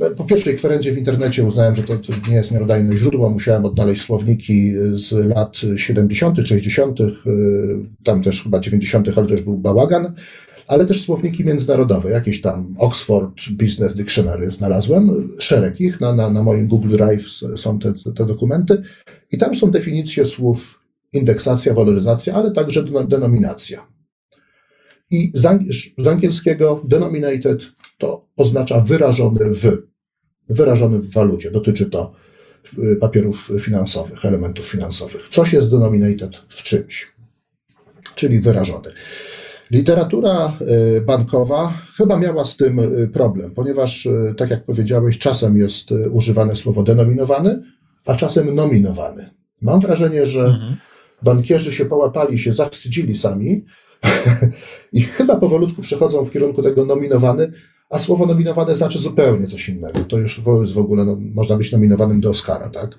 no, po pierwszej kwerendzie w internecie uznałem, że to, to, nie jest miarodajne źródło. Musiałem odnaleźć słowniki z lat 70., 60., y, tam też chyba 90., ale też był bałagan, ale też słowniki międzynarodowe, jakieś tam Oxford Business Dictionary znalazłem, szereg ich, na, na, na moim Google Drive są te, te dokumenty i tam są definicje słów indeksacja, waloryzacja, ale także denominacja. I z angielskiego denominated to oznacza wyrażony w wyrażony w walucie. Dotyczy to y, papierów finansowych, elementów finansowych. Coś jest denominated w czymś, czyli wyrażony. Literatura y, bankowa chyba miała z tym y, problem, ponieważ, tak jak powiedziałeś, czasem jest używane słowo denominowany, a czasem nominowany. Mam wrażenie, że mhm. Bankierzy się połapali, się zawstydzili sami i chyba powolutku przechodzą w kierunku tego nominowany, a słowo nominowane znaczy zupełnie coś innego. To już jest w ogóle, no, można być nominowanym do Oscara, tak?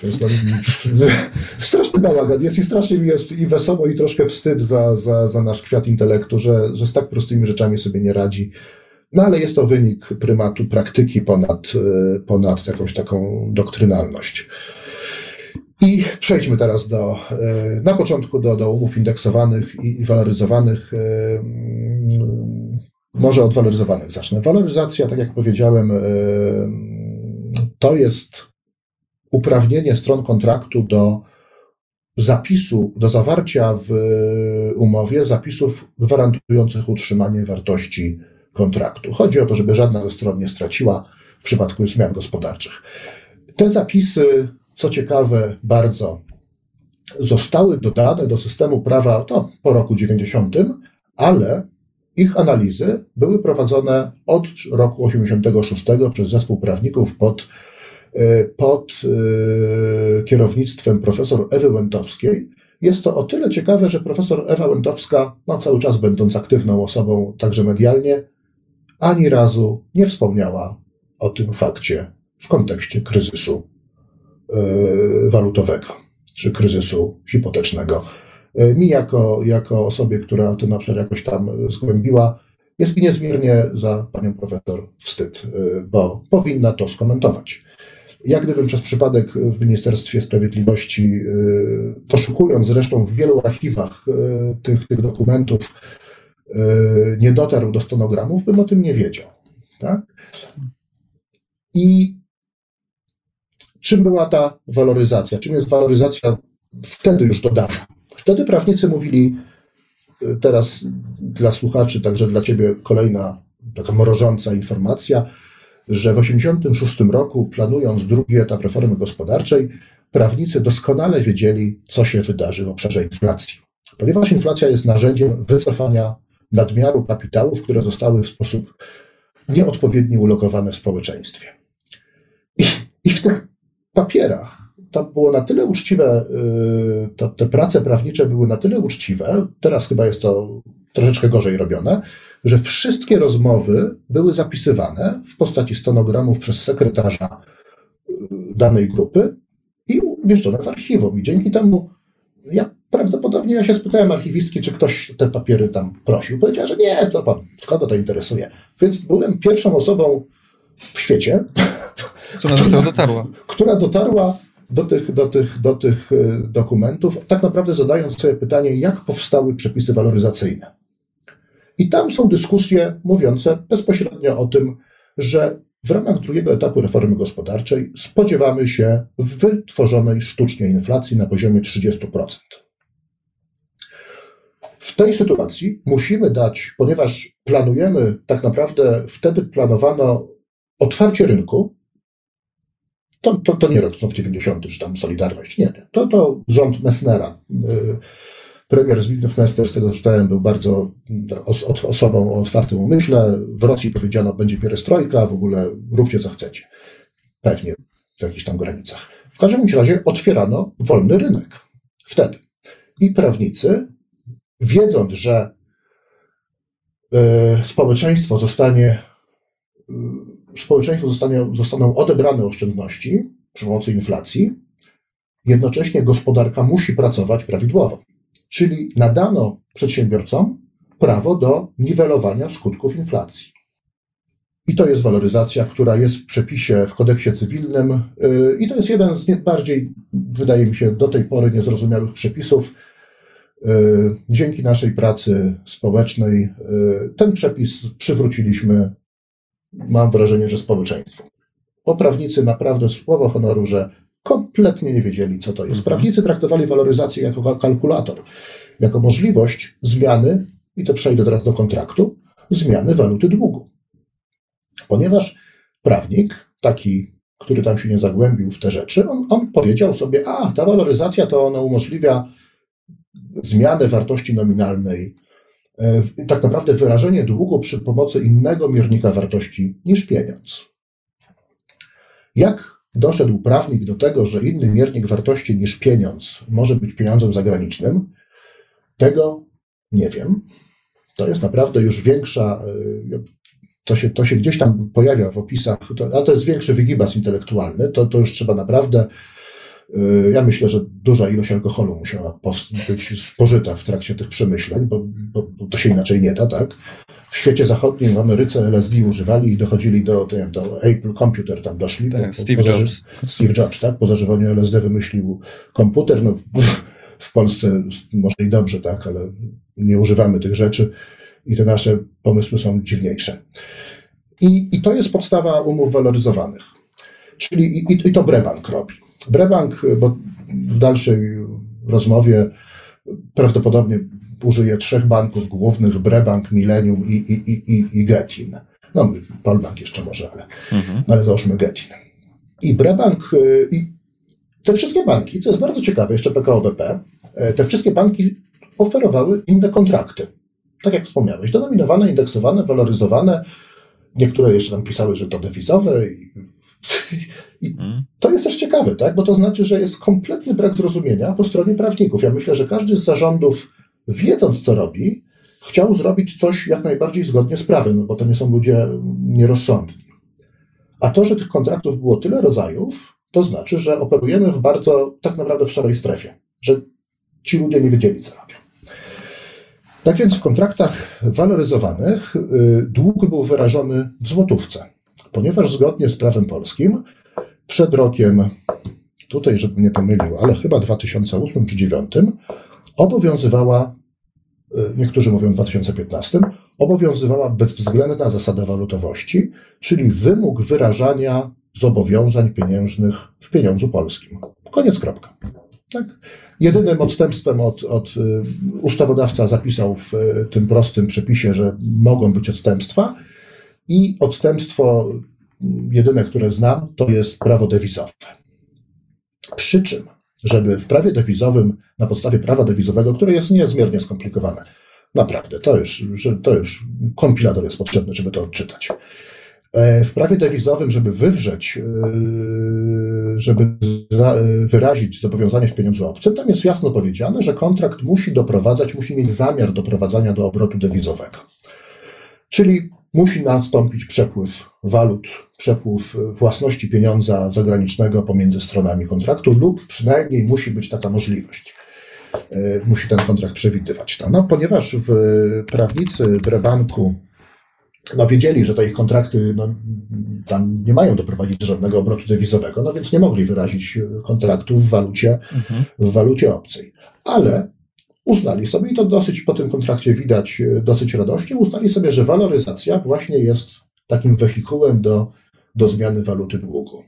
To jest no, straszny bałagan. Jest i strasznie mi jest i wesoło, i troszkę wstyd za, za, za nasz kwiat intelektu, że, że z tak prostymi rzeczami sobie nie radzi. No ale jest to wynik prymatu praktyki ponad, e, ponad jakąś taką doktrynalność. I przejdźmy teraz do, e, na początku do, do umów indeksowanych i, i waloryzowanych. E, może od waloryzowanych zacznę. Waloryzacja, tak jak powiedziałem, e, to jest uprawnienie stron kontraktu do zapisu, do zawarcia w umowie zapisów gwarantujących utrzymanie wartości kontraktu. Chodzi o to, żeby żadna ze stron nie straciła w przypadku zmian gospodarczych. Te zapisy, co ciekawe, bardzo zostały dodane do systemu prawa to po roku 90, ale ich analizy były prowadzone od roku 86 przez zespół prawników pod, e, pod e, kierownictwem profesor Ewy Łętowskiej. Jest to o tyle ciekawe, że profesor Ewa Łętowska, no cały czas będąc aktywną osobą także medialnie, ani razu nie wspomniała o tym fakcie w kontekście kryzysu walutowego czy kryzysu hipotecznego. E, mi jako, jako osobie, która ten obszar jakoś tam zgłębiła, jest mi niezmiernie za panią profesor wstyd, e, bo powinna to skomentować. Jak gdybym przez przypadek w Ministerstwie Sprawiedliwości, e, poszukując zresztą w wielu archiwach tych, tych dokumentów, nie dotarł do stenogramów, bym o tym nie wiedział. Tak? I czym była ta waloryzacja? Czym jest waloryzacja wtedy już dodana? Wtedy prawnicy mówili, y, teraz dla słuchaczy, także dla ciebie kolejna taka mrożąca informacja, że w 1986 roku, planując drugi etap reformy gospodarczej, prawnicy doskonale wiedzieli, co się wydarzy w obszarze inflacji. Ponieważ inflacja jest narzędziem wycofania nadmiaru kapitałów, które zostały w sposób nieodpowiedni ulokowane w społeczeństwie. I, i w tych papierach to było na tyle uczciwe, y, to, te prace prawnicze były na tyle uczciwe, teraz chyba jest to troszeczkę gorzej robione, że wszystkie rozmowy były zapisywane w postaci stenogramów przez sekretarza y, danej grupy i umieszczone w archiwum. I dzięki temu ja prawdopodobnie ja się spytałem archiwistki, czy ktoś te papiery tam prosił. Powiedziała, że nie, to pan, kogo to interesuje. Więc byłem pierwszą osobą w świecie, Która do tego dotarła. Która dotarła do tych, do, tych, do tych y, dokumentów, tak naprawdę zadając sobie pytanie, jak powstały przepisy waloryzacyjne. I tam są dyskusje mówiące bezpośrednio o tym, że w ramach drugiego etapu reformy gospodarczej spodziewamy się wytworzonej sztucznie inflacji na poziomie 30%. W tej sytuacji musimy dać, ponieważ planujemy, tak naprawdę wtedy planowano otwarcie rynku, to, to, to nie rok znów 90, czy tam Solidarność, nie, nie. To, to rząd Messnera. Y, premier Zbigniew Messner, z tego czytałem, był bardzo os, osobą o otwartym umyśle. W Rosji powiedziano, będzie pierestrojka, w ogóle róbcie co chcecie. Pewnie w jakichś tam granicach. W każdym razie otwierano wolny rynek. Wtedy. I prawnicy, wiedząc, że y, społeczeństwo zostanie y, społeczeństwu zostanie, zostaną odebrane oszczędności przy pomocy inflacji, jednocześnie gospodarka musi pracować prawidłowo. Czyli nadano przedsiębiorcom prawo do niwelowania skutków inflacji. I to jest waloryzacja, która jest w przepisie w kodeksie cywilnym, yy, i to jest jeden z bardziej, wydaje mi się, do tej pory niezrozumiałych przepisów. Yy, dzięki naszej pracy społecznej yy, ten przepis przywróciliśmy mam wrażenie, że społeczeństwu. Bo prawnicy naprawdę słowo honoru, że kompletnie nie wiedzieli, co to jest. Mhm. Prawnicy traktowali waloryzację jako kalkulator, jako możliwość zmiany, i to przejdę teraz do kontraktu, zmiany waluty długu. Ponieważ prawnik, taki, który tam się nie zagłębił w te rzeczy, on, on powiedział sobie, a ta waloryzacja to ona umożliwia zmianę wartości nominalnej tak naprawdę wyrażenie długu przy pomocy innego miernika wartości niż pieniądz. Jak doszedł prawnik do tego, że inny miernik wartości niż pieniądz może być pieniądzem zagranicznym, tego nie wiem. To jest naprawdę już większa, e, to się, to się gdzieś tam pojawia w opisach, to, a to jest większy wygibas intelektualny, to, to już trzeba naprawdę ja myślę, że duża ilość alkoholu musiała być spożyta w trakcie tych przemyśleń, bo, bo, to się inaczej nie da, tak? W świecie zachodnim, w Ameryce LSD używali i dochodzili do, do Apple Computer, tam doszli. Tak, po, Steve po, Jobs. Steve Jobs, tak? Po zażywaniu LSD wymyślił komputer. No, w Polsce może i dobrze, tak, ale nie używamy tych rzeczy i te nasze pomysły są dziwniejsze. I, i to jest podstawa umów waloryzowanych. Czyli i, i to Brebank robi. Brebank, bo w dalszej rozmowie prawdopodobnie użyje trzech banków głównych, Brebank, Millennium i, i, i, i Getin. No, Polbank jeszcze może, ale, mhm. ale załóżmy Getin. I Brebank, y, i te wszystkie banki, co jest bardzo ciekawe, jeszcze PKO BP, y, te wszystkie banki oferowały inne kontrakty. Tak jak wspomniałeś, denominowane, indeksowane, waloryzowane. Niektóre jeszcze tam pisały, że to dewizowe. I hmm. to jest też ciekawe, tak? bo to znaczy, że jest kompletny brak zrozumienia po stronie prawników. Ja myślę, że każdy z zarządów, wiedząc co robi, chciał zrobić coś jak najbardziej zgodnie z prawem, no bo to nie są ludzie nierozsądni. A to, że tych kontraktów było tyle rodzajów, to znaczy, że operujemy w bardzo, tak naprawdę w szarej strefie, że ci ludzie nie wiedzieli, co robią. Tak więc w kontraktach waloryzowanych y, dług był wyrażony w złotówce ponieważ zgodnie z prawem polskim przed rokiem, tutaj żebym nie pomylił, ale chyba 2008 czy 2009 obowiązywała, y, niektórzy mówią 2015, obowiązywała bezwzględna zasada walutowości, czyli wymóg wyrażania zobowiązań pieniężnych w pieniądzu polskim. Koniec, kropka. Tak? Jedynym odstępstwem od, od y, ustawodawca zapisał w y, tym prostym przepisie, że mogą być odstępstwa, i odstępstwo jedyne, które znam, to jest prawo dewizowe. Przy czym, żeby w prawie dewizowym, na podstawie prawa dewizowego, które jest niezmiernie skomplikowane, naprawdę, to już, to już kompilator jest potrzebny, żeby to odczytać. E, w prawie dewizowym, żeby wywrzeć, e, żeby wyrazić zobowiązanie w pieniądzu obcym, tam jest jasno powiedziane, że kontrakt musi doprowadzać, musi mieć zamiar doprowadzania do obrotu dewizowego. Czyli musi nastąpić przepływ walut, przepływ własności pieniądza zagranicznego pomiędzy stronami kontraktu, lub przynajmniej musi być taka możliwość. E, musi ten kontrakt przewidywać to. No, ponieważ w prawnicy Brebanku no wiedzieli, że te ich kontrakty no, tam nie mają doprowadzić do żadnego obrotu dewizowego, no więc nie mogli wyrazić kontraktu w walucie, mhm. w walucie obcej. Ale uznali sobie, i to dosyć po tym kontrakcie widać dosyć radośnie, uznali sobie, że waloryzacja właśnie jest takim wehikułem do, do zmiany waluty długu.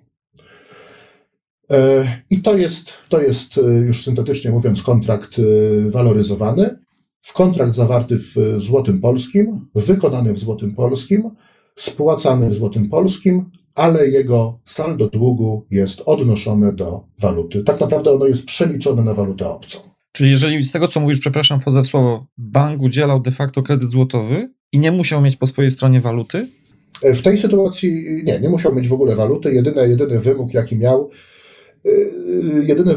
E, I to jest, to jest, e, już syntetycznie mówiąc, kontrakt e, waloryzowany. W kontrakt zawarty w złotym polskim, wykonany w złotym polskim, spłacany w złotym polskim, ale jego saldo długu jest odnoszone do waluty. Tak naprawdę ono jest przeliczone na walutę obcą. Czyli jeżeli z tego, co mówisz, przepraszam, wchodzę w słowo, bank udzielał de facto kredyt złotowy i nie musiał mieć po swojej stronie waluty? W tej sytuacji nie, nie musiał mieć w ogóle waluty. Jedyny, jedyny wymóg, jaki miał, yy, jedyny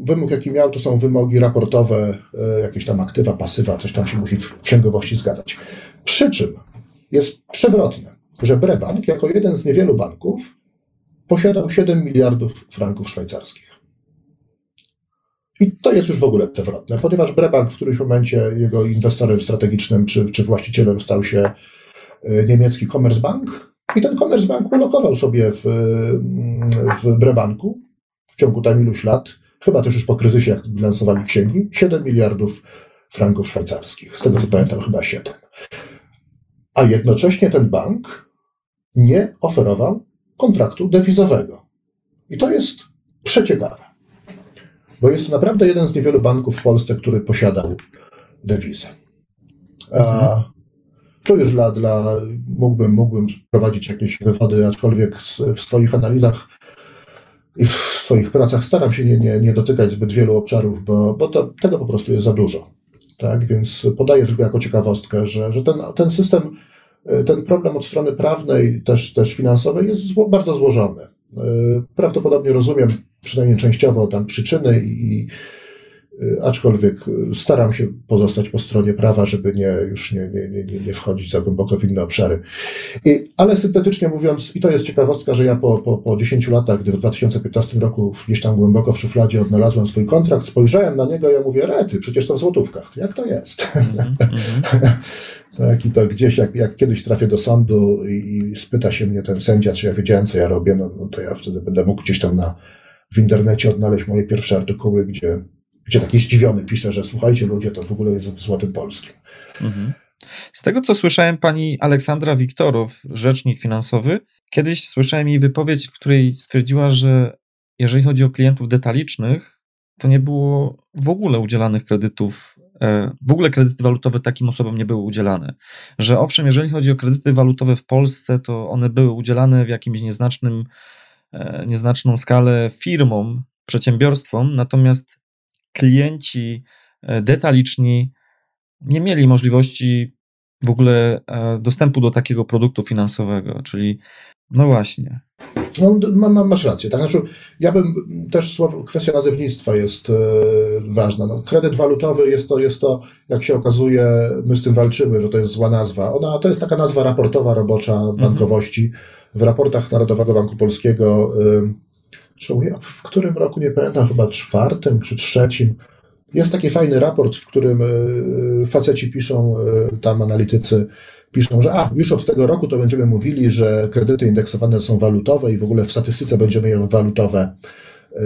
wymóg, jaki miał, to są wymogi raportowe, jakieś tam aktywa, pasywa, coś tam się musi w księgowości zgadzać. Przy czym jest przewrotne, że Brebank jako jeden z niewielu banków posiadał 7 miliardów franków szwajcarskich. I to jest już w ogóle przewrotne, ponieważ Brebank w którymś momencie jego inwestorem strategicznym czy, czy właścicielem stał się e, niemiecki Commerzbank i ten Commerzbank ulokował sobie w, w Brebanku w ciągu tam iluś lat, chyba też już po kryzysie, jak bilansowali księgi, 7 miliardów franków szwajcarskich. Z tego co pamiętam, chyba 7. A jednocześnie ten bank nie oferował kontraktu dewizowego. I to jest przeciekawe bo jest to naprawdę jeden z niewielu banków w Polsce, który posiadał dewizę. A tu już dla, dla mógłbym, mógłbym prowadzić jakieś wywody, aczkolwiek w swoich analizach i w swoich pracach staram się nie, nie, nie dotykać zbyt wielu obszarów, bo, bo to, tego po prostu jest za dużo. Tak? Więc podaję tylko jako ciekawostkę, że, że ten, ten system, ten problem od strony prawnej, też, też finansowej jest bardzo złożony. Prawdopodobnie rozumiem przynajmniej częściowo tam przyczyny i aczkolwiek staram się pozostać po stronie prawa, żeby nie, już nie, nie, nie, nie wchodzić za głęboko w inne obszary. I, ale syntetycznie mówiąc, i to jest ciekawostka, że ja po, po, po 10 latach, gdy w 2015 roku gdzieś tam głęboko w szufladzie odnalazłem swój kontrakt, spojrzałem na niego i ja mówię, rety, przecież to w złotówkach. Jak to jest? Mm -hmm. tak, i to gdzieś, jak, jak kiedyś trafię do sądu i, i spyta się mnie ten sędzia, czy ja wiedziałem, co ja robię, no, no to ja wtedy będę mógł gdzieś tam na w internecie odnaleźć moje pierwsze artykuły, gdzie, gdzie taki zdziwiony pisze, że słuchajcie ludzie, to w ogóle jest w Złotym Polskim. Mhm. Z tego, co słyszałem pani Aleksandra Wiktorow, rzecznik finansowy, kiedyś słyszałem jej wypowiedź, w której stwierdziła, że jeżeli chodzi o klientów detalicznych, to nie było w ogóle udzielanych kredytów, e, w ogóle kredyty walutowe takim osobom nie były udzielane. Że owszem, jeżeli chodzi o kredyty walutowe w Polsce, to one były udzielane w jakimś nieznacznym E, nieznaczną skalę firmom, przedsiębiorstwom, natomiast klienci e, detaliczni nie mieli możliwości w ogóle e, dostępu do takiego produktu finansowego, czyli no właśnie. No, masz rację. Tak, znaczy, ja bym też słowo, kwestia nazewnictwa jest e, ważna. No, kredyt walutowy jest to, jest to, jak się okazuje, my z tym walczymy, że to jest zła nazwa. Ona to jest taka nazwa raportowa robocza mhm. bankowości. W raportach Narodowego Banku Polskiego, e, w którym roku nie pamiętam, chyba czwartym czy trzecim, jest taki fajny raport, w którym e, faceci piszą, e, tam analitycy, piszą, że a, już od tego roku to będziemy mówili, że kredyty indeksowane są walutowe i w ogóle w statystyce będziemy je walutowe yy,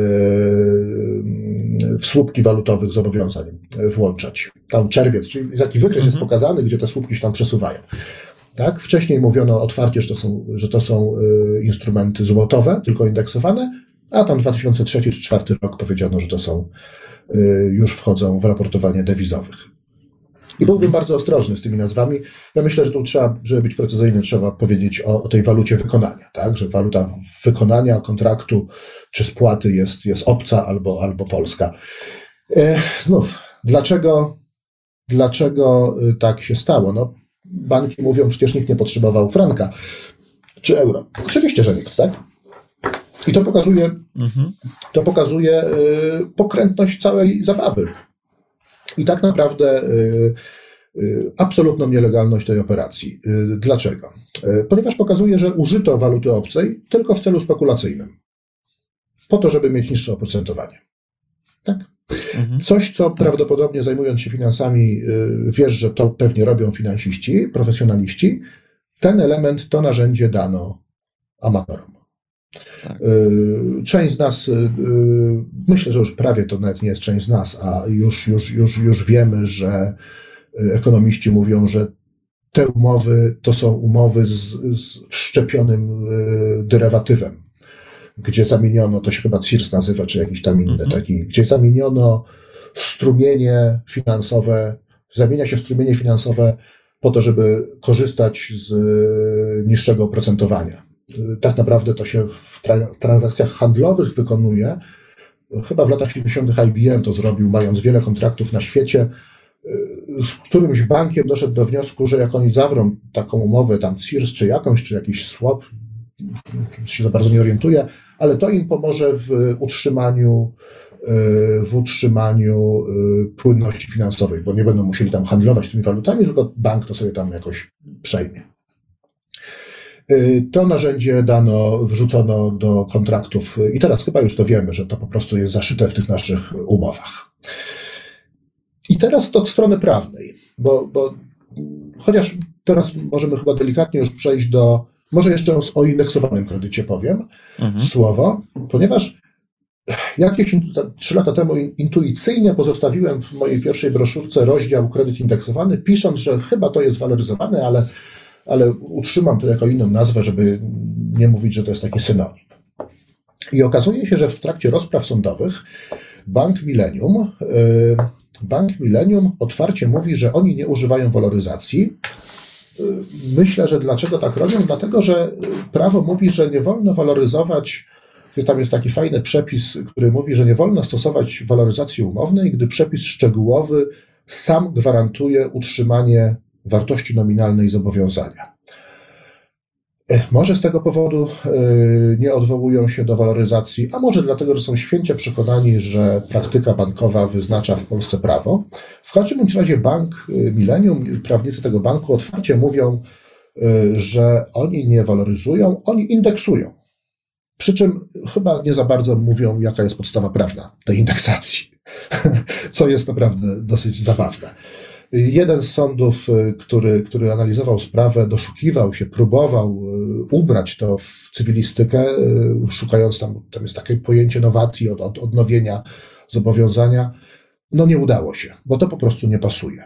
w słupki walutowych zobowiązań włączać. Tam czerwiec, czyli taki wykres jest mhm. pokazany, gdzie te słupki się tam przesuwają. Tak? Wcześniej mówiono otwarcie, że to są, że to są instrumenty złotowe, tylko indeksowane, a tam 2003 czy 2004 rok powiedziano, że to są, yy, już wchodzą w raportowanie dewizowych. I byłbym bardzo ostrożny z tymi nazwami. Ja myślę, że tu trzeba, żeby być precyzyjny, trzeba powiedzieć o, o tej walucie wykonania, tak? Że waluta wykonania kontraktu czy spłaty jest, jest obca albo, albo polska. E, znów, dlaczego, dlaczego y, tak się stało? No, banki mówią, przecież nikt nie potrzebował franka czy euro. Oczywiście, że nikt, tak? I to pokazuje, mhm. to pokazuje y, pokrętność całej zabawy. I tak naprawdę y, y, absolutną nielegalność tej operacji. Dlaczego? Ponieważ pokazuje, że użyto waluty obcej tylko w celu spekulacyjnym. Po to, żeby mieć niższe oprocentowanie. Tak? Mhm. Coś, co prawdopodobnie zajmując się finansami, wiesz, że to pewnie robią finansiści, profesjonaliści, ten element, to narzędzie dano amatorom. Tak. Y, część z nas, y, y, myślę, że już prawie to nawet nie jest część z nas, a już, już, już, już wiemy, że ekonomiści mówią, że te umowy to są umowy z, z wszczepionym derywatywem, gdzie zamieniono, to się chyba CIRS nazywa, czy jakiś tam inny mhm. taki, gdzie zamieniono strumienie finansowe, zamienia się strumienie finansowe po to, żeby korzystać z niższego oprocentowania tak naprawdę to się w transakcjach handlowych wykonuje. Chyba w latach 70. IBM to zrobił, mając wiele kontraktów na świecie. Z którymś bankiem doszedł do wniosku, że jak oni zawrą taką umowę, tam CIRS czy jakąś, czy jakiś swap, się za bardzo nie orientuje, ale to im pomoże w utrzymaniu, w utrzymaniu płynności finansowej, bo nie będą musieli tam handlować tymi walutami, tylko bank to sobie tam jakoś przejmie. Y, to narzędzie dano, wrzucono do kontraktów i teraz chyba już to wiemy, że to po prostu jest zaszyte w tych naszych umowach. I teraz to od strony prawnej, bo, bo chociaż teraz możemy chyba delikatnie już przejść do, może jeszcze o indeksowanym kredycie powiem mhm. słowo, ponieważ jakieś trzy lata temu intuicyjnie pozostawiłem w mojej pierwszej broszurce rozdział kredyt indeksowany, pisząc, że chyba to jest waloryzowane, ale ale utrzymam to jako inną nazwę, żeby nie mówić, że to jest taki synonim. I okazuje się, że w trakcie rozpraw sądowych Bank Millennium, y, Bank Millennium otwarcie mówi, że oni nie używają waloryzacji. Y, myślę, że dlaczego tak robią? Dlatego, że prawo mówi, że nie wolno waloryzować. Tam jest taki fajny przepis, który mówi, że nie wolno stosować waloryzacji umownej, gdy przepis szczegółowy sam gwarantuje utrzymanie wartości nominalnej zobowiązania. E, może z tego powodu e, nie odwołują się do waloryzacji, a może dlatego, że są święcie przekonani, że praktyka bankowa wyznacza w Polsce prawo. W każdym razie bank e, Millennium, prawnicy tego banku otwarcie mówią, że oni nie waloryzują, oni indeksują. Przy czym chyba nie za bardzo mówią, jaka jest podstawa prawna tej indeksacji, co jest naprawdę dosyć zabawne. Jeden z sądów, y, który, który analizował sprawę, doszukiwał się, próbował y, ubrać to w cywilistykę, y, szukając tam, tam jest takie pojęcie nowacji, od, od odnowienia zobowiązania. No nie udało się, bo to po prostu nie pasuje.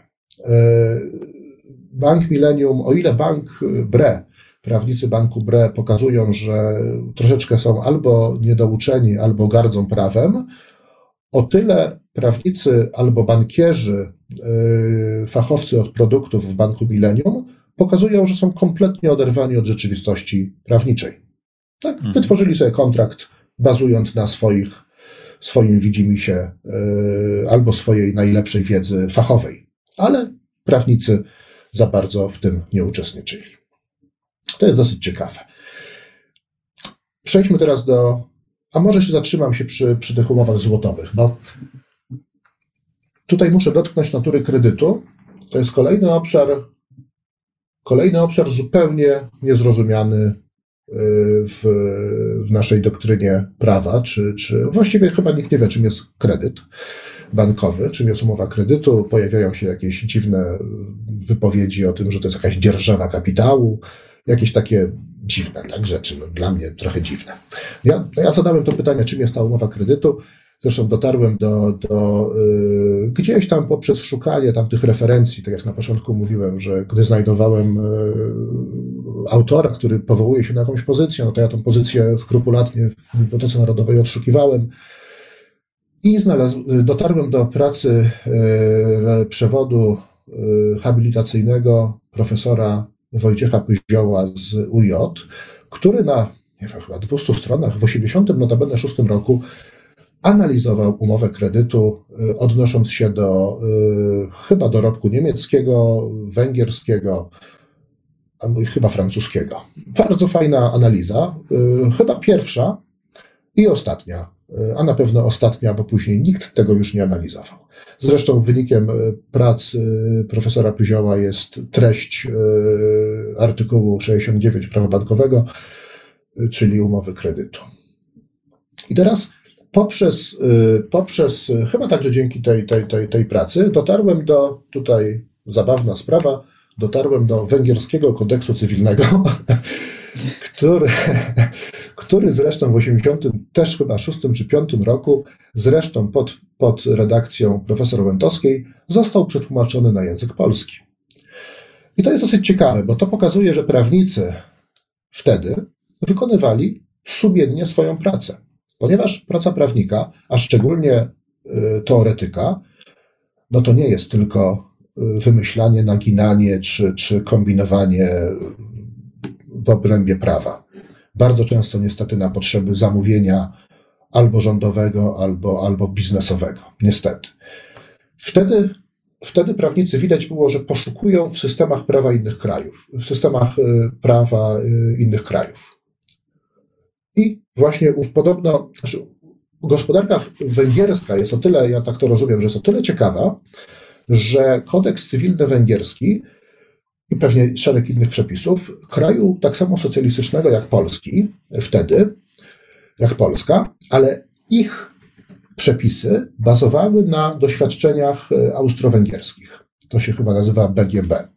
Bank Millennium, o ile bank BRE, prawnicy banku BRE pokazują, że troszeczkę są albo niedouczeni, albo gardzą prawem, o tyle prawnicy albo bankierzy, yy, fachowcy od produktów w Banku Millennium pokazują, że są kompletnie oderwani od rzeczywistości prawniczej. Tak, mhm. wytworzyli sobie kontrakt bazując na swoich, swoim widzimisię yy, albo swojej najlepszej wiedzy fachowej, ale prawnicy za bardzo w tym nie uczestniczyli. To jest dosyć ciekawe. Przejdźmy teraz do, a może się zatrzymam się przy, przy tych umowach złotowych, bo Tutaj muszę dotknąć natury kredytu. To jest kolejny obszar, kolejny obszar zupełnie niezrozumiany y, w, w naszej doktrynie prawa, czy, czy właściwie chyba nikt nie wie, czym jest kredyt bankowy, czym jest umowa kredytu. Pojawiają się jakieś dziwne wypowiedzi o tym, że to jest jakaś dzierżawa kapitału, jakieś takie dziwne tak rzeczy, no, dla mnie trochę dziwne. Ja, ja zadałem to pytanie, czym jest ta umowa kredytu. Zresztą dotarłem do, do y, gdzieś tam poprzez szukanie tam tych referencji, tak jak na początku mówiłem, że gdy znajdowałem y, autora, który powołuje się na jakąś pozycję, no to ja tą pozycję skrupulatnie w Bibliotece Narodowej odszukiwałem. I znalazł, dotarłem do pracy y, przewodu y, habilitacyjnego profesora Wojciecha Pyzioła z UJ, który na nie wiem, chyba 200 stronach w 80 notabene 6 roku analizował umowę kredytu, y, odnosząc się do y, chyba dorobku niemieckiego, węgierskiego, chyba francuskiego. Bardzo fajna analiza, y, chyba pierwsza i ostatnia, a na pewno ostatnia, bo później nikt tego już nie analizował. Zresztą wynikiem prac profesora Pyzioła jest treść artykułu 69 prawa bankowego, czyli umowy kredytu. I teraz poprzez, poprzez chyba także dzięki tej, tej, tej, tej pracy dotarłem do, tutaj zabawna sprawa, dotarłem do węgierskiego kodeksu cywilnego, który, który zresztą w 80 też chyba 6 czy 5 roku, zresztą pod, pod redakcją profesor Łętowskiej, został przetłumaczony na język polski. I to jest dosyć ciekawe, bo to pokazuje, że prawnicy wtedy wykonywali sumiennie swoją pracę. Ponieważ praca prawnika, a szczególnie y, teoretyka, no to nie jest tylko y, wymyślanie, naginanie czy, czy kombinowanie w obrębie prawa. Bardzo często niestety na potrzeby zamówienia albo rządowego, albo, albo biznesowego. Niestety. Wtedy, wtedy prawnicy widać było, że poszukują w systemach prawa innych krajów, w systemach y, prawa innych krajów. I właśnie podobno, znaczy gospodarka węgierska jest o tyle, ja tak to rozumiem, że jest o tyle ciekawa, że kodeks cywilny węgierski i pewnie szereg innych przepisów kraju tak samo socjalistycznego jak Polski wtedy, jak Polska, ale ich przepisy bazowały na doświadczeniach e, austro-węgierskich. To się chyba nazywa BGB.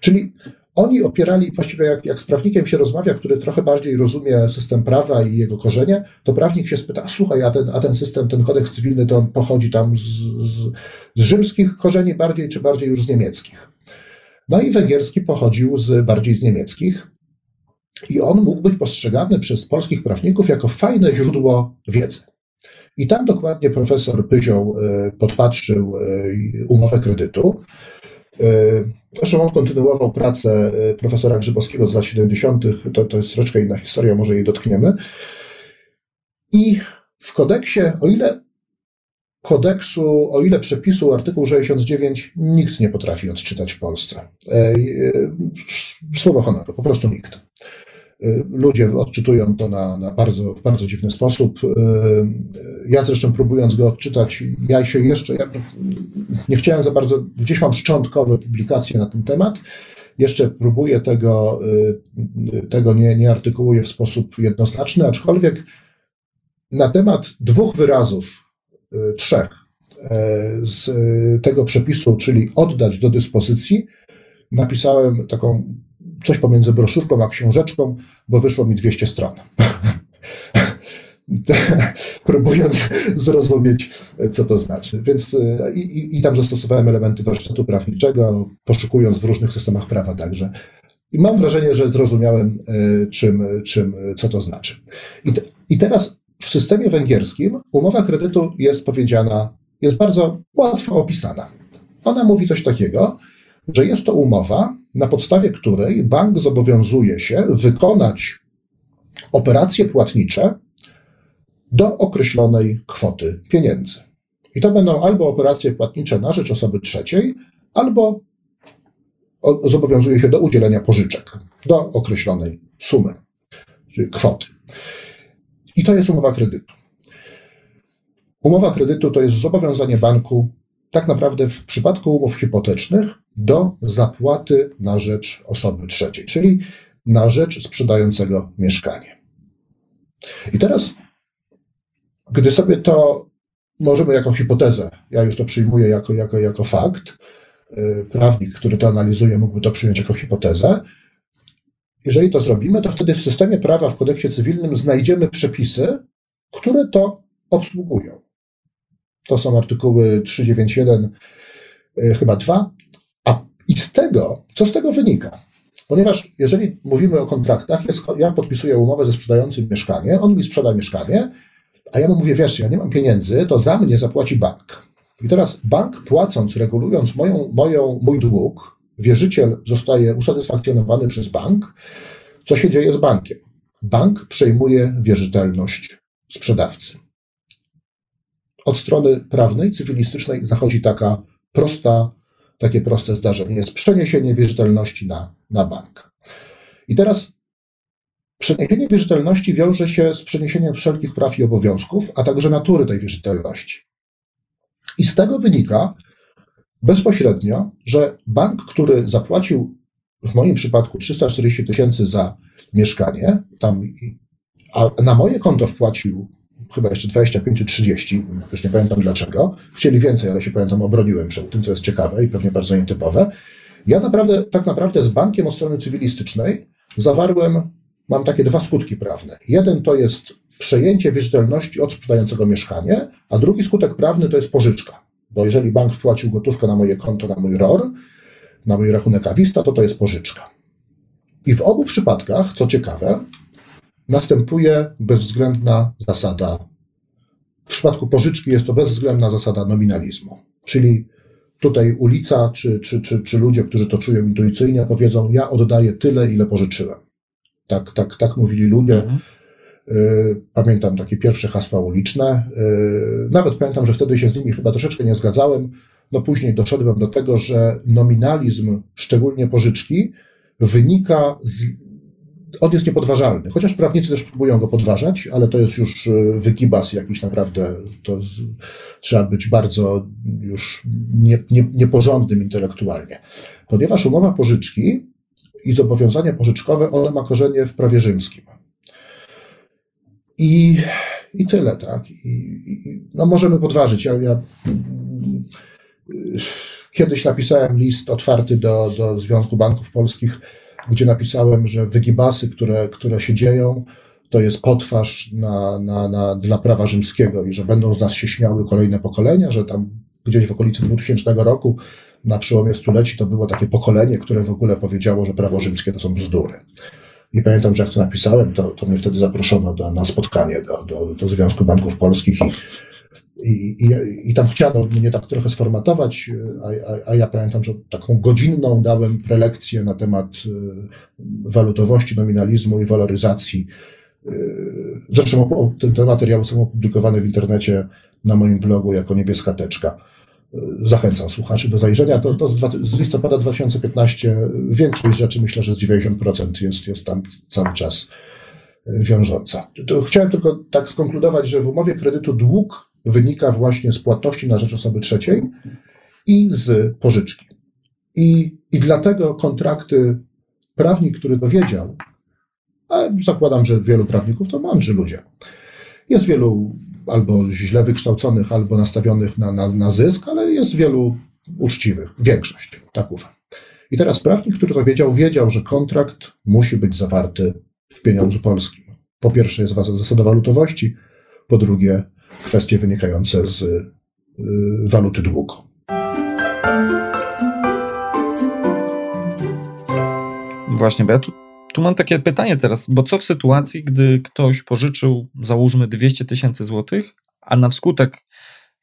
Czyli oni opierali, właściwie jak, jak z prawnikiem się rozmawia, który trochę bardziej rozumie system prawa i jego korzenie, to prawnik się spyta, słuchaj, a ten, a ten system, ten kodeks cywilny, to on pochodzi tam z, z, z rzymskich korzeni bardziej, czy bardziej już z niemieckich. No i węgierski pochodził z, bardziej z niemieckich i on mógł być postrzegany przez polskich prawników jako fajne źródło wiedzy. I tam dokładnie profesor Pyzioł e, podpatrzył e, umowę kredytu, E, zresztą on kontynuował pracę profesora Grzybowskiego z lat 70., to, to jest troszeczkę inna historia, może jej dotkniemy. I w kodeksie, o ile kodeksu, o ile przepisu artykuł 69 nikt nie potrafi odczytać w Polsce. E, słowo honoru, po prostu nikt. Ludzie odczytują to na, na bardzo, w bardzo dziwny sposób. Ja zresztą próbując go odczytać, ja się jeszcze, ja nie chciałem za bardzo, gdzieś mam szczątkowe publikacje na ten temat, jeszcze próbuję tego, tego nie, nie artykułuję w sposób jednoznaczny, aczkolwiek na temat dwóch wyrazów, trzech z tego przepisu, czyli oddać do dyspozycji, napisałem taką coś pomiędzy broszurką a książeczką, bo wyszło mi 200 stron. próbując zrozumieć, co to znaczy. Więc i, i, i tam zastosowałem elementy warsztatu prawniczego, poszukując w różnych systemach prawa także. I mam wrażenie, że zrozumiałem, czym, czym, co to znaczy. I, te, I teraz w systemie węgierskim umowa kredytu jest powiedziana, jest bardzo łatwo opisana. Ona mówi coś takiego, że jest to umowa, na podstawie której bank zobowiązuje się wykonać operacje płatnicze do określonej kwoty pieniędzy. I to będą albo operacje płatnicze na rzecz osoby trzeciej, albo zobowiązuje się do udzielenia pożyczek do określonej sumy, czyli kwoty. I to jest umowa kredytu. Umowa kredytu to jest zobowiązanie banku, tak naprawdę w przypadku umów hipotecznych, do zapłaty na rzecz osoby trzeciej, czyli na rzecz sprzedającego mieszkanie. I teraz, gdy sobie to możemy jako hipotezę, ja już to przyjmuję jako, jako, jako fakt, y, prawnik, który to analizuje, mógłby to przyjąć jako hipotezę. Jeżeli to zrobimy, to wtedy w systemie prawa w kodeksie cywilnym znajdziemy przepisy, które to obsługują. To są artykuły 391, y, chyba 2 i z tego, co z tego wynika? Ponieważ jeżeli mówimy o kontraktach, jest, ja podpisuję umowę ze sprzedającym mieszkanie, on mi sprzeda mieszkanie, a ja mu mówię, wiesz, ja nie mam pieniędzy, to za mnie zapłaci bank. I teraz bank płacąc, regulując moją, moją, mój dług, wierzyciel zostaje usatysfakcjonowany przez bank. Co się dzieje z bankiem? Bank przejmuje wierzytelność sprzedawcy. Od strony prawnej, cywilistycznej zachodzi taka prosta takie proste zdarzenie jest przeniesienie wierzytelności na, na bank. I teraz przeniesienie wierzytelności wiąże się z przeniesieniem wszelkich praw i obowiązków, a także natury tej wierzytelności. I z tego wynika bezpośrednio, że bank, który zapłacił w moim przypadku 340 tysięcy za mieszkanie, tam, a na moje konto wpłacił chyba jeszcze 25 czy 30, już nie pamiętam dlaczego. Chcieli więcej, ale się pamiętam, obroniłem przed tym, co jest ciekawe i pewnie bardzo nietypowe. Ja naprawdę, tak naprawdę z bankiem od strony cywilistycznej zawarłem, mam takie dwa skutki prawne. Jeden to jest przejęcie wierzytelności od sprzedającego mieszkanie, a drugi skutek prawny to jest pożyczka. Bo jeżeli bank wpłacił gotówkę na moje konto, na mój ROR, na mój rachunek Avista, to to jest pożyczka. I w obu przypadkach, co ciekawe, następuje bezwzględna zasada. W przypadku pożyczki jest to bezwzględna zasada nominalizmu. Czyli tutaj ulica, czy, czy, czy, czy ludzie, którzy to czują intuicyjnie, powiedzą: Ja oddaję tyle, ile pożyczyłem. Tak, tak, tak mówili ludzie. Mhm. Y, pamiętam takie pierwsze hasła uliczne. Y, nawet pamiętam, że wtedy się z nimi chyba troszeczkę nie zgadzałem. No później doszedłem do tego, że nominalizm, szczególnie pożyczki, wynika z. On jest niepodważalny, chociaż prawnicy też próbują go podważać, ale to jest już y, wygibas jakiś naprawdę, to z, trzeba być bardzo już nie, nie, nieporządnym intelektualnie. Ponieważ umowa pożyczki i zobowiązania pożyczkowe, one ma korzenie w prawie rzymskim. I, i tyle, tak. I, i, no możemy podważyć. Ja, ja kiedyś napisałem list otwarty do, do Związku Banków Polskich, gdzie napisałem, że wygibasy, które, które się dzieją, to jest potwarz na, na, na, dla prawa rzymskiego i że będą z nas się śmiały kolejne pokolenia, że tam gdzieś w okolicy 2000 roku na przełomie stuleci to było takie pokolenie, które w ogóle powiedziało, że prawo rzymskie to są bzdury. I pamiętam, że jak to napisałem, to, to mnie wtedy zaproszono do, na spotkanie do, do, do Związku Banków Polskich i, i, i, i tam chciano mnie tak trochę sformatować, a, a, a ja pamiętam, że taką godzinną dałem prelekcję na temat y, walutowości, nominalizmu i waloryzacji. Y, zresztą te, te materiały są opublikowane w internecie na moim blogu jako niebieska teczka zachęcam słuchaczy do zajrzenia. To, to z, z, listopada 2015 większość rzeczy, myślę, że z 90% jest, jest tam cały czas e, wiążąca. To chciałem tylko tak skonkludować, że w umowie kredytu dług wynika właśnie z płatności na rzecz osoby trzeciej i z pożyczki. I, i dlatego kontrakty prawnik, który to wiedział, a zakładam, że wielu prawników to mądrzy ludzie. Jest wielu albo źle wykształconych, albo nastawionych na, na, na zysk, ale jest wielu uczciwych, większość, tak ufam. I teraz prawnik, który to wiedział, wiedział, że kontrakt musi być zawarty w pieniądzu polskim. Po pierwsze jest zasada walutowości, po drugie kwestie wynikające z y, waluty długu. Właśnie, bo ja tu tu mam takie pytanie teraz, bo co w sytuacji, gdy ktoś pożyczył, załóżmy 200 tysięcy złotych, a na wskutek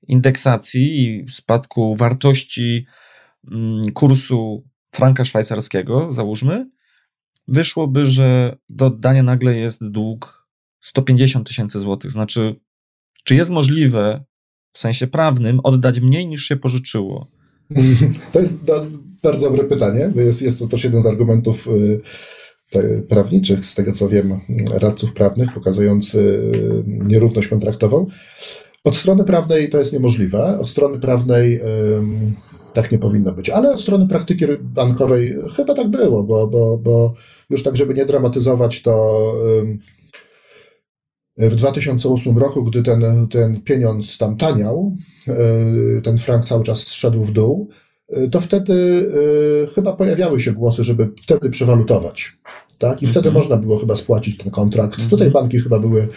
indeksacji i spadku wartości mm, kursu franka szwajcarskiego, załóżmy, wyszłoby, że do oddania nagle jest dług 150 tysięcy złotych. Znaczy, czy jest możliwe w sensie prawnym oddać mniej niż się pożyczyło? To jest bardzo dobre pytanie, jest, jest to też jeden z argumentów y, prawniczych, z tego co wiem, radców prawnych, pokazujący nierówność kontraktową. Od strony prawnej to jest niemożliwe, od strony prawnej tak nie powinno być, ale od strony praktyki bankowej chyba tak było, bo, bo, bo już tak, żeby nie dramatyzować, to w 2008 roku, gdy ten, ten pieniądz tam taniał, e, ten frank cały czas szedł w dół, e, to wtedy e, chyba pojawiały się głosy, żeby wtedy przewalutować tak? I wtedy mm -hmm. można było chyba spłacić ten kontrakt. Mm -hmm. Tutaj banki chyba były,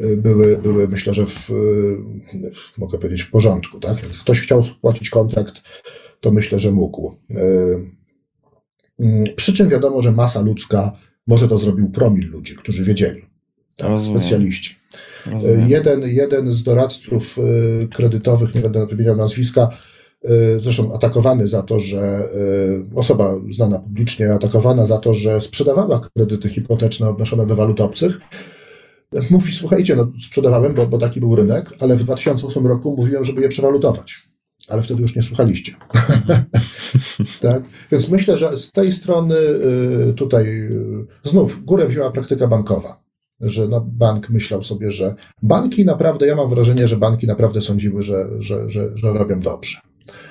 y, były, były myślę, że w, y, mogę powiedzieć, w porządku, tak? Jak ktoś chciał spłacić kontrakt, to myślę, że mógł. Y, mm, przy czym wiadomo, że masa ludzka, może to zrobił promil ludzi, którzy wiedzieli, tak? specjaliści. Jeden, jeden z doradców kredytowych, nie będę wymieniał nazwiska, Y, zresztą atakowany za to, że y, osoba znana publicznie, atakowana za to, że sprzedawała kredyty hipoteczne odnoszone do walut obcych. Mówi, słuchajcie, no sprzedawałem, bo, bo taki był rynek, ale w 2008 roku mówiłem, żeby je przewalutować. Ale wtedy już nie słuchaliście. tak? Więc myślę, że z tej strony tutaj znów górę wzięła praktyka bankowa że no, bank myślał sobie, że banki naprawdę, ja mam wrażenie, że banki naprawdę sądziły, że, że, że, że robią dobrze.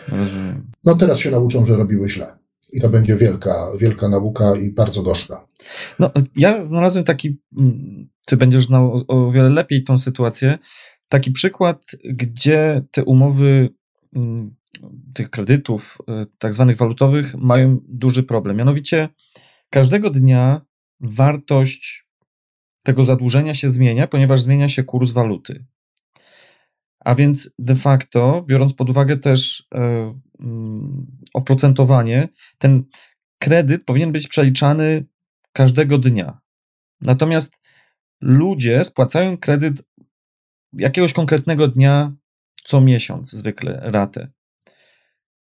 Rozumiem. No teraz się nauczą, że robiły źle. I to będzie wielka, wielka nauka i bardzo gorzka. No, ja znalazłem taki, mm, ty będziesz znał o, o wiele lepiej tą sytuację, taki przykład, gdzie te umowy mm, tych kredytów, y, tak zwanych walutowych, mają duży problem. Mianowicie każdego dnia wartość tego zadłużenia się zmienia, ponieważ zmienia się kurs waluty. A więc de facto, biorąc pod uwagę też e, mm, oprocentowanie, ten kredyt powinien być przeliczany każdego dnia. Natomiast ludzie spłacają kredyt jakiegoś konkretnego dnia co miesiąc, zwykle ratę.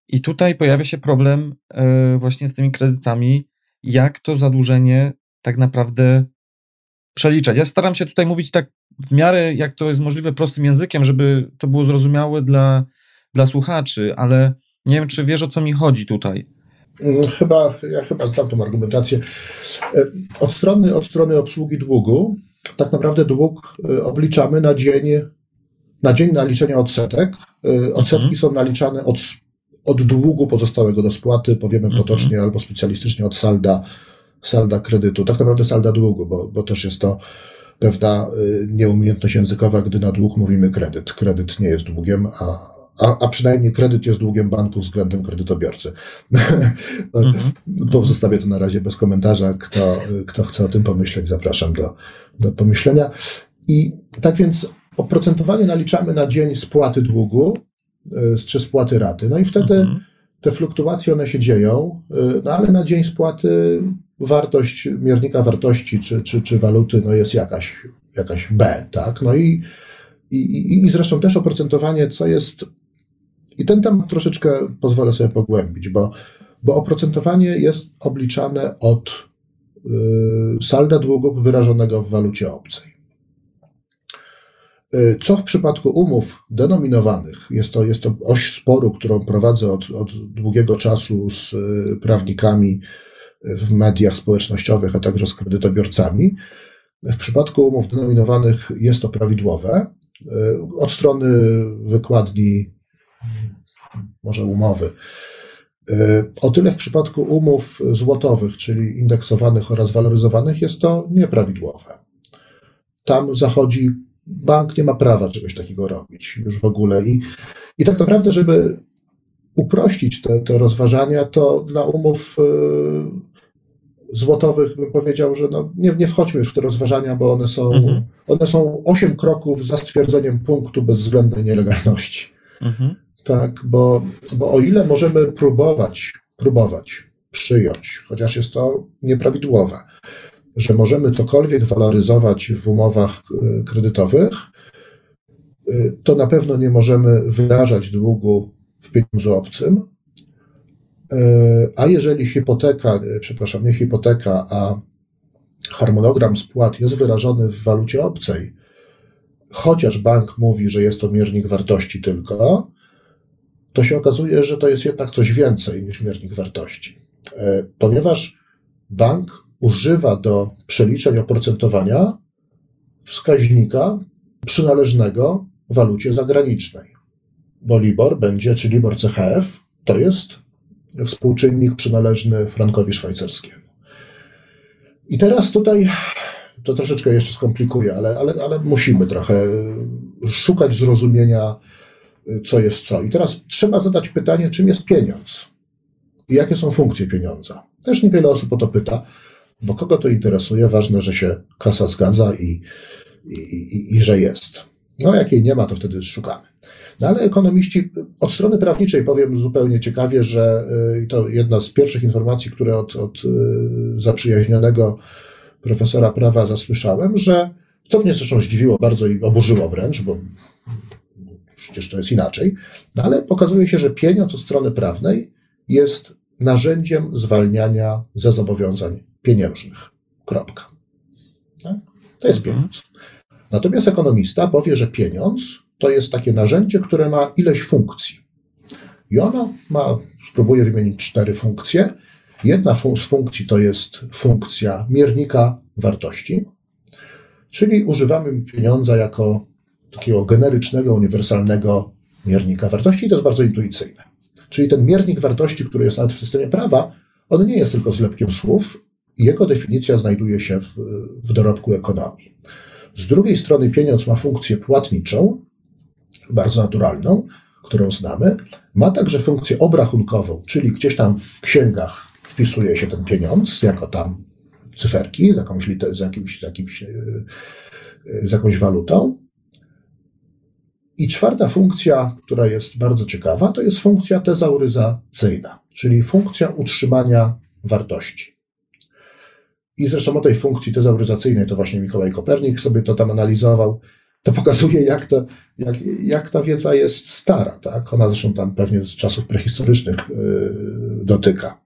I tutaj pojawia się problem e, właśnie z tymi kredytami, jak to zadłużenie tak naprawdę przeliczać. Ja staram się tutaj mówić tak w miarę, jak to jest możliwe, prostym językiem, żeby to było zrozumiałe dla, dla słuchaczy, ale nie wiem, czy wiesz, o co mi chodzi tutaj. Mm, chyba, ja chyba znam tą argumentację. E, od strony, od strony obsługi długu, tak naprawdę dług e, obliczamy na dzień, na dzień naliczenia odsetek. E, odsetki mhm. są naliczane od, od długu pozostałego do spłaty, powiemy mhm. potocznie albo specjalistycznie od salda, salda kredytu. Tak naprawdę salda długu, bo, bo też jest to pewna nieumiejętność językowa, gdy na dług mówimy kredyt. Kredyt nie jest długiem, a, a, a przynajmniej kredyt jest długiem banku względem kredytobiorcy. mm -hmm. Pozostawię to na razie bez komentarza. Kto, kto chce o tym pomyśleć, zapraszam do, do pomyślenia. I tak więc oprocentowanie naliczamy na dzień spłaty długu e, czy spłaty raty. No i wtedy -hmm. te fluktuacje one się dzieją, e, no ale na dzień spłaty wartość miernika wartości czy, czy, czy waluty no jest jakaś, jakaś B, tak? No i, i, i zresztą też oprocentowanie, co jest i ten temat troszeczkę pozwolę sobie pogłębić, bo, bo oprocentowanie jest obliczane od y, salda długów wyrażonego w walucie obcej. Y, co w przypadku umów denominowanych, jest to, jest to oś sporu, którą prowadzę od, od długiego czasu z y, prawnikami w mediach społecznościowych, a także z kredytobiorcami. W przypadku umów denominowanych jest to prawidłowe. Od strony wykładni może umowy. E, o tyle w przypadku umów złotowych, czyli indeksowanych oraz waloryzowanych, jest to nieprawidłowe. Tam zachodzi, bank nie ma prawa czegoś takiego robić już w ogóle. I, i tak naprawdę, żeby uprościć te, te rozważania, to dla umów e, złotowych bym powiedział, że no nie, nie wchodźmy już w te rozważania, bo one są, mhm. one są 8 kroków za stwierdzeniem punktu bezwzględnej nielegalności. Mhm. Tak, bo, bo o ile możemy próbować, próbować przyjąć, chociaż jest to nieprawidłowe, że możemy cokolwiek waloryzować w umowach y, kredytowych, y, to na pewno nie możemy wyrażać długu w pieniądzu obcym. Y, a jeżeli hipoteka, przepraszam, nie hipoteka, a harmonogram spłat jest wyrażony w walucie obcej, chociaż bank mówi, że jest to miernik wartości tylko, to się okazuje, że to jest jednak coś więcej niż miernik wartości. E, ponieważ bank używa do przeliczeń oprocentowania wskaźnika przynależnego walucie zagranicznej. Bo LIBOR będzie, czy LIBOR CHF, to jest współczynnik przynależny frankowi szwajcarskiemu. I teraz tutaj to troszeczkę jeszcze skomplikuje, ale, ale, ale musimy trochę szukać zrozumienia co jest co. I teraz trzeba zadać pytanie, czym jest pieniądz i jakie są funkcje pieniądza. Też niewiele osób o to pyta, bo kogo to interesuje, ważne, że się kasa zgadza i, i, i, i że jest. No, jak jej nie ma, to wtedy szukamy. No ale ekonomiści, od strony prawniczej powiem zupełnie ciekawie, że y, to jedna z pierwszych informacji, które od, od y, zaprzyjaźnionego profesora prawa zasłyszałem, że co mnie zresztą zdziwiło bardzo i oburzyło wręcz, bo przecież to jest inaczej. No ale okazuje się, że pieniądz od strony prawnej jest narzędziem zwalniania ze zobowiązań pieniężnych. Kropka. No, to jest mhm. pieniądz. Natomiast ekonomista powie, że pieniądz to jest takie narzędzie, które ma ileś funkcji. I ono ma, spróbuję wymienić cztery funkcje. Jedna z funkcji to jest funkcja miernika wartości, czyli używamy pieniądza jako takiego generycznego, uniwersalnego miernika wartości i to jest bardzo intuicyjne. Czyli ten miernik wartości, który jest nawet w systemie prawa, on nie jest tylko zlepkiem słów, jego definicja znajduje się w, w dorobku ekonomii. Z drugiej strony pieniądz ma funkcję płatniczą, bardzo naturalną, którą znamy, ma także funkcję obrachunkową, czyli gdzieś tam w księgach wpisuje się ten pieniądz jako tam cyferki z jakąś, z jakimś, z jakimś, z jakąś walutą. I czwarta funkcja, która jest bardzo ciekawa, to jest funkcja tezauryzacyjna, czyli funkcja utrzymania wartości. I zresztą o tej funkcji tezauryzacyjnej to właśnie Mikołaj Kopernik sobie to tam analizował. To pokazuje, jak, to, jak, jak ta wiedza jest stara. Tak? Ona zresztą tam pewnie z czasów prehistorycznych yy, dotyka.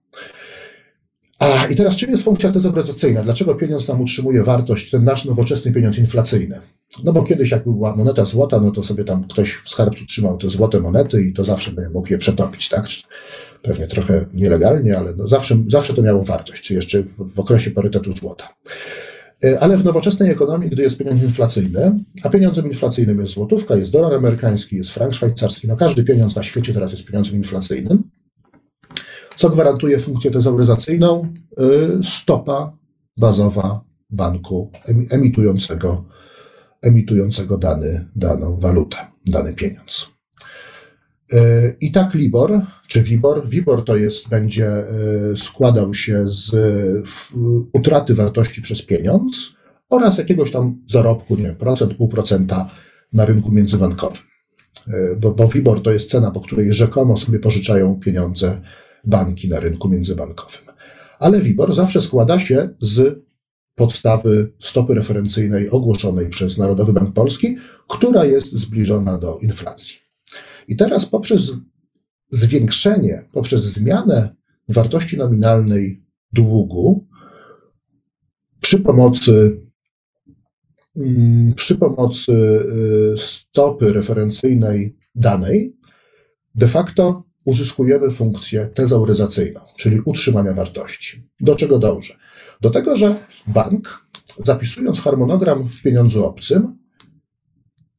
A i teraz czym jest funkcja tezobrazacyjna? Dlaczego pieniądz nam utrzymuje wartość, ten nasz nowoczesny pieniądz inflacyjny? No bo kiedyś jak była moneta złota, no to sobie tam ktoś w skarbcu trzymał te złote monety i to zawsze mógł je przetopić, tak? Pewnie trochę nielegalnie, ale no zawsze, zawsze to miało wartość, czy jeszcze w, w okresie parytetu złota. E, ale w nowoczesnej ekonomii, gdy jest pieniądz inflacyjny, a pieniądzem inflacyjnym jest złotówka, jest dolar amerykański, jest frank szwajcarski, no każdy pieniądz na świecie teraz jest pieniądzem inflacyjnym, co gwarantuje funkcję tezauryzacyjną? Y, stopa bazowa banku emitującego, emitującego dany, daną walutę, dany pieniądz. Y, I tak LIBOR, czy WIBOR, WIBOR to jest, będzie y, składał się z utraty wartości przez pieniądz oraz jakiegoś tam zarobku, nie wiem, procent, pół procenta na rynku międzybankowym. Bo, bo WIBOR to jest cena, po której rzekomo sobie pożyczają pieniądze banki na rynku międzybankowym. Ale WIBOR zawsze składa się z podstawy stopy referencyjnej ogłoszonej przez Narodowy Bank Polski, która jest zbliżona do inflacji. I teraz poprzez zwiększenie, poprzez zmianę wartości nominalnej długu przy pomocy, mm, przy pomocy y, stopy referencyjnej danej, de facto uzyskujemy funkcję tezauryzacyjną, czyli utrzymania wartości. Do czego dążę? Do tego, że bank, zapisując harmonogram w pieniądzu obcym,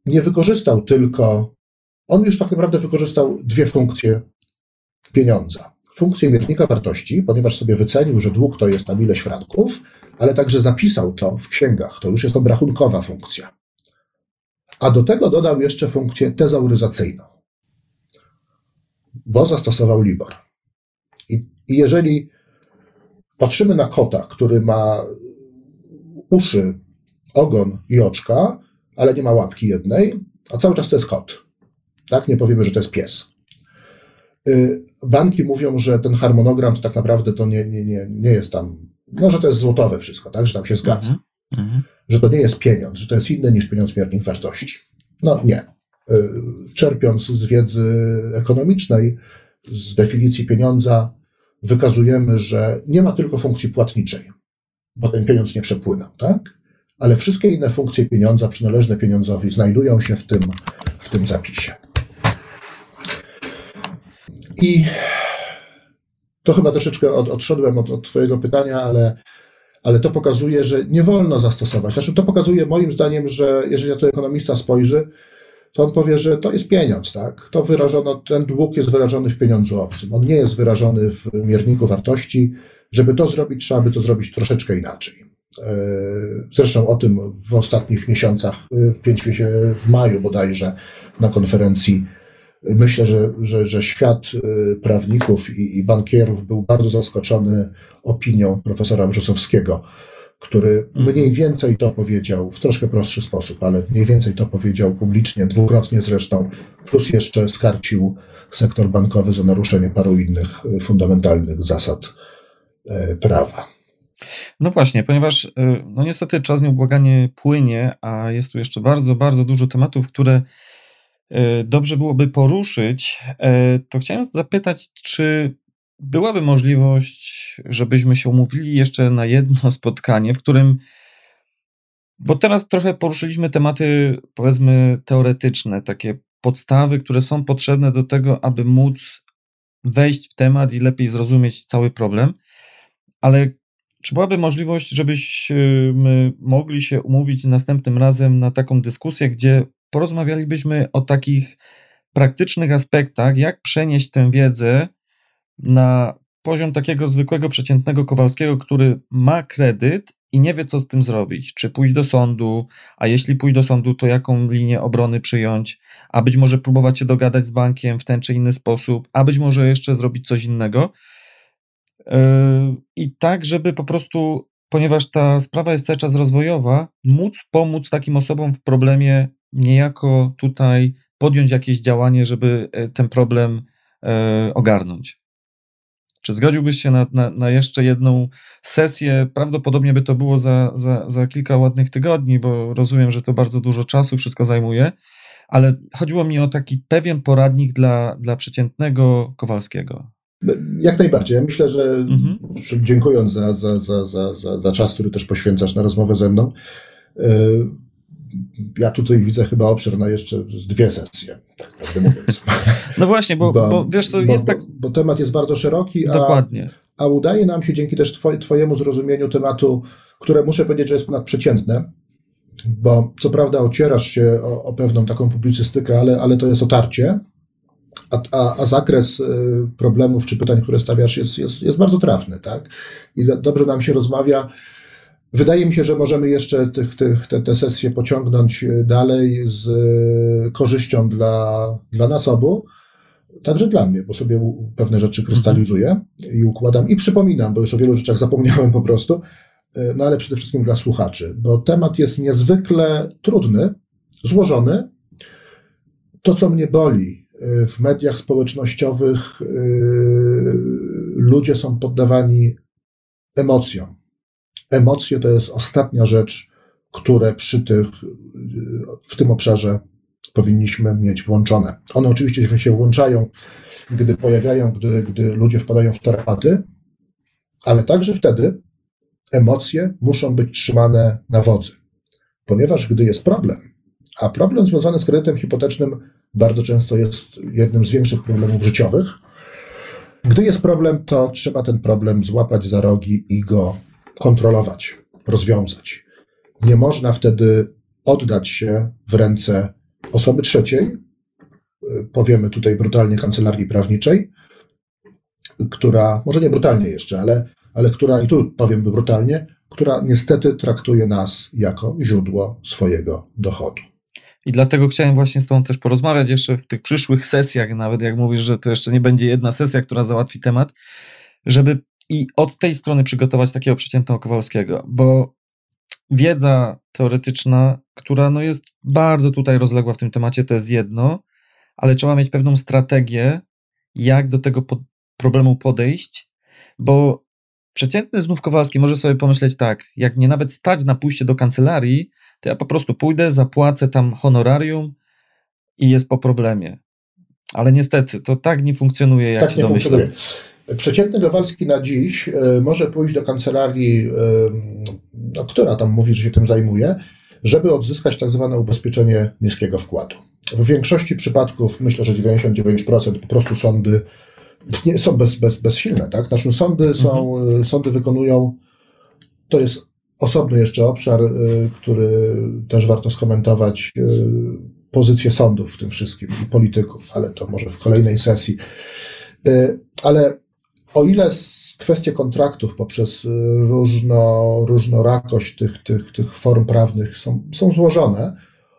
nie wykorzystał tylko, on już tak naprawdę wykorzystał dwie funkcje pieniądza. Funkcję miernika wartości, ponieważ sobie wycenił, że dług to jest tam ileś franków, ale także zapisał to w księgach. To już jest obrachunkowa funkcja. A do tego dodał jeszcze funkcję tezauryzacyjną bo zastosował Libor. I, I jeżeli patrzymy na kota, który ma uszy, ogon i oczka, ale nie ma łapki jednej, a cały czas to jest kot. Tak? Nie powiemy, że to jest pies. Y, banki mówią, że ten harmonogram to tak naprawdę to nie, nie, nie, nie jest tam, no, że to jest złotowe wszystko, tak? Że tam się zgadza. Mm -hmm. Że to nie jest pieniądz, że to jest inne niż pieniądz miernik wartości. No nie. Y, czerpiąc z wiedzy ekonomicznej, z definicji pieniądza, wykazujemy, że nie ma tylko funkcji płatniczej, bo ten pieniądz nie przepłynął, tak? Ale wszystkie inne funkcje pieniądza przynależne pieniądzowi znajdują się w tym, w tym zapisie. I to chyba troszeczkę od, odszedłem od, od Twojego pytania, ale, ale to pokazuje, że nie wolno zastosować. Znaczy, to pokazuje moim zdaniem, że jeżeli na to ekonomista spojrzy, to on powie, że to jest pieniądz, tak? To wyrażono, ten dług jest wyrażony w pieniądzu obcym. On nie jest wyrażony w mierniku wartości. Żeby to zrobić, trzeba by to zrobić troszeczkę inaczej. E, zresztą o tym w ostatnich miesiącach, e, pięć miesięcy w maju bodajże, na konferencji, myślę, że, że, że świat e, prawników i, i bankierów był bardzo zaskoczony opinią profesora Brzosowskiego, który mniej więcej to powiedział w troszkę prostszy sposób, ale mniej więcej to powiedział publicznie, dwukrotnie zresztą, plus jeszcze skarcił sektor bankowy za naruszenie paru innych e, fundamentalnych zasad e, prawa. No właśnie, ponieważ no niestety czas nieubłaganie płynie, a jest tu jeszcze bardzo, bardzo dużo tematów, które dobrze byłoby poruszyć, to chciałem zapytać, czy byłaby możliwość, żebyśmy się umówili jeszcze na jedno spotkanie, w którym. Bo teraz trochę poruszyliśmy tematy, powiedzmy, teoretyczne, takie podstawy, które są potrzebne do tego, aby móc wejść w temat i lepiej zrozumieć cały problem. Ale czy byłaby możliwość, żebyśmy mogli się umówić następnym razem na taką dyskusję, gdzie porozmawialibyśmy o takich praktycznych aspektach, jak przenieść tę wiedzę na poziom takiego zwykłego, przeciętnego Kowalskiego, który ma kredyt i nie wie, co z tym zrobić. Czy pójść do sądu, a jeśli pójść do sądu, to jaką linię obrony przyjąć, a być może próbować się dogadać z bankiem w ten czy inny sposób, a być może jeszcze zrobić coś innego. Yy, I tak, żeby po prostu, ponieważ ta sprawa jest cały czas rozwojowa, móc pomóc takim osobom w problemie, niejako tutaj podjąć jakieś działanie, żeby e, ten problem e, ogarnąć. Czy zgodziłbyś się na, na, na, jeszcze jedną sesję? Prawdopodobnie by to było za, za, za kilka ładnych tygodni, bo rozumiem, że to bardzo dużo czasu wszystko zajmuje, ale chodziło mi o taki pewien poradnik dla, dla przeciętnego Kowalskiego. Jak najbardziej. Myślę, że mhm. dziękując za, za, za, za, za, za czas, który też poświęcasz na rozmowę ze mną, e, ja tutaj widzę chyba obszar na jeszcze dwie sesje, tak prawdę mówiąc. No właśnie, bo, bo, bo wiesz, to bo, jest tak. Bo, temat jest bardzo szeroki, Dokładnie. A, a udaje nam się dzięki też twoj, Twojemu zrozumieniu tematu, które muszę powiedzieć, że jest ponadprzeciętne, bo co prawda ocierasz się o, o pewną taką publicystykę, ale, ale to jest otarcie. A, a, a, zakres y, problemów czy pytań, które stawiasz, jest, jest, jest bardzo trafny, tak? I dobrze nam się rozmawia. Wydaje mi się, że możemy jeszcze tych, tych, te, te sesje pociągnąć e, dalej z e, korzyścią dla, dla nas obu, także dla mnie, bo sobie pewne rzeczy krystalizuję i układam. I przypominam, bo już o wielu rzeczach zapomniałem po prostu, e, no ale przede wszystkim dla słuchaczy, bo temat jest niezwykle trudny, złożony. To, co mnie boli, w mediach społecznościowych ludzie są poddawani emocjom emocje to jest ostatnia rzecz, które przy tych, w tym obszarze powinniśmy mieć włączone. One oczywiście się włączają, gdy pojawiają, gdy, gdy ludzie wpadają w tarapaty, ale także wtedy emocje muszą być trzymane na wodzy. Ponieważ gdy jest problem, a problem związany z kredytem hipotecznym bardzo często jest jednym z większych problemów życiowych, gdy jest problem, to trzeba ten problem złapać za rogi i go kontrolować, rozwiązać. Nie można wtedy oddać się w ręce osoby trzeciej, powiemy tutaj brutalnie kancelarii prawniczej, która, może nie brutalnie jeszcze, ale, ale która, i tu powiem brutalnie, która niestety traktuje nas jako źródło swojego dochodu. I dlatego chciałem właśnie z Tobą też porozmawiać jeszcze w tych przyszłych sesjach, nawet jak mówisz, że to jeszcze nie będzie jedna sesja, która załatwi temat, żeby i od tej strony przygotować takiego przeciętnego Kowalskiego, bo wiedza teoretyczna, która no jest bardzo tutaj rozległa w tym temacie, to jest jedno, ale trzeba mieć pewną strategię, jak do tego problemu podejść, bo przeciętny znów Kowalski może sobie pomyśleć tak, jak nie nawet stać na pójście do kancelarii, to ja po prostu pójdę, zapłacę tam honorarium i jest po problemie. Ale niestety, to tak nie funkcjonuje, jak tak się domyślam. Funkcjonuje. Przeciętny Gowalski na dziś e, może pójść do kancelarii, e, no, która tam mówi, że się tym zajmuje, żeby odzyskać tak zwane ubezpieczenie niskiego wkładu. W większości przypadków, myślę, że 99% po prostu sądy nie, są bez, bez, bezsilne. Tak? Znaczy sądy, są, mhm. E, sądy wykonują, to jest osobny jeszcze obszar, który też warto skomentować, pozycję sądów w tym wszystkim i polityków, ale to może w kolejnej sesji. Ale o ile kwestie kontraktów poprzez y, różno, różnorakość tych, tych, tych form prawnych są, są złożone,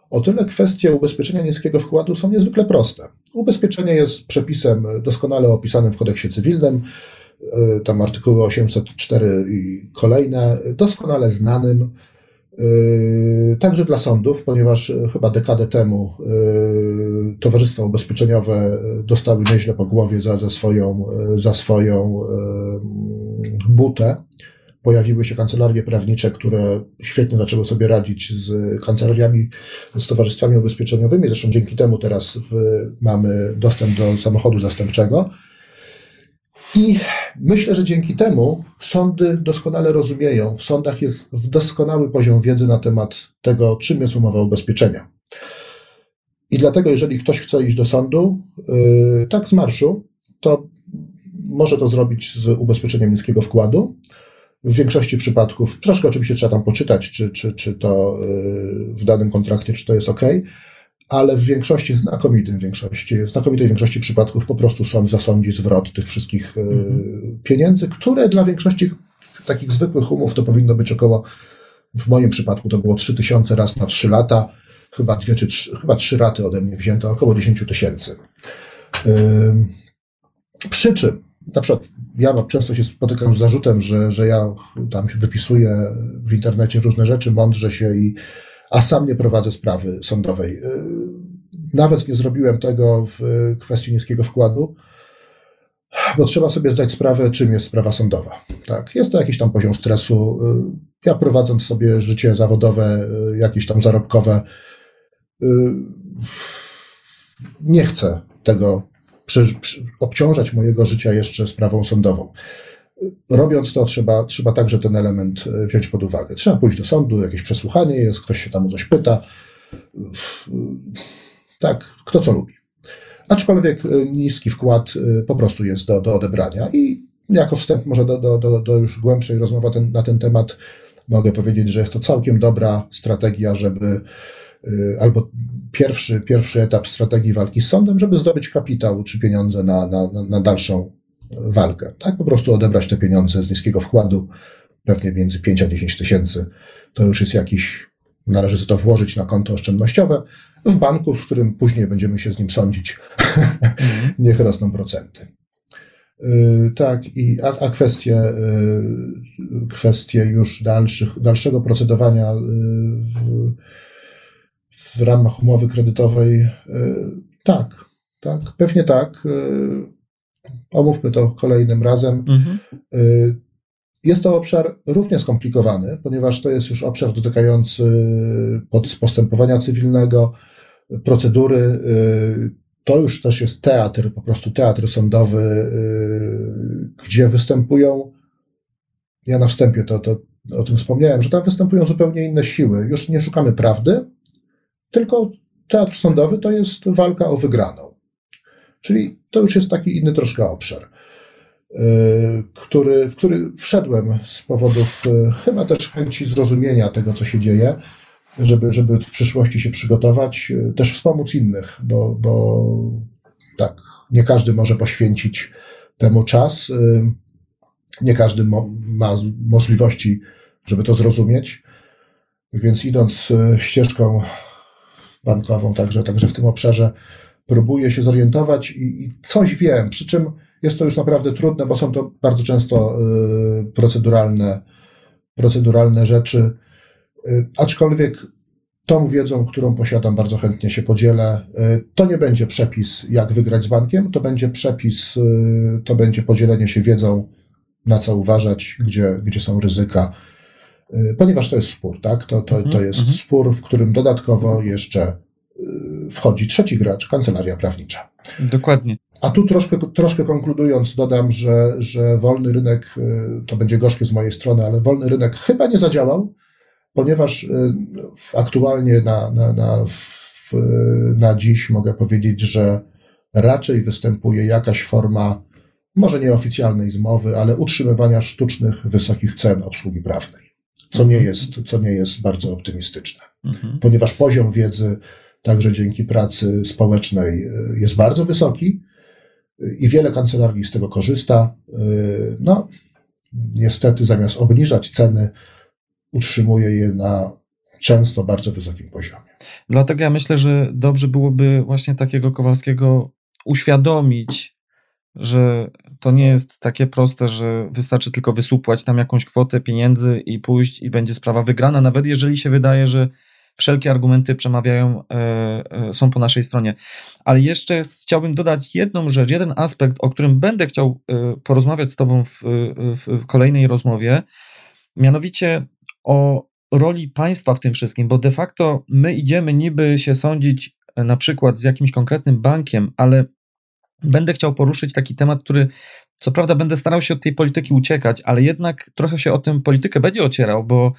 o tyle kwestie ubezpieczenia niskiego wkładu są niezwykle proste. Ubezpieczenie jest przepisem doskonale opisanym w kodeksie cywilnym, y, tam artykuły 804 i kolejne, doskonale znanym, także dla sądów, ponieważ e, chyba dekadę temu yy, towarzystwa ubezpieczeniowe dostały nieźle po głowie za, za swoją, e, za swoją butę. Pojawiły się kancelarie prawnicze, które świetnie zaczęły sobie radzić z kancelariami, z towarzystwami ubezpieczeniowymi. Zresztą dzięki temu teraz w, mamy dostęp do samochodu zastępczego. I myślę, że dzięki temu sądy doskonale rozumieją, w sądach jest doskonały poziom wiedzy na temat tego, czym jest umowa ubezpieczenia. I dlatego, jeżeli ktoś chce iść do sądu, yy, tak z marszu, to może to zrobić z ubezpieczeniem niskiego wkładu. W większości przypadków, troszkę oczywiście trzeba tam poczytać, czy, czy, czy to yy, w danym kontrakcie, czy to jest ok, ale w większości, znakomitym większości, znakomitej większości przypadków po prostu sąd zasądzi zwrot tych wszystkich mm pieniędzy, które dla większości takich zwykłych umów to powinno być około, w moim przypadku to było 3000 raz na 3 lata, chyba dwie czy trzy, chyba trzy raty ode mnie wzięto, około 10 tysięcy. Przy czym, na przykład ja często się spotykam z zarzutem, że, że ja tam wypisuję w internecie różne rzeczy, mądrze się i a sam nie prowadzę sprawy sądowej. Nawet nie zrobiłem tego w kwestii niskiego wkładu, bo trzeba sobie zdać sprawę, czym jest sprawa sądowa. Tak, jest to jakiś tam poziom stresu. Ja prowadząc sobie życie zawodowe, jakieś tam zarobkowe, nie chcę tego przy, przy, obciążać mojego życia jeszcze sprawą sądową. Robiąc to, trzeba, trzeba także ten element wziąć pod uwagę. Trzeba pójść do sądu, jakieś przesłuchanie jest, ktoś się tam o coś pyta. Tak, kto co lubi. Aczkolwiek y, niski wkład po prostu jest do, do odebrania i jako wstęp może do, do, do, do już głębszej rozmowy ten, na ten temat mogę powiedzieć, że jest to całkiem dobra strategia, żeby albo pierwszy, pierwszy etap strategii walki z sądem, żeby zdobyć kapitał czy pieniądze na, na, na dalszą walkę. Tak, po prostu odebrać te pieniądze z niskiego wkładu, pewnie między 5 a 10 tysięcy. To już jest jakiś Należy to włożyć na konto oszczędnościowe w banku, z którym później będziemy się z nim sądzić. Mhm. Niech rosną procenty. Yy, tak, i, a, a kwestie, yy, kwestie już dalszych, dalszego procedowania yy, w, w ramach umowy kredytowej, tak, tak, pewnie tak. Omówmy to kolejnym razem. Mhm. Jest to obszar równie skomplikowany, ponieważ to jest już obszar dotykający postępowania cywilnego, procedury. To już też jest teatr, po prostu teatr sądowy, gdzie występują, ja na wstępie to, to o tym wspomniałem, że tam występują zupełnie inne siły. Już nie szukamy prawdy, tylko teatr sądowy to jest walka o wygraną. Czyli to już jest taki inny troszkę obszar. Y, który, w który wszedłem z powodów y, chyba też chęci zrozumienia tego, co się dzieje, żeby, żeby w przyszłości się przygotować, y, też wspomóc innych, bo, bo tak, nie każdy może poświęcić temu czas, nie każdy mo ma możliwości, żeby to zrozumieć. Więc idąc ścieżką bankową, także, także w tym obszarze, próbuję się zorientować i, i coś wiem, przy czym jest to już naprawdę trudne, bo są to bardzo często y, proceduralne, proceduralne rzeczy. Y, aczkolwiek tą wiedzą, którą posiadam, bardzo chętnie się podzielę. Y, to nie będzie przepis, jak wygrać z bankiem, to będzie przepis, to będzie podzielenie się wiedzą, na co uważać, gdzie, gdzie są ryzyka, ponieważ to jest spór, tak? To, to, to mhm, jest mhm. spór, w którym dodatkowo jeszcze wchodzi trzeci gracz, kancelaria prawnicza. Dokładnie. A tu troszkę, troszkę konkludując, dodam, że, że wolny rynek, y, to będzie gorzkie z mojej strony, ale wolny rynek chyba nie zadziałał, ponieważ y, aktualnie na, na, na, w, na dziś mogę powiedzieć, że raczej występuje jakaś forma, może nieoficjalnej zmowy, ale utrzymywania sztucznych, wysokich cen obsługi prawnej, co nie mhm. jest, co nie jest bardzo optymistyczne, mhm. ponieważ poziom wiedzy także dzięki pracy społecznej y, jest bardzo wysoki y, i wiele kancelarii z tego korzysta. Y, no, niestety zamiast obniżać ceny, utrzymuje je na często bardzo wysokim poziomie. Dlatego ja myślę, że dobrze byłoby właśnie takiego Kowalskiego uświadomić, że to nie jest takie proste, że wystarczy tylko wysupłać tam jakąś kwotę pieniędzy i pójść i będzie sprawa wygrana, nawet jeżeli się wydaje, że wszelkie argumenty przemawiają, e, e, są po naszej stronie. Ale jeszcze chciałbym dodać jedną rzecz, jeden aspekt, o którym będę chciał e, porozmawiać z Tobą w, w kolejnej rozmowie, mianowicie o roli państwa w tym wszystkim, bo de facto my idziemy niby się sądzić na przykład z jakimś konkretnym bankiem, ale będę chciał poruszyć taki temat, który co prawda będę starał się od tej polityki uciekać, ale jednak trochę się o tę politykę będzie ocierał, bo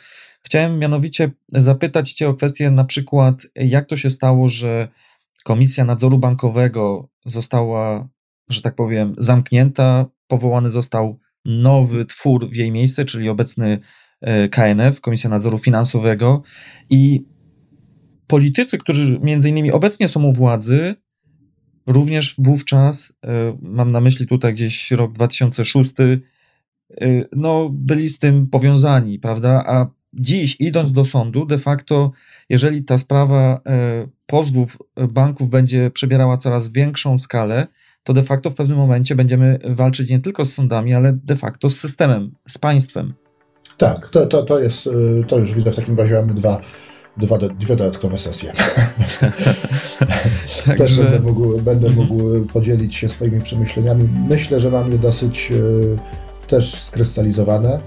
Chciałem mianowicie zapytać Cię o kwestię na przykład, jak to się stało, że Komisja Nadzoru Bankowego została, że tak powiem, zamknięta, powołany został nowy twór w jej miejsce, czyli obecny e, KNF, Komisja Nadzoru Finansowego i politycy, którzy między innymi obecnie są u władzy, również wówczas, e, mam na myśli tutaj gdzieś rok 2006, y, no, byli z tym powiązani, prawda? A dziś, idąc do sądu, de facto, jeżeli ta sprawa e, pozwów banków będzie przebierała coraz większą skalę, to de facto w pewnym momencie będziemy walczyć nie tylko z sądami, ale de facto z systemem, z państwem. Tak, to, to, to jest, y, to już widzę, w takim razie mamy dwa, dwa, dwie dodatkowe sesje. Także... Też będę mógł, będę mógł podzielić się swoimi przemyśleniami. Myślę, że mam je dosyć y, też skrystalizowane.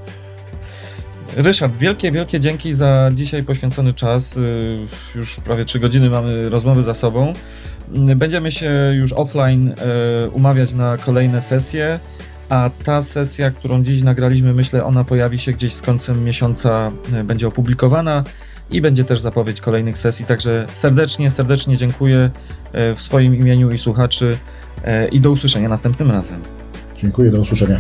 Ryszard, wielkie, wielkie dzięki za dzisiaj poświęcony czas. Y, już prawie trzy godziny mamy rozmowy za sobą. Będziemy się już offline umawiać na kolejne sesje. A ta sesja, którą dziś nagraliśmy, myślę, ona pojawi się gdzieś z końcem miesiąca, będzie opublikowana i będzie też zapowiedź kolejnych sesji. Także serdecznie, serdecznie dziękuję w swoim imieniu i słuchaczy i do usłyszenia następnym razem. Dziękuję, do usłyszenia.